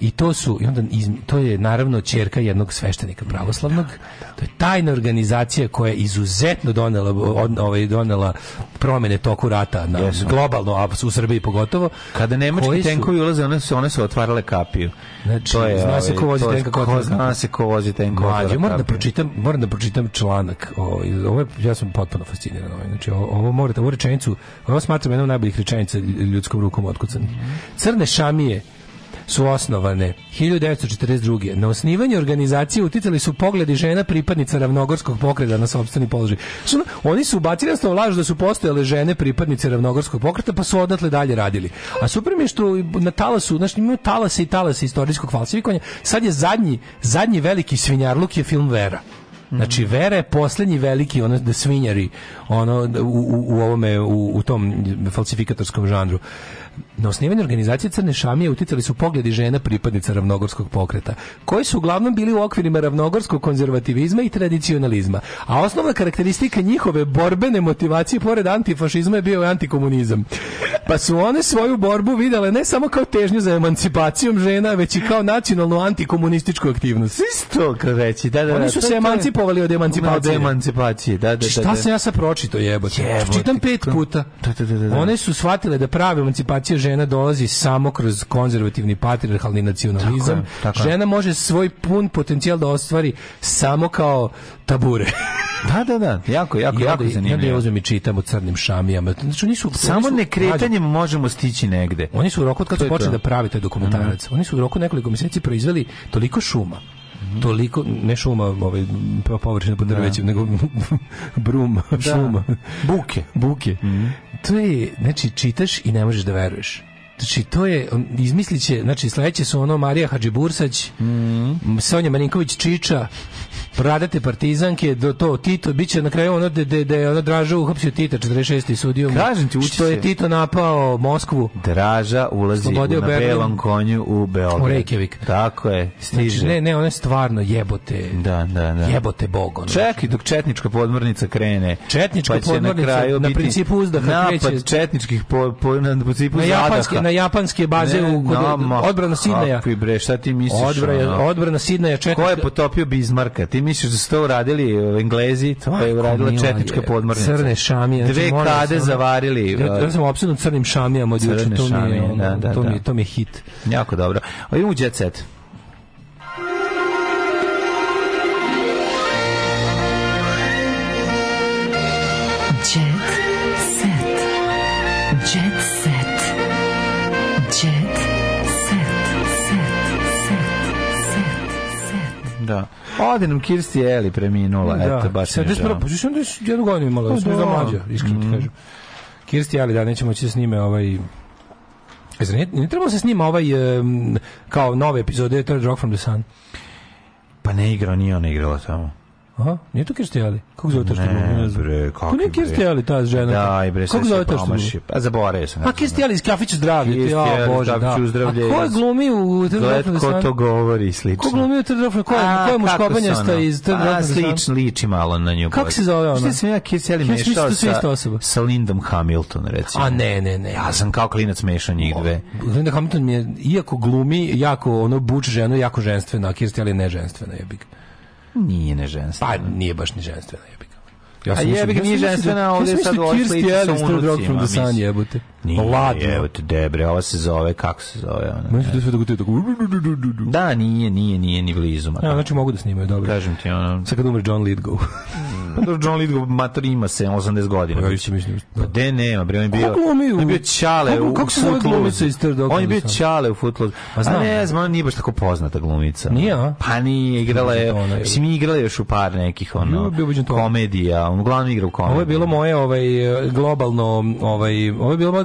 i to su i onda iz, to je naravno ćerka jednog sveštenika pravoslavnog da, da, da. to je tajna organizacija koja je izuzetno donela ovaj donela promene toku rata na Jesu. globalno a u Srbiji pogotovo kada nemački tenkovi ulaze one su one su otvarale kapiju znači to je zna se ovaj, ko vozi tenkova ko zna se ko vozi tenkova moram da pročitam moram da pročitam članak O, ovaj, ovo ja sam potpuno fasciniran ovaj znači ovo morate ovu rečenicu ovo smatram jednom najboljih rečenica ljudskom rukom otkucanih mhm. crne šamije su osnovane 1942. Na osnivanje organizacije uticali su pogledi žena pripadnica ravnogorskog pokreta na sopstveni položaj. Su, oni su ubacili na laž da su postojale žene pripadnice ravnogorskog pokreta, pa su odatle dalje radili. A super mi je što na talasu, znači imaju talase i talase istorijskog falsifikovanja. Sad je zadnji, zadnji veliki svinjarluk je film Vera. Znači Vera je poslednji veliki ono da svinjari ono u, u, u ovome u, u tom falsifikatorskom žanru. Na osnivanje organizacije Crne šamije uticali su pogledi žena pripadnica ravnogorskog pokreta, koji su uglavnom bili u okvirima ravnogorskog konzervativizma i tradicionalizma. A osnovna karakteristika njihove borbene motivacije pored antifašizma je bio antikomunizam. Pa su one svoju borbu videle ne samo kao težnju za emancipacijom žena, već i kao nacionalnu antikomunističku aktivnost. Isto kao reći, da, da, da. Oni su se emancipovali od emancipacije. Od emancipacije, da, da, da. Šta da. sam ja sad pročito, jebote? Čitam pet puta. Da, da, one su shvatile da prave emancipacije žena žena dolazi samo kroz konzervativni patriarhalni nacionalizam. Tako je, tako je. žena može svoj pun potencijal da ostvari samo kao tabure. <laughs> da, da, da, jako, jako, jako zanimljivo. Ja uzmem i čitam o crnim šamijama. Znači, oni su, Samo oni su, nekretanjem rađen. možemo stići negde. Oni su u roku, od kada su počeli da pravi taj dokumentarac, mm. oni su u roku nekoliko meseci proizveli toliko šuma toliko ne šuma ovaj površina pod drvećem da. nego <laughs> brum da. šuma buke buke mm -hmm. to je znači čitaš i ne možeš da veruješ Znači, to je, izmisliće, znači, sledeće su ono Marija Hadžibursać, mm -hmm. Sonja Marinković Čiča, pradate partizanke do to Tito biće na kraju ono da da je ona Draža uhapsio Tita 46. sudio Kažem ti uči što je Tito napao Moskvu. Draža ulazi u, na Berlin. belom konju u Beograd. U Reykjavik. Tako je, znači, stiže. Znači, ne, ne, ona je stvarno jebote. Da, da, da. Jebote bog ono. Čekaj dok četnička podmornica krene. Četnička pa podmornica na, kraju na principu uzdaha napad kreće. četničkih po, po na principu na japanske zadaha. na japanske baze ne, u kod no, odbrana Sidneja. Kakvi bre, šta ti misliš? Odbrana, odbrana Sidneja četnička. Ko je potopio Bismarka Ti misliš da su to uradili uh, Englezi, to je uradila četnička podmornica. Crne šamije. Znači Dve znači, kade sam, zavarili. Ja, ja uh, sam opsednut crnim šamijama od juče, da, da, to, mi, je, da, da, to, da. Mi, to mi je hit. Jako dobro. A idemo u Jet Set. da. Ode nam Kirsti Eli preminula, da. eto, baš ne žao. 71. pozicija, onda je jednu godinu imala, pa da za mlađa, iskreno ti mhm. kažem. Kirsti Eli, da, nećemo će da s njime ovaj... Znači, ne, ne trebalo da se snima ovaj, um, kao nove epizode Third Rock from the Sun. Pa ne igrao, nije ona igrala tamo. Aha, nije to Kirsti Ali. Kako zove to što ne, ne znam. Bre, pa kako to nije Kirsti Ali, ta žena. Da, i bre, kako zove to što je? Pa zaboravio sam. Pa Kirsti Ali iz Kafića zdravlje. Kirsti Ali iz Kafića da. zdravlje. A ko je glumi u Trdrafnu? Ko to govori slično? Ko glumi u Trdrafnu? Ko je mu škobanjasta iz Trdrafnu? A, slično, liči malo na nju. Kako se zove ona? Što da sam ja Kirsti Ali da mešao sa, sa Lindom Hamilton, recimo. A ne, ne, ne. Ja sam kao klinac mešao njih dve. Linda Hamilton mi je, iako glumi, jako ono buč ženu, jako ženstvena, a Kirsti Ali je neženstvena, jebik. Ja Nije neženstvena. Pa nije baš neženstvena, jebika. Ja sam A jebi ga nije ženstvena, da- ovdje sad ovo sliči da sa unucima. Nije, ladno. Evo te debre, ova se zove, kako se zove ona? Meni se da sve tako, tako... Da, nije, nije, nije ni blizu. Ja, znači mogu da snimaju, dobro. Kažem ti, ono... Sad kad umre John Lithgow. <laughs> John Lithgow mater ima se 80 godina. Pa ja isto mislim. Da- pa de nema, bre, on je bio. On je bio čale u Kako se zove glumica iz Third On je bio čale u Footloose. Pa znam, ne znam, ona nije baš tako poznata glumica. Nije, a? Pa nije, igrala je, mislim, nije igrala još u par nekih ono komedija, on uglavnom igra u komediji. Ovo je bilo moje ovaj globalno, ovaj, ovo je bilo moje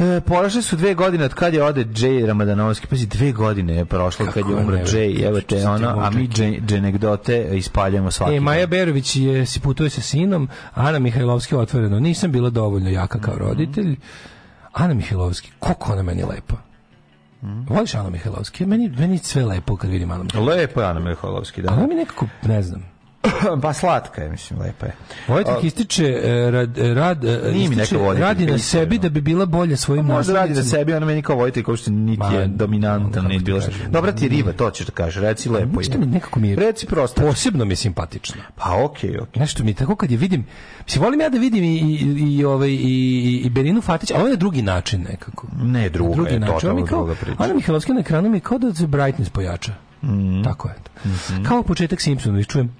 E, porašle su dve godine od kad je ode Jay Ramadanovski. Pazi, dve godine je prošlo kad je umro Jay. Evo te ona, a mi dženegdote ispaljamo svaki. E, Maja Berović je, si putuje sa sinom, Ana Mihajlovski otvoreno. Nisam bila dovoljno jaka kao mhm. roditelj. Ana Mihajlovski, koliko ona meni lepa. Mm. Voliš Ana Mihajlovski? Meni, meni sve lepo kad vidim Ana Mihajlovski. Lepo je Ana Mihajlovski, da. Ona mi nekako, ne znam, pa <clears throat> slatka je, mislim, lepa je. Vojtek ističe e, rad, e, rad, e, ističe, radi na sebi da bi bila bolja svojim pa Možda radi na sebi, ona meni kao Vojtek uopšte niti je dominantan, niti da bilo što. Dobra ti je riba, to ćeš da kaže, reci lepo. Nešto mi nekako mi je, reci prosto. Posebno mi je simpatično. Pa okej, okay, okej. Okay. Nešto mi tako kad je vidim, mislim, volim ja da vidim i, i, i, ovaj, i, i Berinu Fatić, ali ovo je drugi način nekako. Ne, druga drugi je, način. totalno druga priča. Ona Mihajlovska na ekranu mi je kao da se brightness pojača. Mm. Tako je. Mm -hmm. Kao početak Simpsona, i čujem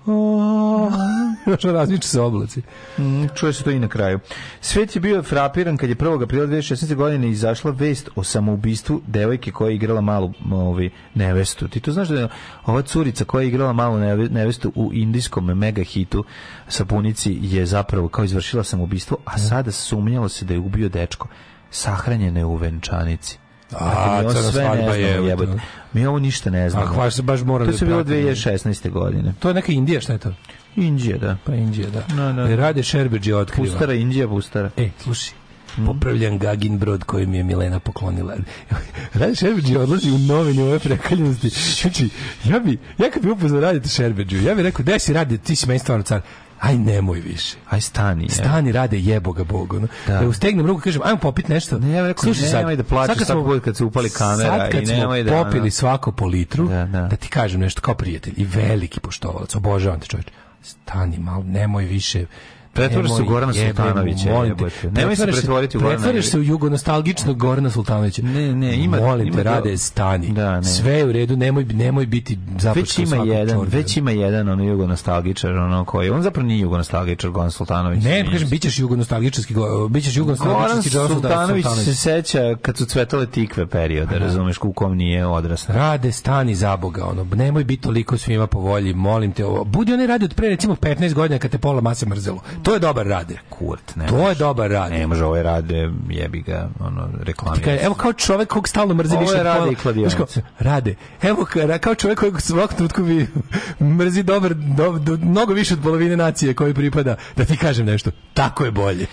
<laughs> različite se oblaci. Mm, čuje se to i na kraju. Svet je bio frapiran kad je 1. aprila 2016. godine izašla vest o samoubistvu devojke koja je igrala malu ovi, ovaj, nevestu. Ti to znaš da je ova curica koja je igrala malu nevestu u indijskom mega hitu Sapunici je zapravo kao izvršila samoubistvo, a da. sada sumnjalo se da je ubio dečko. Sahranjeno je u venčanici. A, mi ovo sve ne znamo, Mi ovo ništa ne znamo. Ah, baš, baš moram to se bilo 2016. godine. To je neka Indija, šta je to? Indija, da. Pa Indija, da. No, da, no. Da. E, rade Šerbeđe otkriva. Pustara Indija, pustara. E, slušaj, Mm. popravljam Gagin brod koji mi je Milena poklonila. <laughs> Radi Šerbeđi odlazi u novine ove prekaljenosti. Znači, ja bi, ja kad bi upoznao raditi Šerbeđu, ja bi rekao, gde si radi, ti si meni stvarno car aj nemoj više. Aj stani. Stani, je. rade jeboga ga Bog. No. Da. da ustegnem ruku kažem, ajmo popit nešto. Ne, ja rekao, Slušaj, nemoj sad, da plačeš sad svaki kad se upali kamera. Sad kad i nemoj smo da, popili svako po litru, da, da. da ti kažem nešto kao prijatelj i veliki poštovalac, obožavam te čovječ. Stani malo, nemoj više Pretvoriš se u Gorana Sultanovića. Nemoj se pretvoriti u Gorana. Pretvoriš se u jugonostalgičnog Gorana Sultanovića. Ne, ne, ima Molim ima te, rade, stani. Da, ne. Sve je u redu, nemoj nemoj biti započet Već ima jedan, čorbe. već ima jedan ono jugonostalgičar, ono koji on zapravo nije jugonostalgičar Goran Sultanović. Ne, kažem bićeš jugonostalgičarski, bićeš jugonostalgičarski Goran Sultanović Sultanović se seća kad su cvetale tikve perioda, da. razumeš, u kom nije odrastao. Rade, stani za Boga, ono, nemoj biti toliko svima po volji, molim te, ovo. budi onaj radi od pre recimo 15 godina kad te pola mase mrzelo. To je dobar rade. Kurt, ne. To je dobar rade. Ne može ovaj rade, jebi ga, ono reklamira. evo kao čovjek kog stalno mrzi više rade i kladionice. Rade. Evo kao čovjek kojeg svakog trenutku vi <laughs> mrzi dobar, do, do, mnogo više od polovine nacije kojoj pripada. Da ti kažem nešto. Tako je bolje.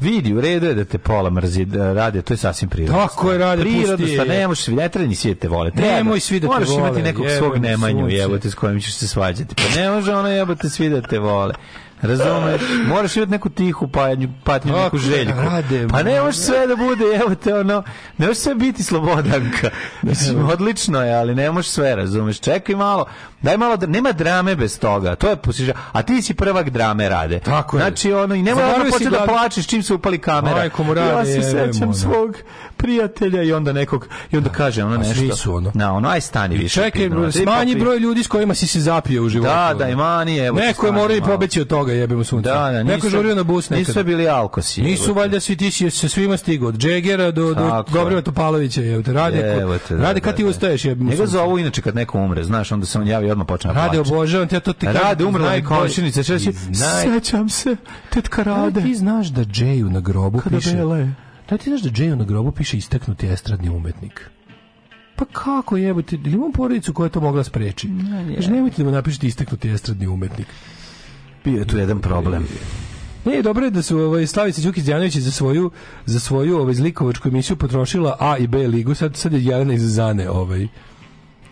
Vidi, u redu je da te pola mrzi, da rade, to je sasvim prirodno. Tako je, rade, prirodno, pusti. Prirodno, ne možeš svi, ne svi da te vole. Treba, Nemoj svi da te moraš vole. Moraš imati nekog svog nemanju, jebote, s kojim ćeš se svađati. Pa ne može ono jebote svi da te vole. Razumeš? Moraš imati neku tihu patnju, patnju Tako, neku željku. Rade, pa ne može sve da bude, evo te ono, ne može sve biti slobodanka. Mislim, odlično je, ali ne može sve, razumeš? Čekaj malo, daj malo, nema drame bez toga. To je posiža. A ti si prvak drame rade. Tako je. Znači, ono, i nema ono početi da, da plačeš čim se upali kamera. Majko mu rade, ja se sećam svog prijatelja i onda nekog, i onda da. kaže ono nešto. Svi su ono. Na, ono, aj stani više. Čekaj, smanji broj ljudi s kojima si se zapio u životu. Da, da, i mani, evo. Neko je morao i pobeći od toga jebemo sunce. Da, da, Neko žurio na bus nekada. Nisu bili alkosi. Nisu valjda svi ti se svima stigo, od Džegera do, do Dobrima Topalovića, je, rade, Jevate, da, rade kad da, ti da. ustaješ, jebemo sunce. Njega zovu inače kad neko umre, znaš, onda se on javi i odmah počne plaći. Da rade, obožavam te, to ti Rade, umre na komšinice, sećam se, tetka Rade. Ti znaš da Džeju na grobu piše... Da ti znaš da Džeju na grobu piše isteknuti estradni umetnik? Pa kako jebote, ili imam porodicu koja je to mogla spreči? Ne, ne. Znači, nemojte da mu napišete istaknuti estradni umetnik bio je tu jedan problem. Ne, dobro je da su ovaj Slavica Đukić Đanović za svoju za svoju ovaj zlikovačku emisiju potrošila A i B ligu, sad sad je Jelena iz Zane ovaj.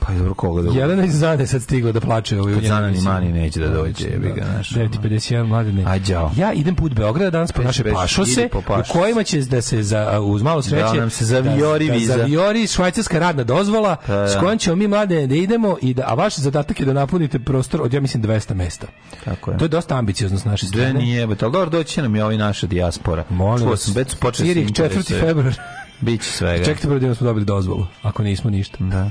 Pa je dobro koga da... Jelena iz Zane sad stigla da plače. Ovaj, Kad Zana ni mani neće da dođe. Da, ga, naš, 9.51 mladine. A djao. Ja idem put Beograda danas po naše pašose, po pašos. u kojima će da se za, uz malo da sreće... Da nam se zaviori da, da viza. Da zaviori švajcarska radna dozvola, pa, da. s kojom ćemo mi mlade da idemo, i da, a vaš zadatak je da napunite prostor od, ja mislim, 200 mesta. Tako je. To je dosta ambiciozno s naše strane. Da nije, ali dobro, doći nam i ovi naša dijaspora. Molim vas. Već počeo 4. Da februar. Biće svega. Čekajte, prvo da smo dobili dozvolu, ako nismo ništa. Da.